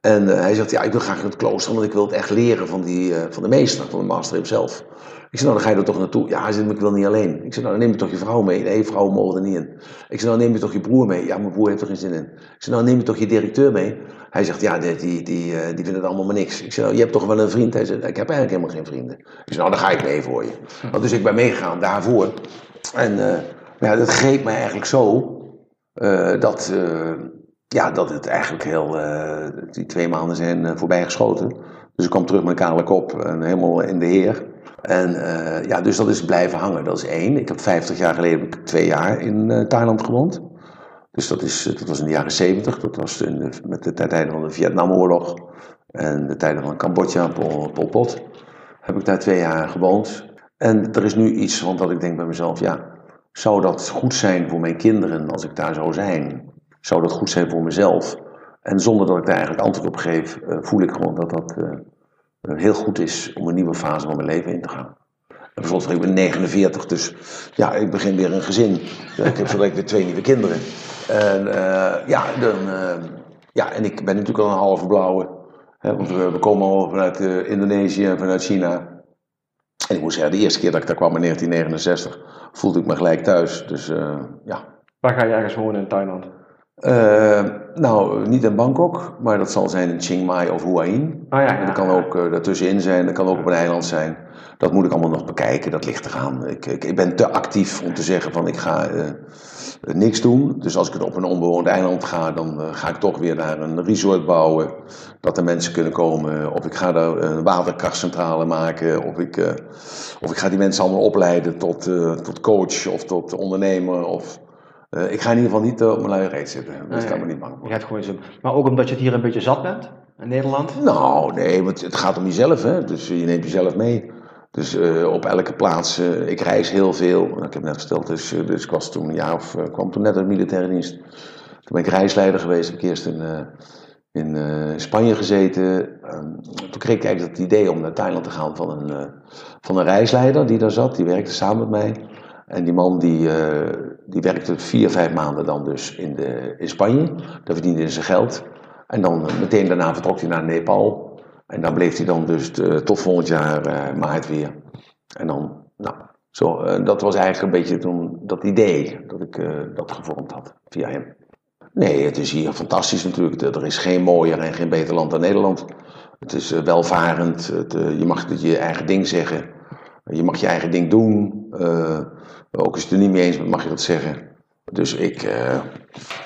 [SPEAKER 2] En hij zegt, ja, ik wil graag in het klooster, want ik wil het echt leren van, die, van de meester, van de master hemzelf. Ik zei, nou, dan ga je er toch naartoe. Ja, hij ik wil niet alleen. Ik zei, nou, dan neem je toch je vrouw mee. Nee, vrouwen mogen er niet in. Ik zei, nou, neem je toch je broer mee. Ja, mijn broer heeft er geen zin in. Ik zei, nou, neem je toch je directeur mee. Hij zegt, ja, die, die, die, die vinden het allemaal maar niks. Ik zei, nou, je hebt toch wel een vriend? Hij zei, ik heb eigenlijk helemaal geen vrienden. Ik zei, nou, dan ga ik mee voor je. Want dus ik ben meegegaan daarvoor. En uh, ja, dat greep mij eigenlijk zo, uh, dat... Ja, dat het eigenlijk heel, eh, die twee maanden zijn voorbij geschoten. Dus ik kwam terug met een kale kop en helemaal in de heer. En uh, ja, dus dat is blijven hangen, dat is één. Ik heb 50 jaar geleden twee jaar in Thailand gewoond. Dus dat, is, dat was in de jaren 70, dat was in met de tijden van de Vietnamoorlog en de tijden van Cambodja, Pol, Pol Pot. Heb ik daar twee jaar gewoond. En er is nu iets, want dat ik denk bij mezelf, ja, zou dat goed zijn voor mijn kinderen als ik daar zou zijn? Zou dat goed zijn voor mezelf? En zonder dat ik daar eigenlijk antwoord op geef, uh, voel ik gewoon dat dat heel goed is om een nieuwe fase van mijn leven in te gaan. En bijvoorbeeld, ik ben 49, dus ja, ik begin weer een gezin. Ik heb zo weer twee nieuwe kinderen. En uh, ja, dan, ja, en ik ben natuurlijk al een halve blauwe. Hè, want we, komen al vanuit Indonesië en vanuit China. En ik moet zeggen, de eerste keer dat ik daar kwam in 1969, voelde ik me gelijk thuis. Dus ja.
[SPEAKER 3] Waar ga je ergens wonen in Thailand?
[SPEAKER 2] Uh, nou, niet in Bangkok, maar dat zal zijn in Chiang Mai of Hua Hin.
[SPEAKER 3] Oh, ja,
[SPEAKER 2] dat kan ook uh, daartussenin zijn, dat kan ook op een eiland zijn. Dat moet ik allemaal nog bekijken, dat ligt eraan. Ik, ik, ik ben te actief om te zeggen van ik ga uh, niks doen. Dus als ik op een onbewoond eiland ga, dan ga ik toch weer naar een resort bouwen. Dat er mensen kunnen komen. Of ik ga daar een waterkrachtcentrale maken. Of ik, of ik ga die mensen allemaal opleiden tot, tot coach of tot ondernemer. Of, uh, ik ga in ieder geval niet uh, op mijn luie reet zitten. Dus nee, daar ben ik niet bang voor.
[SPEAKER 3] Je gaat gewoon zo. Maar ook omdat je het hier een beetje zat bent in Nederland?
[SPEAKER 2] Nou, nee, want het gaat om jezelf. Hè? Dus je neemt jezelf mee. Dus uh, op elke plaats, ik reis heel veel. Ik heb net verteld, dus, dus ik was toen een jaar of kwam toen net uit militaire dienst. Toen ben ik reisleider geweest. Heb ik eerst in, in Spanje gezeten. Ehm, toen kreeg ik eigenlijk het idee om naar Thailand te gaan van een, van een reisleider die daar zat. Die werkte samen met mij. En die man die, uh, die werkte vier, vijf maanden dan dus in, de, Spanje. Daar verdiende hij zijn geld. En dan meteen daarna vertrok hij naar Nepal. En dan bleef hij dan dus de, tot volgend jaar uh, maart weer. En dan, nou, zo, dat was eigenlijk een beetje toen dat idee dat ik dat gevormd had via hem. Nee, het is hier fantastisch natuurlijk. Er is geen mooier en geen beter land dan Nederland. Het is welvarend. Je mag je eigen ding zeggen. Je mag je eigen ding doen. Ook je het er niet mee eens mag je dat zeggen. Dus ik, uh,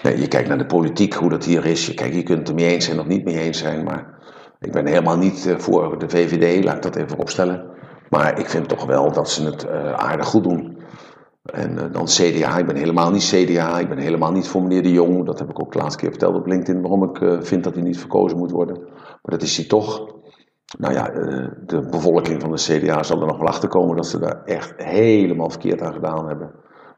[SPEAKER 2] nee, je kijkt naar de politiek, hoe dat hier is. Je, kijk, je kunt het er mee eens zijn of niet mee eens zijn. Maar ik ben helemaal niet uh, voor de VVD, laat ik dat even opstellen. Maar ik vind toch wel dat ze het aardig goed doen. En dan CDA, ik ben helemaal niet CDA, ik ben helemaal niet voor meneer de Jong. Dat heb ik ook de laatste keer verteld op LinkedIn, waarom ik vind dat hij niet verkozen moet worden. Maar dat is hij toch. Nou ja, de bevolking van de CDA zal er nog wel achter komen dat ze daar echt helemaal verkeerd aan gedaan hebben.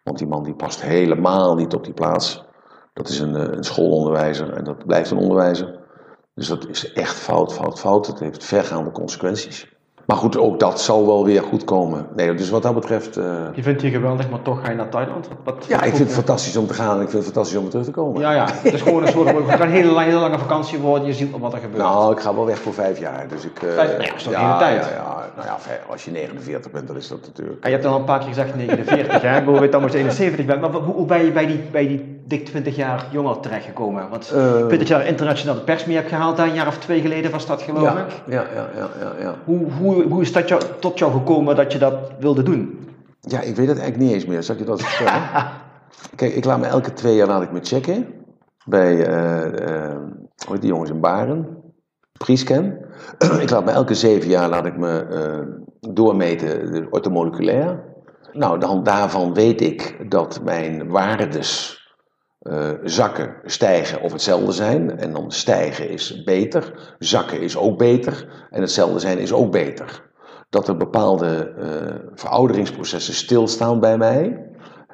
[SPEAKER 2] Want die man die past helemaal niet op die plaats. Dat is een, een schoolonderwijzer en dat blijft een onderwijzer. Dus dat is echt fout, fout, fout. Het heeft vergaande consequenties. Maar goed, ook dat zal wel weer goed komen. Nee, dus wat dat betreft. Uh...
[SPEAKER 3] Je vindt het hier geweldig, maar toch ga je naar Thailand? Wat,
[SPEAKER 2] ja, ik vind het fantastisch om te gaan en ik vind het fantastisch om terug te komen.
[SPEAKER 3] Ja, ja. Het is gewoon een soort. [LAUGHS] Het kan een hele, hele lange vakantie worden, je ziet wat er gebeurt.
[SPEAKER 2] Nou, ik ga wel weg voor vijf jaar. Dus ik, uh,
[SPEAKER 3] vijf, nee, dat is toch ja, hele tijd?
[SPEAKER 2] Ja, ja, nou ja, als je 49 bent, dan is dat natuurlijk.
[SPEAKER 3] En je hebt al een paar keer gezegd 49, hè? Weet dan maar 71 bent. Maar hoe, hoe ben je bij die, bij die dik 20 jaar jonger terechtgekomen? Want uh, dat je daar internationale pers mee hebt gehaald, een jaar of twee geleden was dat geloof
[SPEAKER 2] ja,
[SPEAKER 3] ik.
[SPEAKER 2] Ja, ja, ja. ja, ja.
[SPEAKER 3] Hoe, hoe, hoe is dat jou, tot jou gekomen dat je dat wilde doen?
[SPEAKER 2] Ja, ik weet het eigenlijk niet eens meer. Zal ik je dat vertellen? [LAUGHS] Kijk, ik laat me elke twee jaar laat ik me checken bij uh, uh, die jongens in Baren, Priescan. [CLEARS THROAT] ik laat me elke zeven jaar laat ik me doormeten, de ortomoleculair. Nou, dan daarvan weet ik dat mijn waardes uh, zakken, stijgen of hetzelfde zijn. En dan stijgen is beter, zakken is ook beter en hetzelfde zijn is ook beter. Dat er bepaalde uh, verouderingsprocessen stilstaan bij mij.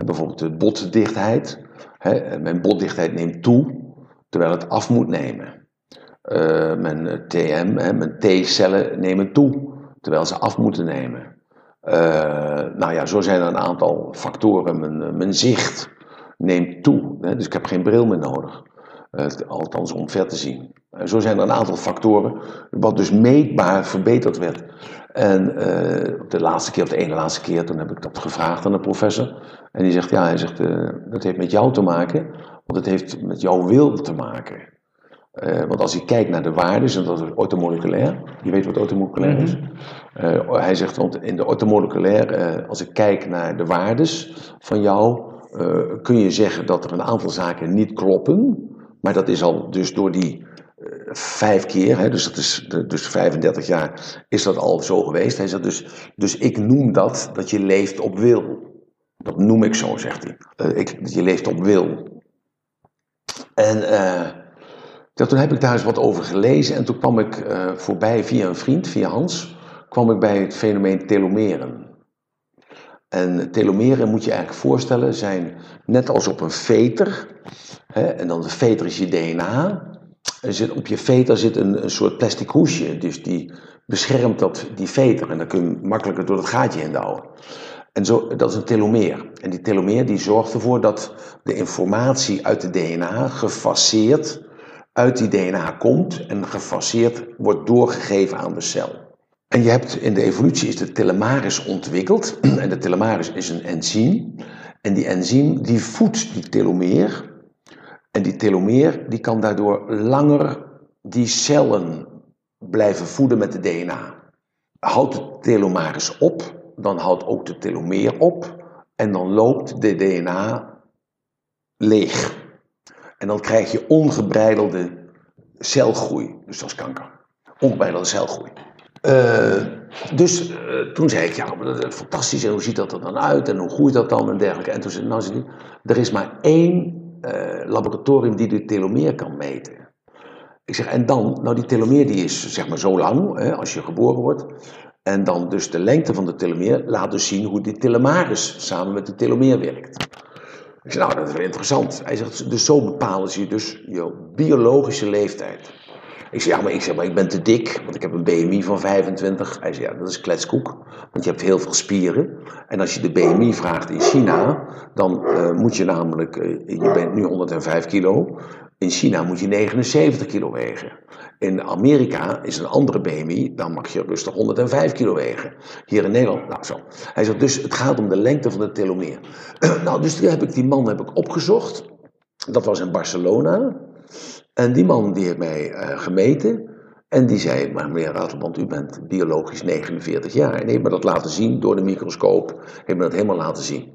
[SPEAKER 2] Bijvoorbeeld de botdichtheid. Hè, mijn botdichtheid neemt toe, terwijl het af moet nemen. Uh, mijn TM, mijn T-cellen nemen toe, terwijl ze af moeten nemen. nou ja, zo zijn er een aantal factoren. Mijn, mijn zicht, neemt toe. Hè? Dus ik heb geen bril meer nodig. Uh, althans om ver te zien. En zo zijn er een aantal factoren, wat dus meetbaar verbeterd werd. En uh, de laatste keer, of de ene laatste keer, toen heb ik dat gevraagd aan de professor. En die zegt, ja, hij zegt, uh, dat heeft met jou te maken, want het heeft met jouw wil te maken. want als je kijkt naar de waarden, en dat is ortomoleculair, je weet wat ortomoleculair is. hij zegt, want in de ortomoleculair, als ik kijk naar de waardes van jou, uh, kun je zeggen dat er een aantal zaken niet kloppen, Maar dat is al dus door die eh, vijf keer, hè, dus dat is de- dus 35 jaar, is dat al zo geweest. Hij zegt dus, dus ik noem dat dat je leeft op wil. Dat noem ik zo, zegt hij. Eh, ik, je leeft op wil. En eh, toen heb ik daar eens wat over gelezen en toen kwam ik eh, voorbij via een vriend, via Hans, kwam ik bij het fenomeen telomeren. En telomeren moet je eigenlijk voorstellen, zijn net als op een veter. Hè, en dan de veter is je DNA. Er zit, op je veter zit een, een soort plastic hoesje, dus die beschermt dat, die veter. En dan kun je makkelijker door het gaatje heen douwen. En zo, dat is een telomeer. En die telomeer die zorgt ervoor dat de informatie uit de DNA gefaseerd uit die DNA komt en gefaseerd wordt doorgegeven aan de cel. En je hebt in de evolutie is de telomeres ontwikkeld. [CLEARS THROAT] En de telomeres is een enzym. En die enzym die voedt die telomeer. En die telomeer die kan daardoor langer die cellen blijven voeden met de DNA. Houdt de telomeres op, dan houdt ook de telomeer op. En dan loopt de DNA leeg. En dan krijg je ongebreidelde celgroei. Dus dat is kanker. Ongebreidelde celgroei. Eh, dus eh, toen zei ik, ja, fantastisch. En hoe ziet dat er dan uit? En hoe groeit dat dan? En dergelijke. En toen zei nou, er is maar één eh, laboratorium die de telomeer kan meten. Ik zeg, en dan? Nou, die telomeer die is zeg maar zo lang, hè, als je geboren wordt. En dan dus de lengte van de telomeer laat dus zien hoe die telomeres samen met de telomeer werkt. Ik zeg, nou, dat is wel interessant. Hij zegt, dus zo bepalen ze dus je biologische leeftijd. Ik zeg, ja, maar ik, zeg, maar ik ben te dik, want ik heb een BMI van 25. Hij zegt, ja, dat is kletskoek, want je hebt heel veel spieren. En als je de BMI vraagt in China, dan eh, moet je namelijk, eh, je bent nu 105 kilo. In China moet je 79 kilo wegen. In Amerika is een andere BMI, dan mag je rustig 105 kilo wegen. Hier in Nederland, nou zo. Hij zegt, dus het gaat om de lengte van de telomeer. [CLEARS THROAT] nou, dus toen heb ik die man heb ik opgezocht. Dat was in Barcelona. En die man die heeft mij eh, gemeten. En die zei, maar meneer Ratelband, u bent biologisch 49 jaar. En heeft me dat laten zien door de microscoop. Heeft me dat helemaal laten zien.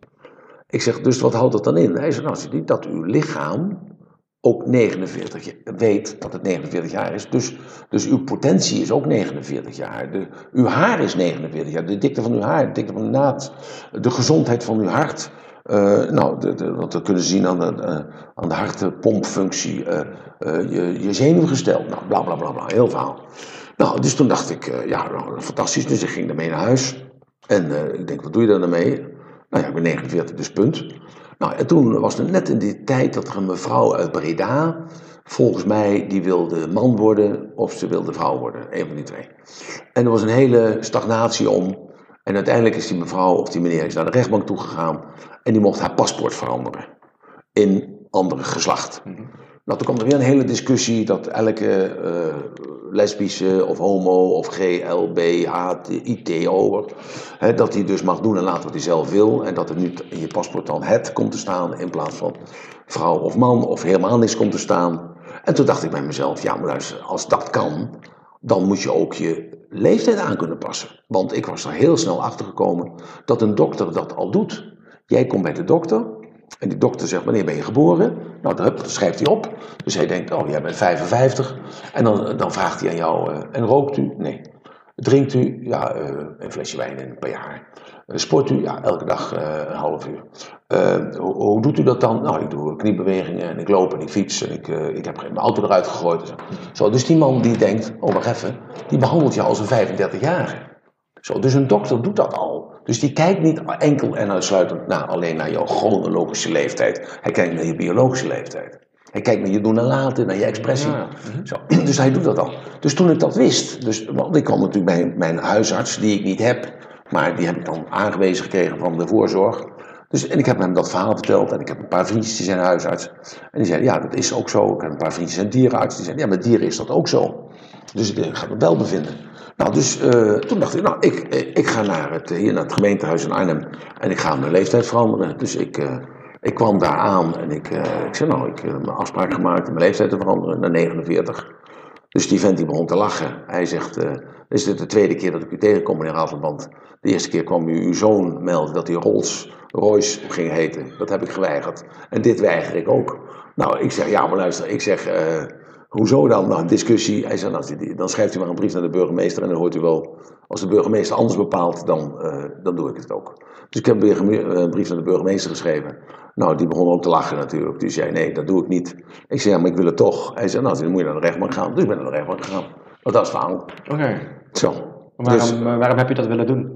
[SPEAKER 2] Ik zeg, dus wat houdt dat dan in? Hij zegt, nou, ziet dat uw lichaam ook 49 jaar- weet dat het 49 jaar is. Dus, dus uw potentie is ook 49 jaar. De, uw haar is 49 jaar. De dikte van uw haar, de dikte van uw naad. De gezondheid van uw hart. Eh, nou, de, wat we kunnen zien aan de, eh, aan de hartpompfunctie. eh, je, je zenuwgestel. Nou, bla bla bla bla. Heel verhaal. Nou, dus toen dacht ik, ja, nou, fantastisch. Dus ik ging ermee naar huis. En ik denk, wat doe je dan ermee? Nou ja, ik ben 49, dus punt. Nou, en toen was het net in die tijd dat er een mevrouw uit Breda, volgens mij, die wilde man worden of ze wilde vrouw worden. Een van die twee. En er was een hele stagnatie om. En uiteindelijk is die mevrouw of die meneer is naar de rechtbank toegegaan en die mocht haar paspoort veranderen in andere geslacht. Nou, toen kwam er weer een hele discussie dat elke eh, lesbische of homo of GLBHITO, hè, dat hij dus mag doen en laten wat hij zelf wil. En dat er nu in je paspoort dan het komt te staan in plaats van vrouw of man of helemaal niks komt te staan. En toen dacht ik bij mezelf, ja maar luister, als dat kan, dan moet je ook je leeftijd aan kunnen passen. Want ik was er heel snel achter gekomen dat een dokter dat al doet. Jij komt bij de dokter en die dokter zegt, wanneer ben je geboren? Nou, dan, schrijft hij op. Dus hij denkt, oh, jij bent 55. En dan, dan vraagt hij aan jou, eh, en rookt u? Nee. Drinkt u? Ja, eh, een flesje wijn in per jaar. Eh, sport u? Ja, elke dag eh, een half uur. Eh, hoe, hoe doet u dat dan? Nou, ik doe kniebewegingen en ik loop en ik fiets en ik, ik heb mijn auto eruit gegooid. En zo. zo, dus die man die denkt, oh wacht even, die behandelt jou als een 35-jarige. Zo, dus een dokter doet dat al. Dus die kijkt niet enkel en uitsluitend naar, alleen naar jouw chronologische leeftijd. Hij kijkt naar je biologische leeftijd. Hij kijkt naar je doen en laten, naar je expressie.
[SPEAKER 3] Ja.
[SPEAKER 2] Zo, [CLEARS THROAT] dus hij doet dat al. Dus toen ik dat wist, dus, want ik kwam natuurlijk bij mijn huisarts, die ik niet heb, maar die heb ik dan aangewezen gekregen van de voorzorg. Dus, en ik heb hem dat verhaal verteld en ik heb een paar vriendjes die zijn huisarts. En die zeiden, ja, dat is ook zo. Ik heb een paar vriendjes die zijn dierenarts. Die zeiden, ja, met dieren is dat ook zo. Dus ik ga me wel bevinden. Nou, dus eh, toen dacht ik, nou, ik, eh, ik ga naar het, hier naar het gemeentehuis in Arnhem en ik ga mijn leeftijd veranderen. Dus ik, eh, ik kwam daar aan en ik, eh, ik zei, nou, ik heb mijn afspraak gemaakt om mijn leeftijd te veranderen naar 49. Dus die vent die begon te lachen. Hij zegt, eh is dit de tweede keer dat ik u tegenkom, meneer Rafelband? De eerste keer kwam u uw zoon melden dat hij Rolls Royce ging heten. Dat heb ik geweigerd. En dit weiger ik ook. Nou, ik zeg, ja, maar luister, ik zeg, eh, hoezo dan? Nou, een discussie. Hij zei, nou, dan schrijft u maar een brief naar de burgemeester en dan hoort u wel, als de burgemeester anders bepaalt, dan, eh, dan doe ik het ook. Dus ik heb een brief naar de burgemeester geschreven. Nou, die begon ook te lachen natuurlijk. Die zei, nee, dat doe ik niet. Ik zei, ja, maar ik wil het toch. Hij zei, nou, dan moet je naar de rechtbank gaan. Dus ik ben naar de rechtbank gegaan. Maar dat is verhaal.
[SPEAKER 3] Oké.
[SPEAKER 2] Zo.
[SPEAKER 3] Waarom,
[SPEAKER 2] Dus-
[SPEAKER 3] eh, waarom heb je dat willen doen?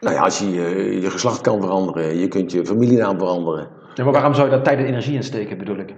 [SPEAKER 2] Nou ja, als je je, je geslacht kan veranderen, je kunt je familienaam veranderen.
[SPEAKER 3] Ja, maar waarom zou je daar tijd en energie in steken, bedoel ik?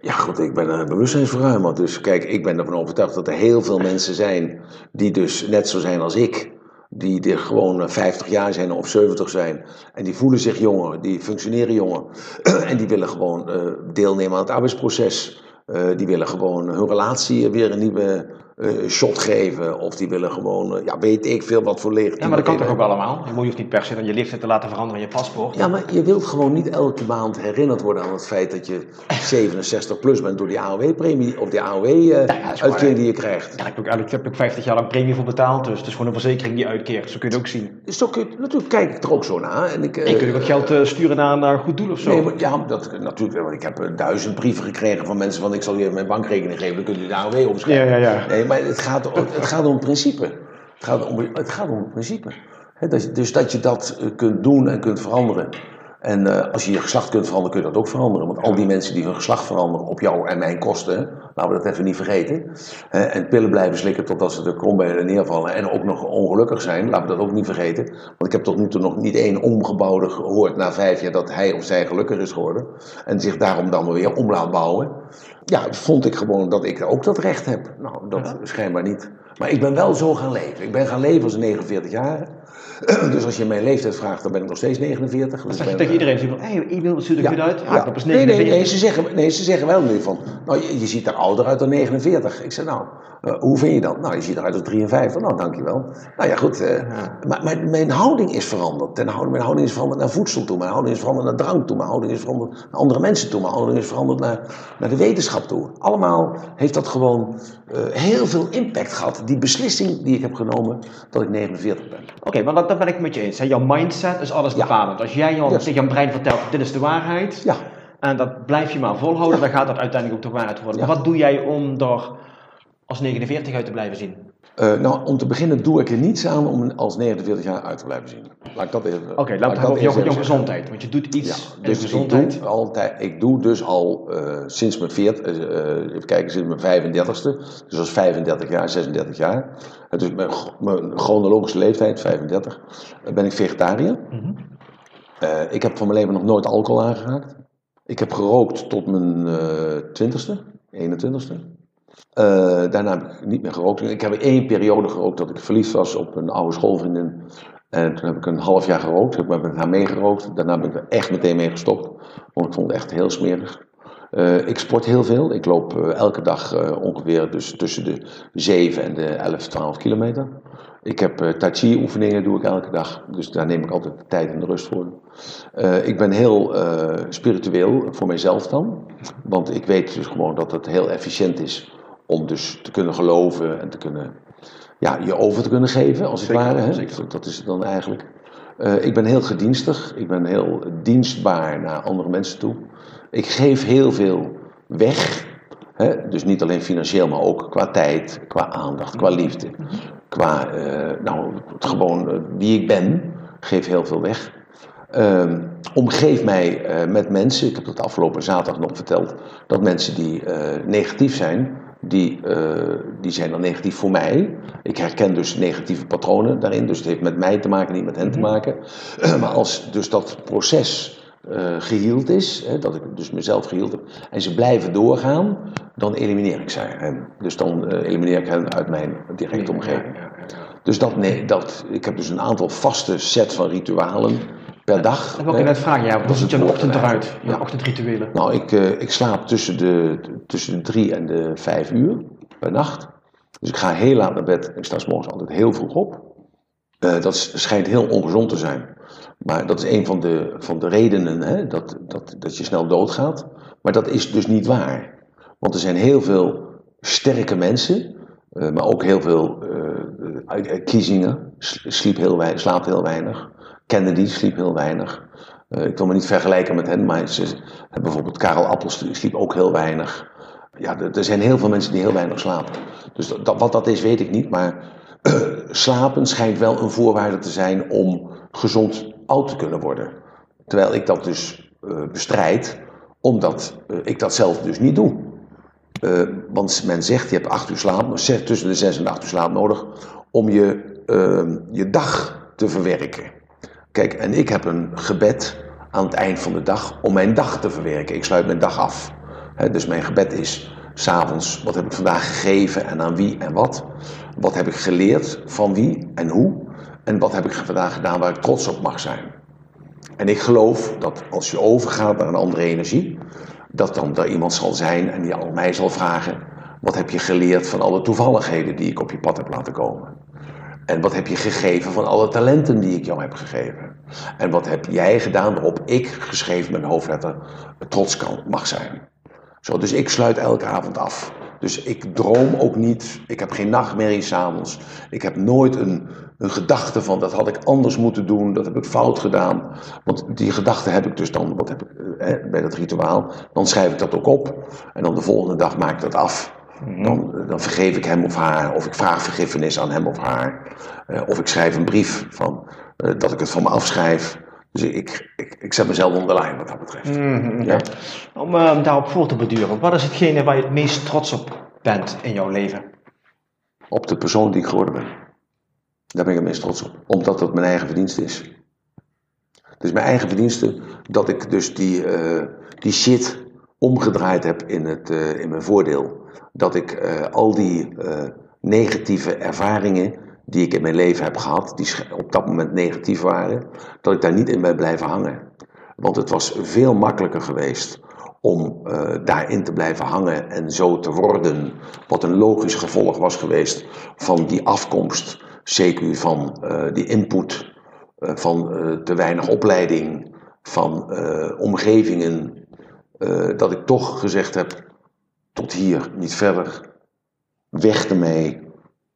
[SPEAKER 2] Ja, goed, ik ben een bewustzijnsverruimer. Dus kijk, ik ben ervan overtuigd dat er heel veel mensen zijn die dus net zo zijn als ik. Die er gewoon eh, 50 jaar zijn of 70 zijn. En die voelen zich jonger, die functioneren jonger. [CLEARS THROAT] en die willen gewoon eh, deelnemen aan het arbeidsproces. Eh, die willen gewoon hun relatie weer een nieuwe eh, shot geven. Of die willen gewoon, eh, ja, weet ik veel wat voor leeg.
[SPEAKER 3] Ja, maar dat kan toch ook allemaal? Je hoeft niet per se dan je leeftijd te laten veranderen in je paspoort.
[SPEAKER 2] Ja, maar je wilt gewoon niet elke maand herinnerd worden aan het feit dat je [LAUGHS] 67 plus bent door die AOW-premie of die AOW-uitkering
[SPEAKER 3] waar.
[SPEAKER 2] die je krijgt.
[SPEAKER 3] Ja, daar heb ik, ook, ik heb ook 50 jaar lang premie voor betaald, dus het is gewoon een verzekering die uitkeert. Zo kun je het ook zien.
[SPEAKER 2] Dus kun je- natuurlijk kijk ik er ook zo naar. En ik, eh,
[SPEAKER 3] En je ook wat geld eh, sturen naar, naar een goed doel of zo.
[SPEAKER 2] Nee, maar, ja, dat, natuurlijk, want ik heb eh, duizend brieven gekregen van mensen van ik zal je mijn bankrekening geven, dan kunt u de AOW opschrijven.
[SPEAKER 3] Ja, ja, ja.
[SPEAKER 2] Nee, maar het gaat, het gaat om principe. Het gaat om, het gaat om principe. Je- dus dat je dat eh, kunt doen en kunt veranderen. En eh, als je je geslacht kunt veranderen, kun je dat ook veranderen. Want al die mensen die hun geslacht veranderen op jou en mijn kosten, laten we dat even niet vergeten. Hè, en pillen blijven slikken totdat ze er krom bij en neervallen. En ook nog ongelukkig zijn, laten we dat ook niet vergeten. Want ik heb tot nu toe nog niet één omgebouwde gehoord na vijf jaar dat hij of zij gelukkig is geworden. En zich daarom dan maar weer om laat bouwen. Ja, vond ik gewoon dat ik ook dat recht heb. Nou, dat schijnbaar niet. Maar ik ben wel zo gaan leven. Ik ben gaan leven als 49 jaar. [CLEARS THROAT] Dus als je mijn leeftijd vraagt, dan ben ik nog steeds 49.
[SPEAKER 3] Dat
[SPEAKER 2] Dus
[SPEAKER 3] zeg je
[SPEAKER 2] ik
[SPEAKER 3] tegen iedereen. Ze zeggen, hé, e-mail, wat ziet er goed uit? Ja, ik ben pas
[SPEAKER 2] nee, nee,
[SPEAKER 3] 49.
[SPEAKER 2] nee, ze zeggen, nee, ze zeggen wel nu van, nou, je, je ziet er ouder uit dan 49. Ik zeg, nou, eh, hoe vind je dat? Nou, je ziet eruit als 53. Nou, dankjewel. Nou ja, goed. eh, maar, maar mijn houding is veranderd. Ten houding, mijn houding is veranderd naar voedsel toe. Mijn houding is veranderd naar drank toe. Mijn houding is veranderd naar andere mensen toe. Mijn houding is veranderd naar, naar de wetenschap toe. Allemaal heeft dat gewoon eh, heel veel impact gehad. Die beslissing die ik heb genomen dat ik 49 ben.
[SPEAKER 3] Oké, maar dat, dat ben ik met je eens. Hè. Jouw mindset is alles bepalend. Als jij jou
[SPEAKER 2] Yes.
[SPEAKER 3] tegen jouw brein vertelt, dit is de waarheid,
[SPEAKER 2] Ja.
[SPEAKER 3] en dat blijf je maar volhouden, dan gaat dat uiteindelijk ook de waarheid worden. Wat doe jij om er als 49 uit te blijven zien?
[SPEAKER 2] Eh, nou, om te beginnen doe ik er niets aan om als 49 jaar uit te blijven zien. Laat ik dat even.
[SPEAKER 3] Oké, laten we over jouw, gezondheid. Want je doet iets
[SPEAKER 2] Ja, dus
[SPEAKER 3] de
[SPEAKER 2] ik
[SPEAKER 3] gezondheid.
[SPEAKER 2] doe, altijd, ik doe dus al eh, sinds mijn 40, eh, eh, even kijken, sinds mijn 35ste, dus als 35 jaar, 36 jaar, eh, dus mijn, mijn chronologische leeftijd, 35, eh, ben ik vegetariër.
[SPEAKER 3] Mhm.
[SPEAKER 2] Eh, ik heb van mijn leven nog nooit alcohol aangeraakt. Ik heb gerookt tot mijn eh 20ste, 21ste. Eh, daarna heb ik niet meer gerookt. Ik heb één periode gerookt dat ik verliefd was op een oude schoolvriendin. En toen heb ik een half jaar gerookt. Heb ik met haar meegerookt. Daarna ben ik er echt meteen mee gestopt. Want ik vond het echt heel smerig. Eh, ik sport heel veel. Ik loop eh, elke dag eh, ongeveer dus tussen de 7 en de 11, 12 kilometer. Ik heb tai chi oefeningen doe ik elke dag. Dus daar neem ik altijd de tijd en de rust voor. Ik ben heel spiritueel voor mijzelf dan. Want ik weet dus gewoon dat het heel efficiënt is om dus te kunnen geloven en te kunnen, ja, je over te kunnen geven, als
[SPEAKER 3] Zeker,
[SPEAKER 2] het ware. Hè?
[SPEAKER 3] zeker.
[SPEAKER 2] Dat- is het dan eigenlijk. Ik ben heel gedienstig, ik ben heel dienstbaar naar andere mensen toe. Ik geef heel veel weg. Hè? Dus niet alleen financieel, maar ook qua tijd, qua aandacht, qua liefde. Qua, eh, nou, het gewoon eh, wie ik ben, geef heel veel weg. Ehm, omgeef mij eh, met mensen, ik heb dat afgelopen zaterdag nog verteld, dat mensen die negatief zijn, die, die zijn dan negatief voor mij. Ik herken dus negatieve patronen daarin, dus het heeft met mij te maken, niet met hen te maken. [CLEARS THROAT] maar als dus dat proces eh geheeld is, hè, dat ik dus mezelf geheeld heb, en ze blijven doorgaan, dan elimineer ik ze. hen. Dus dan eh, elimineer ik hen uit mijn directe omgeving. Dus dat, nee, dat, ik heb dus een aantal vaste set van ritualen per dag.
[SPEAKER 3] Dat wil ik net vragen. Ja, hoe ziet je ochtend eruit? Je
[SPEAKER 2] Ja.
[SPEAKER 3] ochtendrituelen.
[SPEAKER 2] Nou, ik, eh, ik slaap tussen de, tussen de drie en de vijf uur per nacht. Dus ik ga heel laat naar bed. Ik sta 's morgens altijd heel vroeg op. Dat schijnt heel ongezond te zijn. Maar dat is een van de, van de redenen hè, dat, dat, dat je snel doodgaat. Maar dat is dus niet waar. Want er zijn heel veel sterke mensen, eh, maar ook heel veel uh, kiezingen. Sliep heel weinig, slaapt heel weinig. Kennedy sliep heel weinig. Eh, ik wil me niet vergelijken met hen, maar ze, bijvoorbeeld Karel Appels sliep ook heel weinig. Ja, er zijn heel veel mensen die heel weinig slapen. Dus dat, wat dat is, weet ik niet. Maar [CLEARS THROAT] slapen schijnt wel een voorwaarde te zijn om gezond oud te kunnen worden. Terwijl ik dat dus uh, bestrijd, omdat uh, ik dat zelf dus niet doe. Uh, want men zegt, je hebt acht uur slaap, tussen de zes en acht uur slaap nodig, om je, ehm, je dag te verwerken. Kijk, en ik heb een gebed aan het eind van de dag om mijn dag te verwerken. Ik sluit mijn dag af. Dus mijn gebed is s'avonds, wat heb ik vandaag gegeven en aan wie en wat? Wat heb ik geleerd van wie en hoe? En wat heb ik vandaag gedaan waar ik trots op mag zijn? En ik geloof dat als je overgaat naar een andere energie, dat dan daar iemand zal zijn en die al mij zal vragen: wat heb je geleerd van alle toevalligheden die ik op je pad heb laten komen? En wat heb je gegeven van alle talenten die ik jou heb gegeven? En wat heb jij gedaan waarop ik, geschreven met hoofdletter, trots kan, mag zijn? Zo, dus ik sluit elke avond af. Dus ik droom ook niet. Ik heb geen nachtmerrie s'avonds. Ik heb nooit een, een gedachte van dat had ik anders moeten doen. Dat heb ik fout gedaan. Want die gedachte heb ik dus dan wat heb ik, eh, bij dat rituaal. Dan schrijf ik dat ook op. En dan de volgende dag maak ik dat af. Mhm. Dan, dan vergeef ik hem of haar. Of ik vraag vergiffenis aan hem of haar. Eh, of ik schrijf een brief van, eh, dat ik het van me afschrijf. Dus ik, ik, ik zet mezelf onder lijn wat dat betreft.
[SPEAKER 3] Mm ja. Om uh, daarop voor te beduren, wat is hetgene waar je het meest trots op bent in jouw leven?
[SPEAKER 2] Op de persoon die ik geworden ben. Daar ben ik het meest trots op. Omdat het mijn eigen verdienste is. Het is mijn eigen verdienste dat ik dus die, uh, die shit omgedraaid heb in, het, uh, in mijn voordeel. Dat ik al die negatieve ervaringen die ik in mijn leven heb gehad, die op dat moment negatief waren, dat ik daar niet in ben blijven hangen. Want het was veel makkelijker geweest om uh, daarin te blijven hangen en zo te worden, wat een logisch gevolg was geweest van die afkomst, zeker van uh, die input, uh, van te weinig opleiding, van omgevingen, dat ik toch gezegd heb, tot hier, niet verder, weg ermee,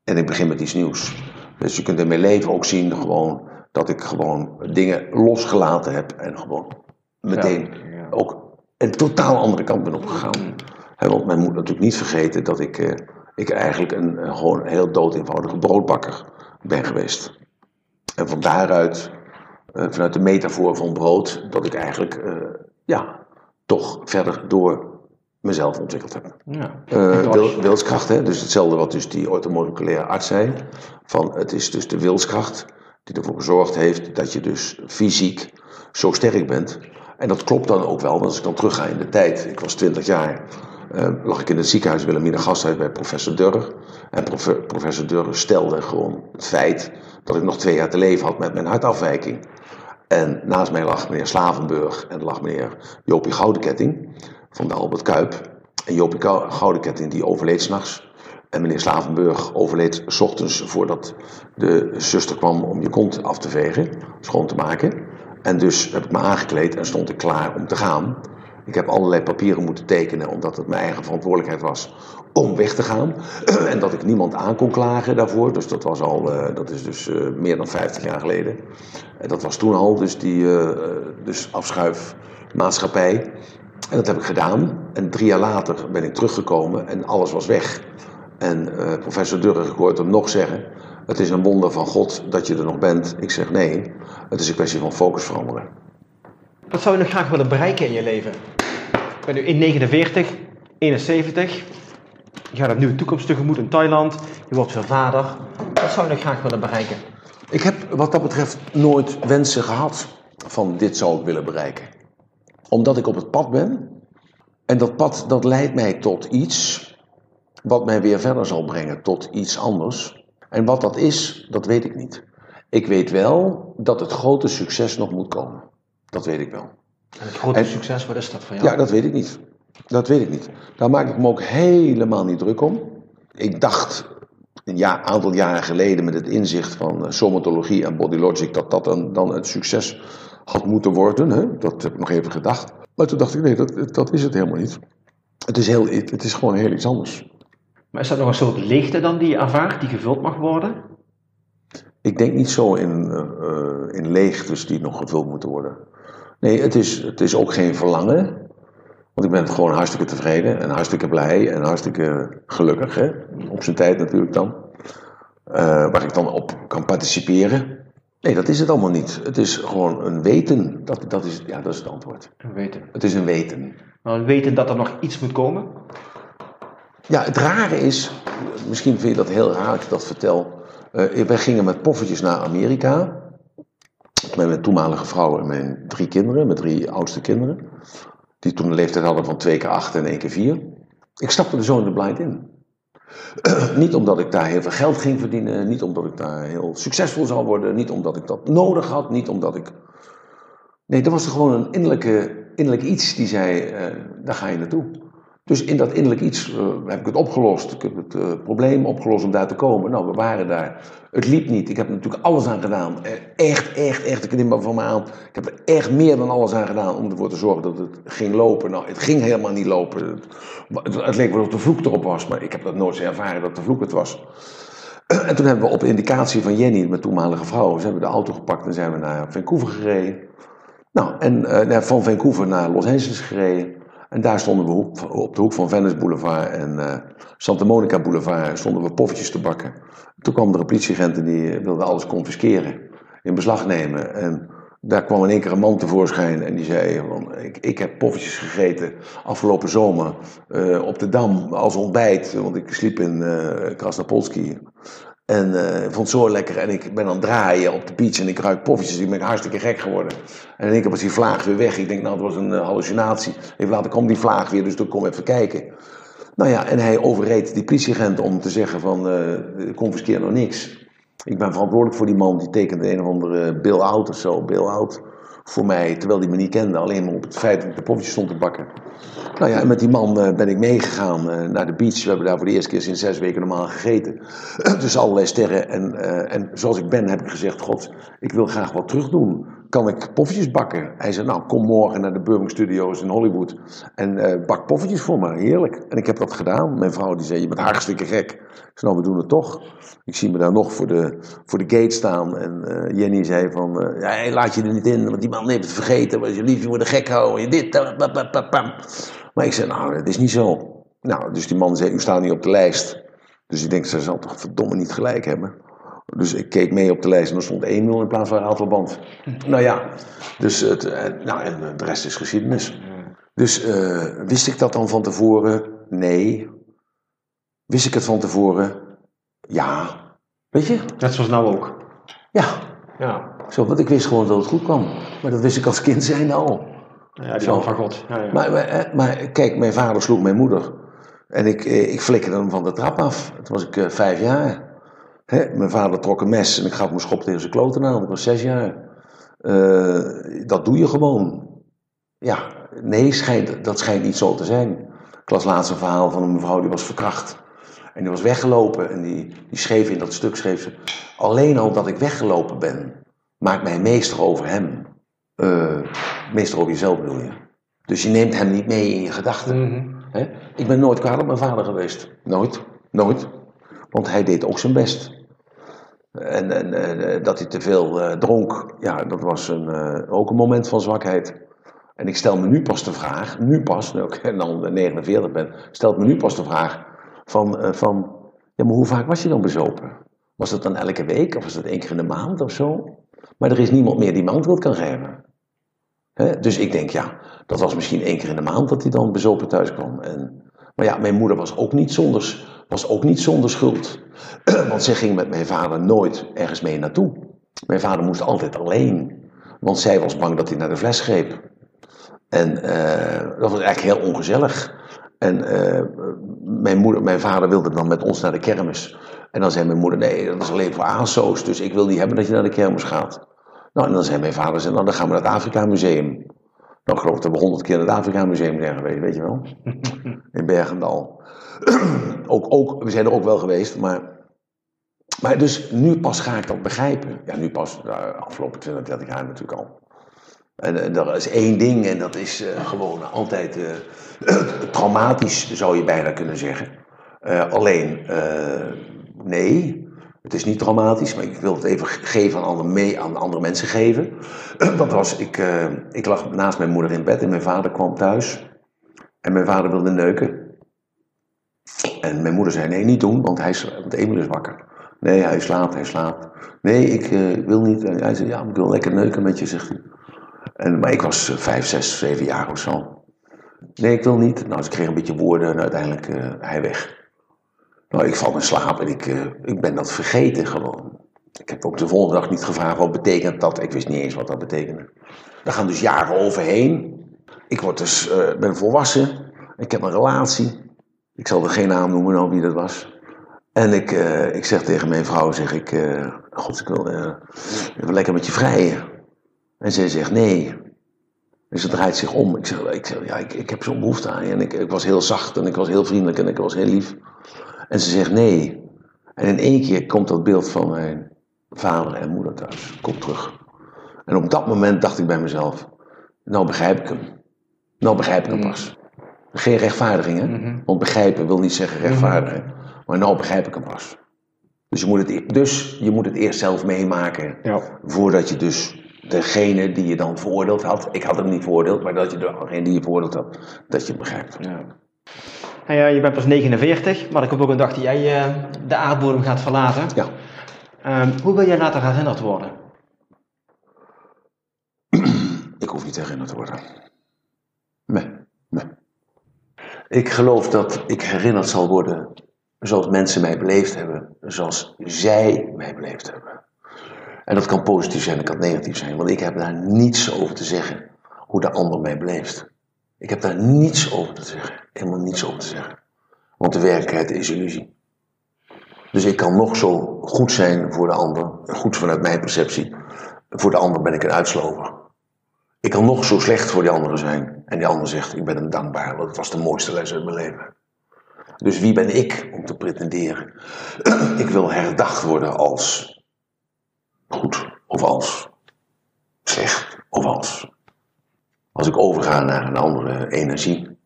[SPEAKER 2] en ik begin met iets nieuws. Dus je kunt in mijn leven ook zien gewoon, dat ik gewoon dingen losgelaten heb en gewoon meteen ook een totaal andere kant ben opgegaan. He, want men moet natuurlijk niet vergeten dat ik, eh, ik eigenlijk een, gewoon een heel dood eenvoudige broodbakker ben geweest. En van daaruit, eh, vanuit de metafoor van brood, dat ik eigenlijk uh, ja, toch verder door mezelf ontwikkeld heb. Ja. Uh, wil, wilskracht, hè? dus hetzelfde wat dus die orthomoleculaire arts zei. Van het is dus de wilskracht die ervoor gezorgd heeft dat je dus fysiek zo sterk bent. En dat klopt dan ook wel, want als ik dan terugga in de tijd, ik was 20 jaar, uh, lag ik in het ziekenhuis Wilhelmina Gasthuis bij professor Durr. En prof, professor Durr stelde gewoon het feit dat ik nog twee jaar te leven had met mijn hartafwijking. En naast mij lag meneer Slavenburg en lag meneer Jopie Goudeketting van de Albert Kuip. En Jopie Goudeketting die overleed s'nachts. En meneer Slavenburg overleed s ochtends voordat de zuster kwam om je kont af te vegen, schoon te maken. En dus heb ik me aangekleed en stond ik klaar om te gaan. Ik heb allerlei papieren moeten tekenen omdat het mijn eigen verantwoordelijkheid was om weg te gaan. [CLEARS THROAT] en dat ik niemand aan kon klagen daarvoor. Dus dat was al, uh, dat is dus uh, meer dan 50 jaar geleden. En dat was toen al dus die uh, dus afschuifmaatschappij. En dat heb ik gedaan. En drie jaar later ben ik teruggekomen en alles was weg. En uh, professor Durrer, ik hoorde hem nog zeggen: Het is een wonder van God dat je er nog bent. Ik zeg nee, het is een kwestie van focus veranderen.
[SPEAKER 3] Wat zou je nog graag willen bereiken in je leven? Ik ben nu in 49, 71. Je gaat een nieuwe toekomst tegemoet in Thailand. Je wordt zijn vader. Wat zou je nog graag willen bereiken?
[SPEAKER 2] Ik heb wat dat betreft nooit wensen gehad van dit zou ik willen bereiken omdat ik op het pad ben. En dat pad dat leidt mij tot iets wat mij weer verder zal brengen, tot iets anders. En wat dat is, dat weet ik niet. Ik weet wel dat het grote succes nog moet komen. Dat weet ik wel.
[SPEAKER 3] En het grote succes, wat is dat voor jou?
[SPEAKER 2] Ja, dat weet ik niet. Dat weet ik niet. Daar maak ik me ook helemaal niet druk om. Ik dacht een jaar, aantal jaren geleden met het inzicht van eh, somatologie en bodylogic dat dat dan, dan het succes had moeten worden. Hè? Dat heb ik nog even gedacht. Maar toen dacht ik, nee, dat, dat is het helemaal niet. Het is, heel, het is gewoon heel iets anders.
[SPEAKER 3] Maar is dat nog een soort leegte dan die je ervaart, die gevuld mag worden?
[SPEAKER 2] Ik denk niet zo in, uh, in leegtes die nog gevuld moeten worden. Nee, het is, het is ook geen verlangen. Want ik ben gewoon hartstikke tevreden en hartstikke blij en hartstikke gelukkig. Hè? Op zijn tijd natuurlijk dan. Eh, waar ik dan op kan participeren. Nee, dat is het allemaal niet. Het is gewoon een weten. Dat, dat, is, ja, dat is het antwoord.
[SPEAKER 3] Weten.
[SPEAKER 2] Het is een weten.
[SPEAKER 3] Maar weten dat er nog iets moet komen?
[SPEAKER 2] Ja, het rare is, misschien vind je dat heel raar als ik dat vertel. Eh, wij gingen met poffertjes naar Amerika. Met mijn toenmalige vrouw en mijn drie kinderen, mijn drie oudste kinderen. Die toen een leeftijd hadden van twee keer acht en één keer vier. Ik stapte er zo in de blind in. [CLEARS THROAT] niet omdat ik daar heel veel geld ging verdienen, niet omdat ik daar heel succesvol zou worden, niet omdat ik dat nodig had, niet omdat ik. Nee, er was gewoon een innerlijke, innerlijk iets die zei: eh, daar ga je naartoe. Dus in dat innerlijk iets uh, heb ik het opgelost. Ik heb het uh, probleem opgelost om daar te komen. Nou, we waren daar. Het liep niet. Ik heb er natuurlijk alles aan gedaan. Echt, echt, echt. Ik neem maar van me aan. Ik heb er echt meer dan alles aan gedaan om ervoor te zorgen dat het ging lopen. Nou, het ging helemaal niet lopen. Het, leek wel of de vloek erop was, maar ik heb dat nooit ervaren dat de vloek het was. [CLEARS THROAT] En toen hebben we op indicatie van Jenny, mijn toenmalige vrouw, ze hebben de auto gepakt en zijn we naar Vancouver gereden. Nou, en van Vancouver naar Los Angeles gereden. En daar stonden we op de hoek van Venice Boulevard en uh, Santa Monica Boulevard stonden we poffertjes te bakken. Toen kwam er een politieagent en die wilde alles confisceren, in beslag nemen. En daar kwam in één keer een man tevoorschijn en die zei: ik, ik heb poffertjes gegeten afgelopen zomer uh, op de Dam als ontbijt, want ik sliep in uh, Krasnapolski. En uh, ik vond het zo lekker. En ik ben aan het draaien op de beach en ik ruik poffertjes. Ik ben hartstikke gek geworden. En in één keer was die vlaag weer weg. Ik denk, nou, het was een uh, hallucinatie. Even later kwam die vlaag weer, dus toen kom even kijken. Nou ja, en hij overreed die politieagent om te zeggen van, uh, confiskeer nog niks. Ik ben verantwoordelijk voor die man, die tekende een of andere bill out of zo. Bill out voor mij, terwijl hij me niet kende. Alleen maar op het feit dat ik de poffertjes stond te bakken. Nou ja, en met die man uh, ben ik meegegaan uh, naar de beach. We hebben daar voor de eerste keer sinds zes weken normaal gegeten. [CLEARS THROAT] dus allerlei sterren. En, uh, en zoals ik ben, heb ik gezegd: God, ik wil graag wat terug doen. Kan ik poffertjes bakken? Hij zei: Nou, kom morgen naar de Burbank Studios in Hollywood. En bak poffertjes voor me. Heerlijk. En ik heb dat gedaan. Mijn vrouw die zei: Je bent hartstikke gek. Ik zei: Nou, we doen het toch. Ik zie me daar nog voor de, voor de gate staan. En Jenny zei: van, ja, Laat je er niet in, want die man heeft het vergeten. Was je lief, je wordt gek houden. Je dit. Maar ik zei, nou, dat is niet zo. Nou, dus die man zei, u staat niet op de lijst. Dus ik denk, ze zal toch verdomme niet gelijk hebben. Dus ik keek mee op de lijst en er stond 1-0 in plaats van Ratelband. [LAUGHS] nou ja, dus het, nou, en de rest is geschiedenis. Dus uh, wist ik dat dan van tevoren? Nee. Wist ik het van tevoren? Ja. Weet je?
[SPEAKER 3] Net zoals nou ook.
[SPEAKER 2] Ja. ja. Zo, want ik wist gewoon dat het goed kwam. Maar dat wist ik als kind zijn al.
[SPEAKER 3] Ja, die van God. Ja, ja.
[SPEAKER 2] Maar, maar, maar, kijk, mijn vader sloeg mijn moeder. En ik, ik flikkerde hem van de trap af. Toen was ik uh, vijf jaar. Hè? Mijn vader trok een mes en ik gaf mijn schop tegen zijn kloten aan. Ik was zes jaar. Uh, dat doe je gewoon. Ja, nee, schijnt, dat schijnt niet zo te zijn. Ik las laatst een verhaal van een mevrouw die was verkracht. En die was weggelopen en die, die schreef in dat stuk, schreef ze... Alleen al dat ik weggelopen ben, maakt mij meester over hem. Uh, meester over jezelf bedoel je. Dus je neemt hem niet mee in je gedachten. Mm -hmm. Ik ben nooit kwaad op mijn vader geweest. Nooit. Nooit. Want hij deed ook zijn best. En, en, en dat hij te veel uh, dronk, ja, dat was een, uh, ook een moment van zwakheid. En ik stel me nu pas de vraag, nu pas, [LAUGHS] nu ik dan 49 ben, stel me nu pas de vraag van, van, ja, maar hoe vaak was je dan bezopen? Was dat dan elke week of was dat één keer in de maand of zo? Maar er is niemand meer die me antwoord kan geven. He, dus ik denk, ja, dat was misschien één keer in de maand dat hij dan bezopen thuis kwam. En, maar ja, mijn moeder was ook niet zonder, was ook niet zonder schuld. [CLEARS THROAT] Want zij ging met mijn vader nooit ergens mee naartoe. Mijn vader moest altijd alleen. Want zij was bang dat hij naar de fles greep. En uh, dat was eigenlijk heel ongezellig. En uh, mijn, moeder, mijn vader wilde dan met ons naar de kermis. En dan zei mijn moeder, nee, dat is alleen voor ASO's. Dus ik wil niet hebben dat je naar de kermis gaat. Nou, en dan zei mijn vader, zei, nou, dan gaan we naar het Afrika Museum. Nou, ik geloof dat we honderd keer naar het Afrika Museum zijn geweest, weet je wel. [LAUGHS] In Bergendal. [CLEARS THROAT] ook, ook, we zijn er ook wel geweest, maar... Maar dus nu pas ga ik dat begrijpen. Ja, nu pas, de afgelopen 20, 30 jaar natuurlijk al. En, er is één ding en dat is uh, gewoon altijd [CLEARS THROAT] traumatisch, zou je bijna kunnen zeggen. Alleen, nee, Het is niet traumatisch, maar ik wil het even geven aan andere, mee, aan andere mensen geven. [CLEARS THROAT] Dat was, ik, ik lag naast mijn moeder in bed en mijn vader kwam thuis. En mijn vader wilde neuken. En mijn moeder zei, nee, niet doen, want, hij, want Emil is wakker. Nee, hij slaapt, hij slaapt. Nee, ik uh, wil niet. Hij zei, ja, ik wil lekker neuken met je, zegt hij. En, maar ik was uh, vijf, zes, zeven jaar of zo. Nee, ik wil niet. Nou, ze kreeg een beetje woorden en uiteindelijk uh, hij weg. Nou, ik val in slaap en ik, ik ben dat vergeten gewoon. Ik heb ook de volgende dag niet gevraagd wat betekent dat. Ik wist niet eens wat dat betekende. Daar gaan dus jaren overheen. Ik word dus, ben volwassen. Ik heb een relatie. Ik zal er geen naam noemen nou wie dat was. En ik, uh, ik zeg tegen mijn vrouw, zeg ik, uh, god, ik wil, uh, wil lekker met je vrijen. En zij zegt nee. En ze draait zich om. Ik zeg, ik zeg ja, ik, ik heb zo'n behoefte aan je. En ik, ik was heel zacht en ik was heel vriendelijk en ik was heel lief. En ze zegt nee. En in één keer komt dat beeld van mijn vader en moeder thuis. Komt terug. En op dat moment dacht ik bij mezelf, nou begrijp ik hem. Nou begrijp ik hem pas. Geen rechtvaardiging, hè?
[SPEAKER 3] Mhm.
[SPEAKER 2] Want begrijpen wil niet zeggen rechtvaardigen. Maar nou begrijp ik hem pas. Dus je moet het, e- dus je moet het eerst zelf meemaken.
[SPEAKER 3] Ja.
[SPEAKER 2] Voordat je dus degene die je dan veroordeeld had. Ik had hem niet veroordeeld, maar dat je degene die je veroordeeld had. Dat je hem begrijpt.
[SPEAKER 3] Ja. Nou ja, je bent pas 49, maar ik heb ook een dag dat jij uh, de aardbodem gaat verlaten.
[SPEAKER 2] Ja.
[SPEAKER 3] Um, hoe wil jij later herinnerd worden?
[SPEAKER 2] ik hoef niet herinnerd te worden. Nee. Ik geloof dat ik herinnerd zal worden zoals mensen mij beleefd hebben, zoals zij mij beleefd hebben. En dat kan positief zijn, dat kan negatief zijn, want ik heb daar niets over te zeggen hoe de ander mij beleeft. Ik heb daar niets over te zeggen, helemaal niets over te zeggen. Want de werkelijkheid is illusie. Dus ik kan nog zo goed zijn voor de ander, goed vanuit mijn perceptie. Voor de ander ben ik een uitslover. Ik kan nog zo slecht voor die andere zijn. En die ander zegt, ik ben hem dankbaar, want het was de mooiste les uit mijn leven. Dus wie ben ik om te pretenderen? [CLEARS THROAT] ik wil herdacht worden als goed of als slecht of als. Als ik overga naar een andere energie,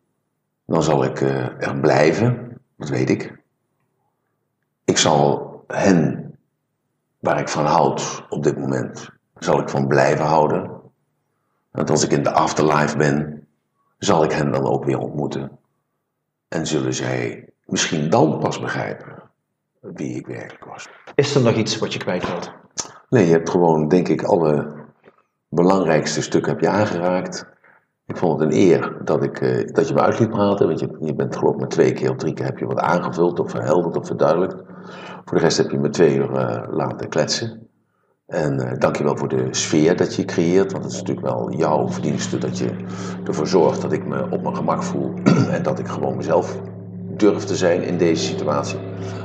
[SPEAKER 2] dan zal ik uh, er blijven, dat weet ik. Ik zal hen waar ik van houd op dit moment, zal ik van blijven houden. Want als ik in de afterlife ben, zal ik hen dan ook weer ontmoeten. En zullen zij misschien dan pas begrijpen wie ik werkelijk was.
[SPEAKER 3] Is er nog iets wat je kwijt wilt?
[SPEAKER 2] Nee, je hebt gewoon, denk ik, alle belangrijkste stukken heb je aangeraakt. Ik vond het een eer dat, ik, uh, dat je me uit liet praten, want je, je bent geloof ik maar twee keer of drie keer heb je wat aangevuld of verhelderd of verduidelijkt. Voor de rest heb je me twee uur uh, laten kletsen. En uh, dankjewel voor de sfeer dat je creëert, want het is natuurlijk wel jouw verdienste dat je ervoor zorgt dat ik me op mijn gemak voel [CLEARS THROAT] en dat ik gewoon mezelf durf te zijn in deze situatie.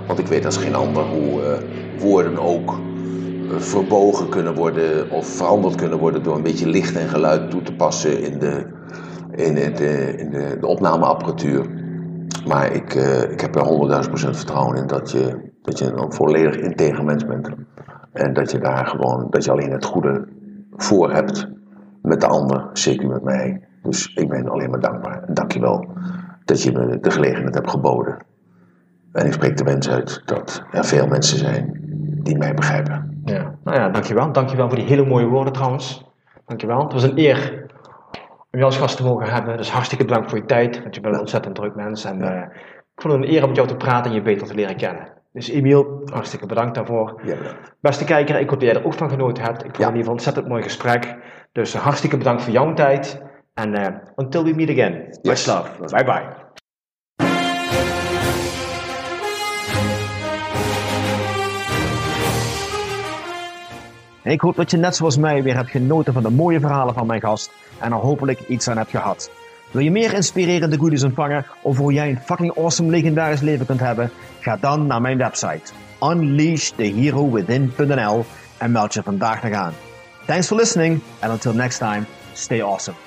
[SPEAKER 2] Want ik weet als geen ander hoe uh, woorden ook uh, verbogen kunnen worden of veranderd kunnen worden door een beetje licht en geluid toe te passen in de, in, in de, in de, opnameapparatuur. Maar ik, ik heb er 100.000% vertrouwen in dat je, dat je een volledig integer mens bent. En dat je daar gewoon, dat je alleen het goede voor hebt met de ander, zeker met mij. Dus ik ben alleen maar dankbaar. En dankjewel dat je me de gelegenheid hebt geboden. En ik spreek de wens uit dat er veel mensen zijn die mij begrijpen.
[SPEAKER 3] Ja, nou ja, dankjewel. Dankjewel voor die hele mooie woorden trouwens. Dankjewel. Het was een eer om je als gast te mogen hebben. Dus hartstikke bedankt voor je tijd, want je bent een ontzettend druk mens. En uh, ik vond het een eer om met jou te praten en je beter te leren kennen. Dus Emiel, hartstikke bedankt daarvoor.
[SPEAKER 2] Ja, bedankt.
[SPEAKER 3] Beste kijker, ik hoop dat jij er ook van genoten hebt. Ik vond
[SPEAKER 2] Ja.
[SPEAKER 3] het in ieder geval een ontzettend mooi gesprek. Dus uh, hartstikke bedankt voor jouw tijd. En uh, until we meet again. Much
[SPEAKER 2] Yes.
[SPEAKER 3] love. Bye bye.
[SPEAKER 1] En ik hoop dat je net zoals mij weer hebt genoten van de mooie verhalen van mijn gast en er hopelijk iets aan hebt gehad. Wil je meer inspirerende goodies ontvangen over hoe jij een fucking awesome legendarisch leven kunt hebben? Ga dan naar mijn website unleashtheherowithin.nl en meld je vandaag nog aan. Thanks for listening and until next time, stay awesome.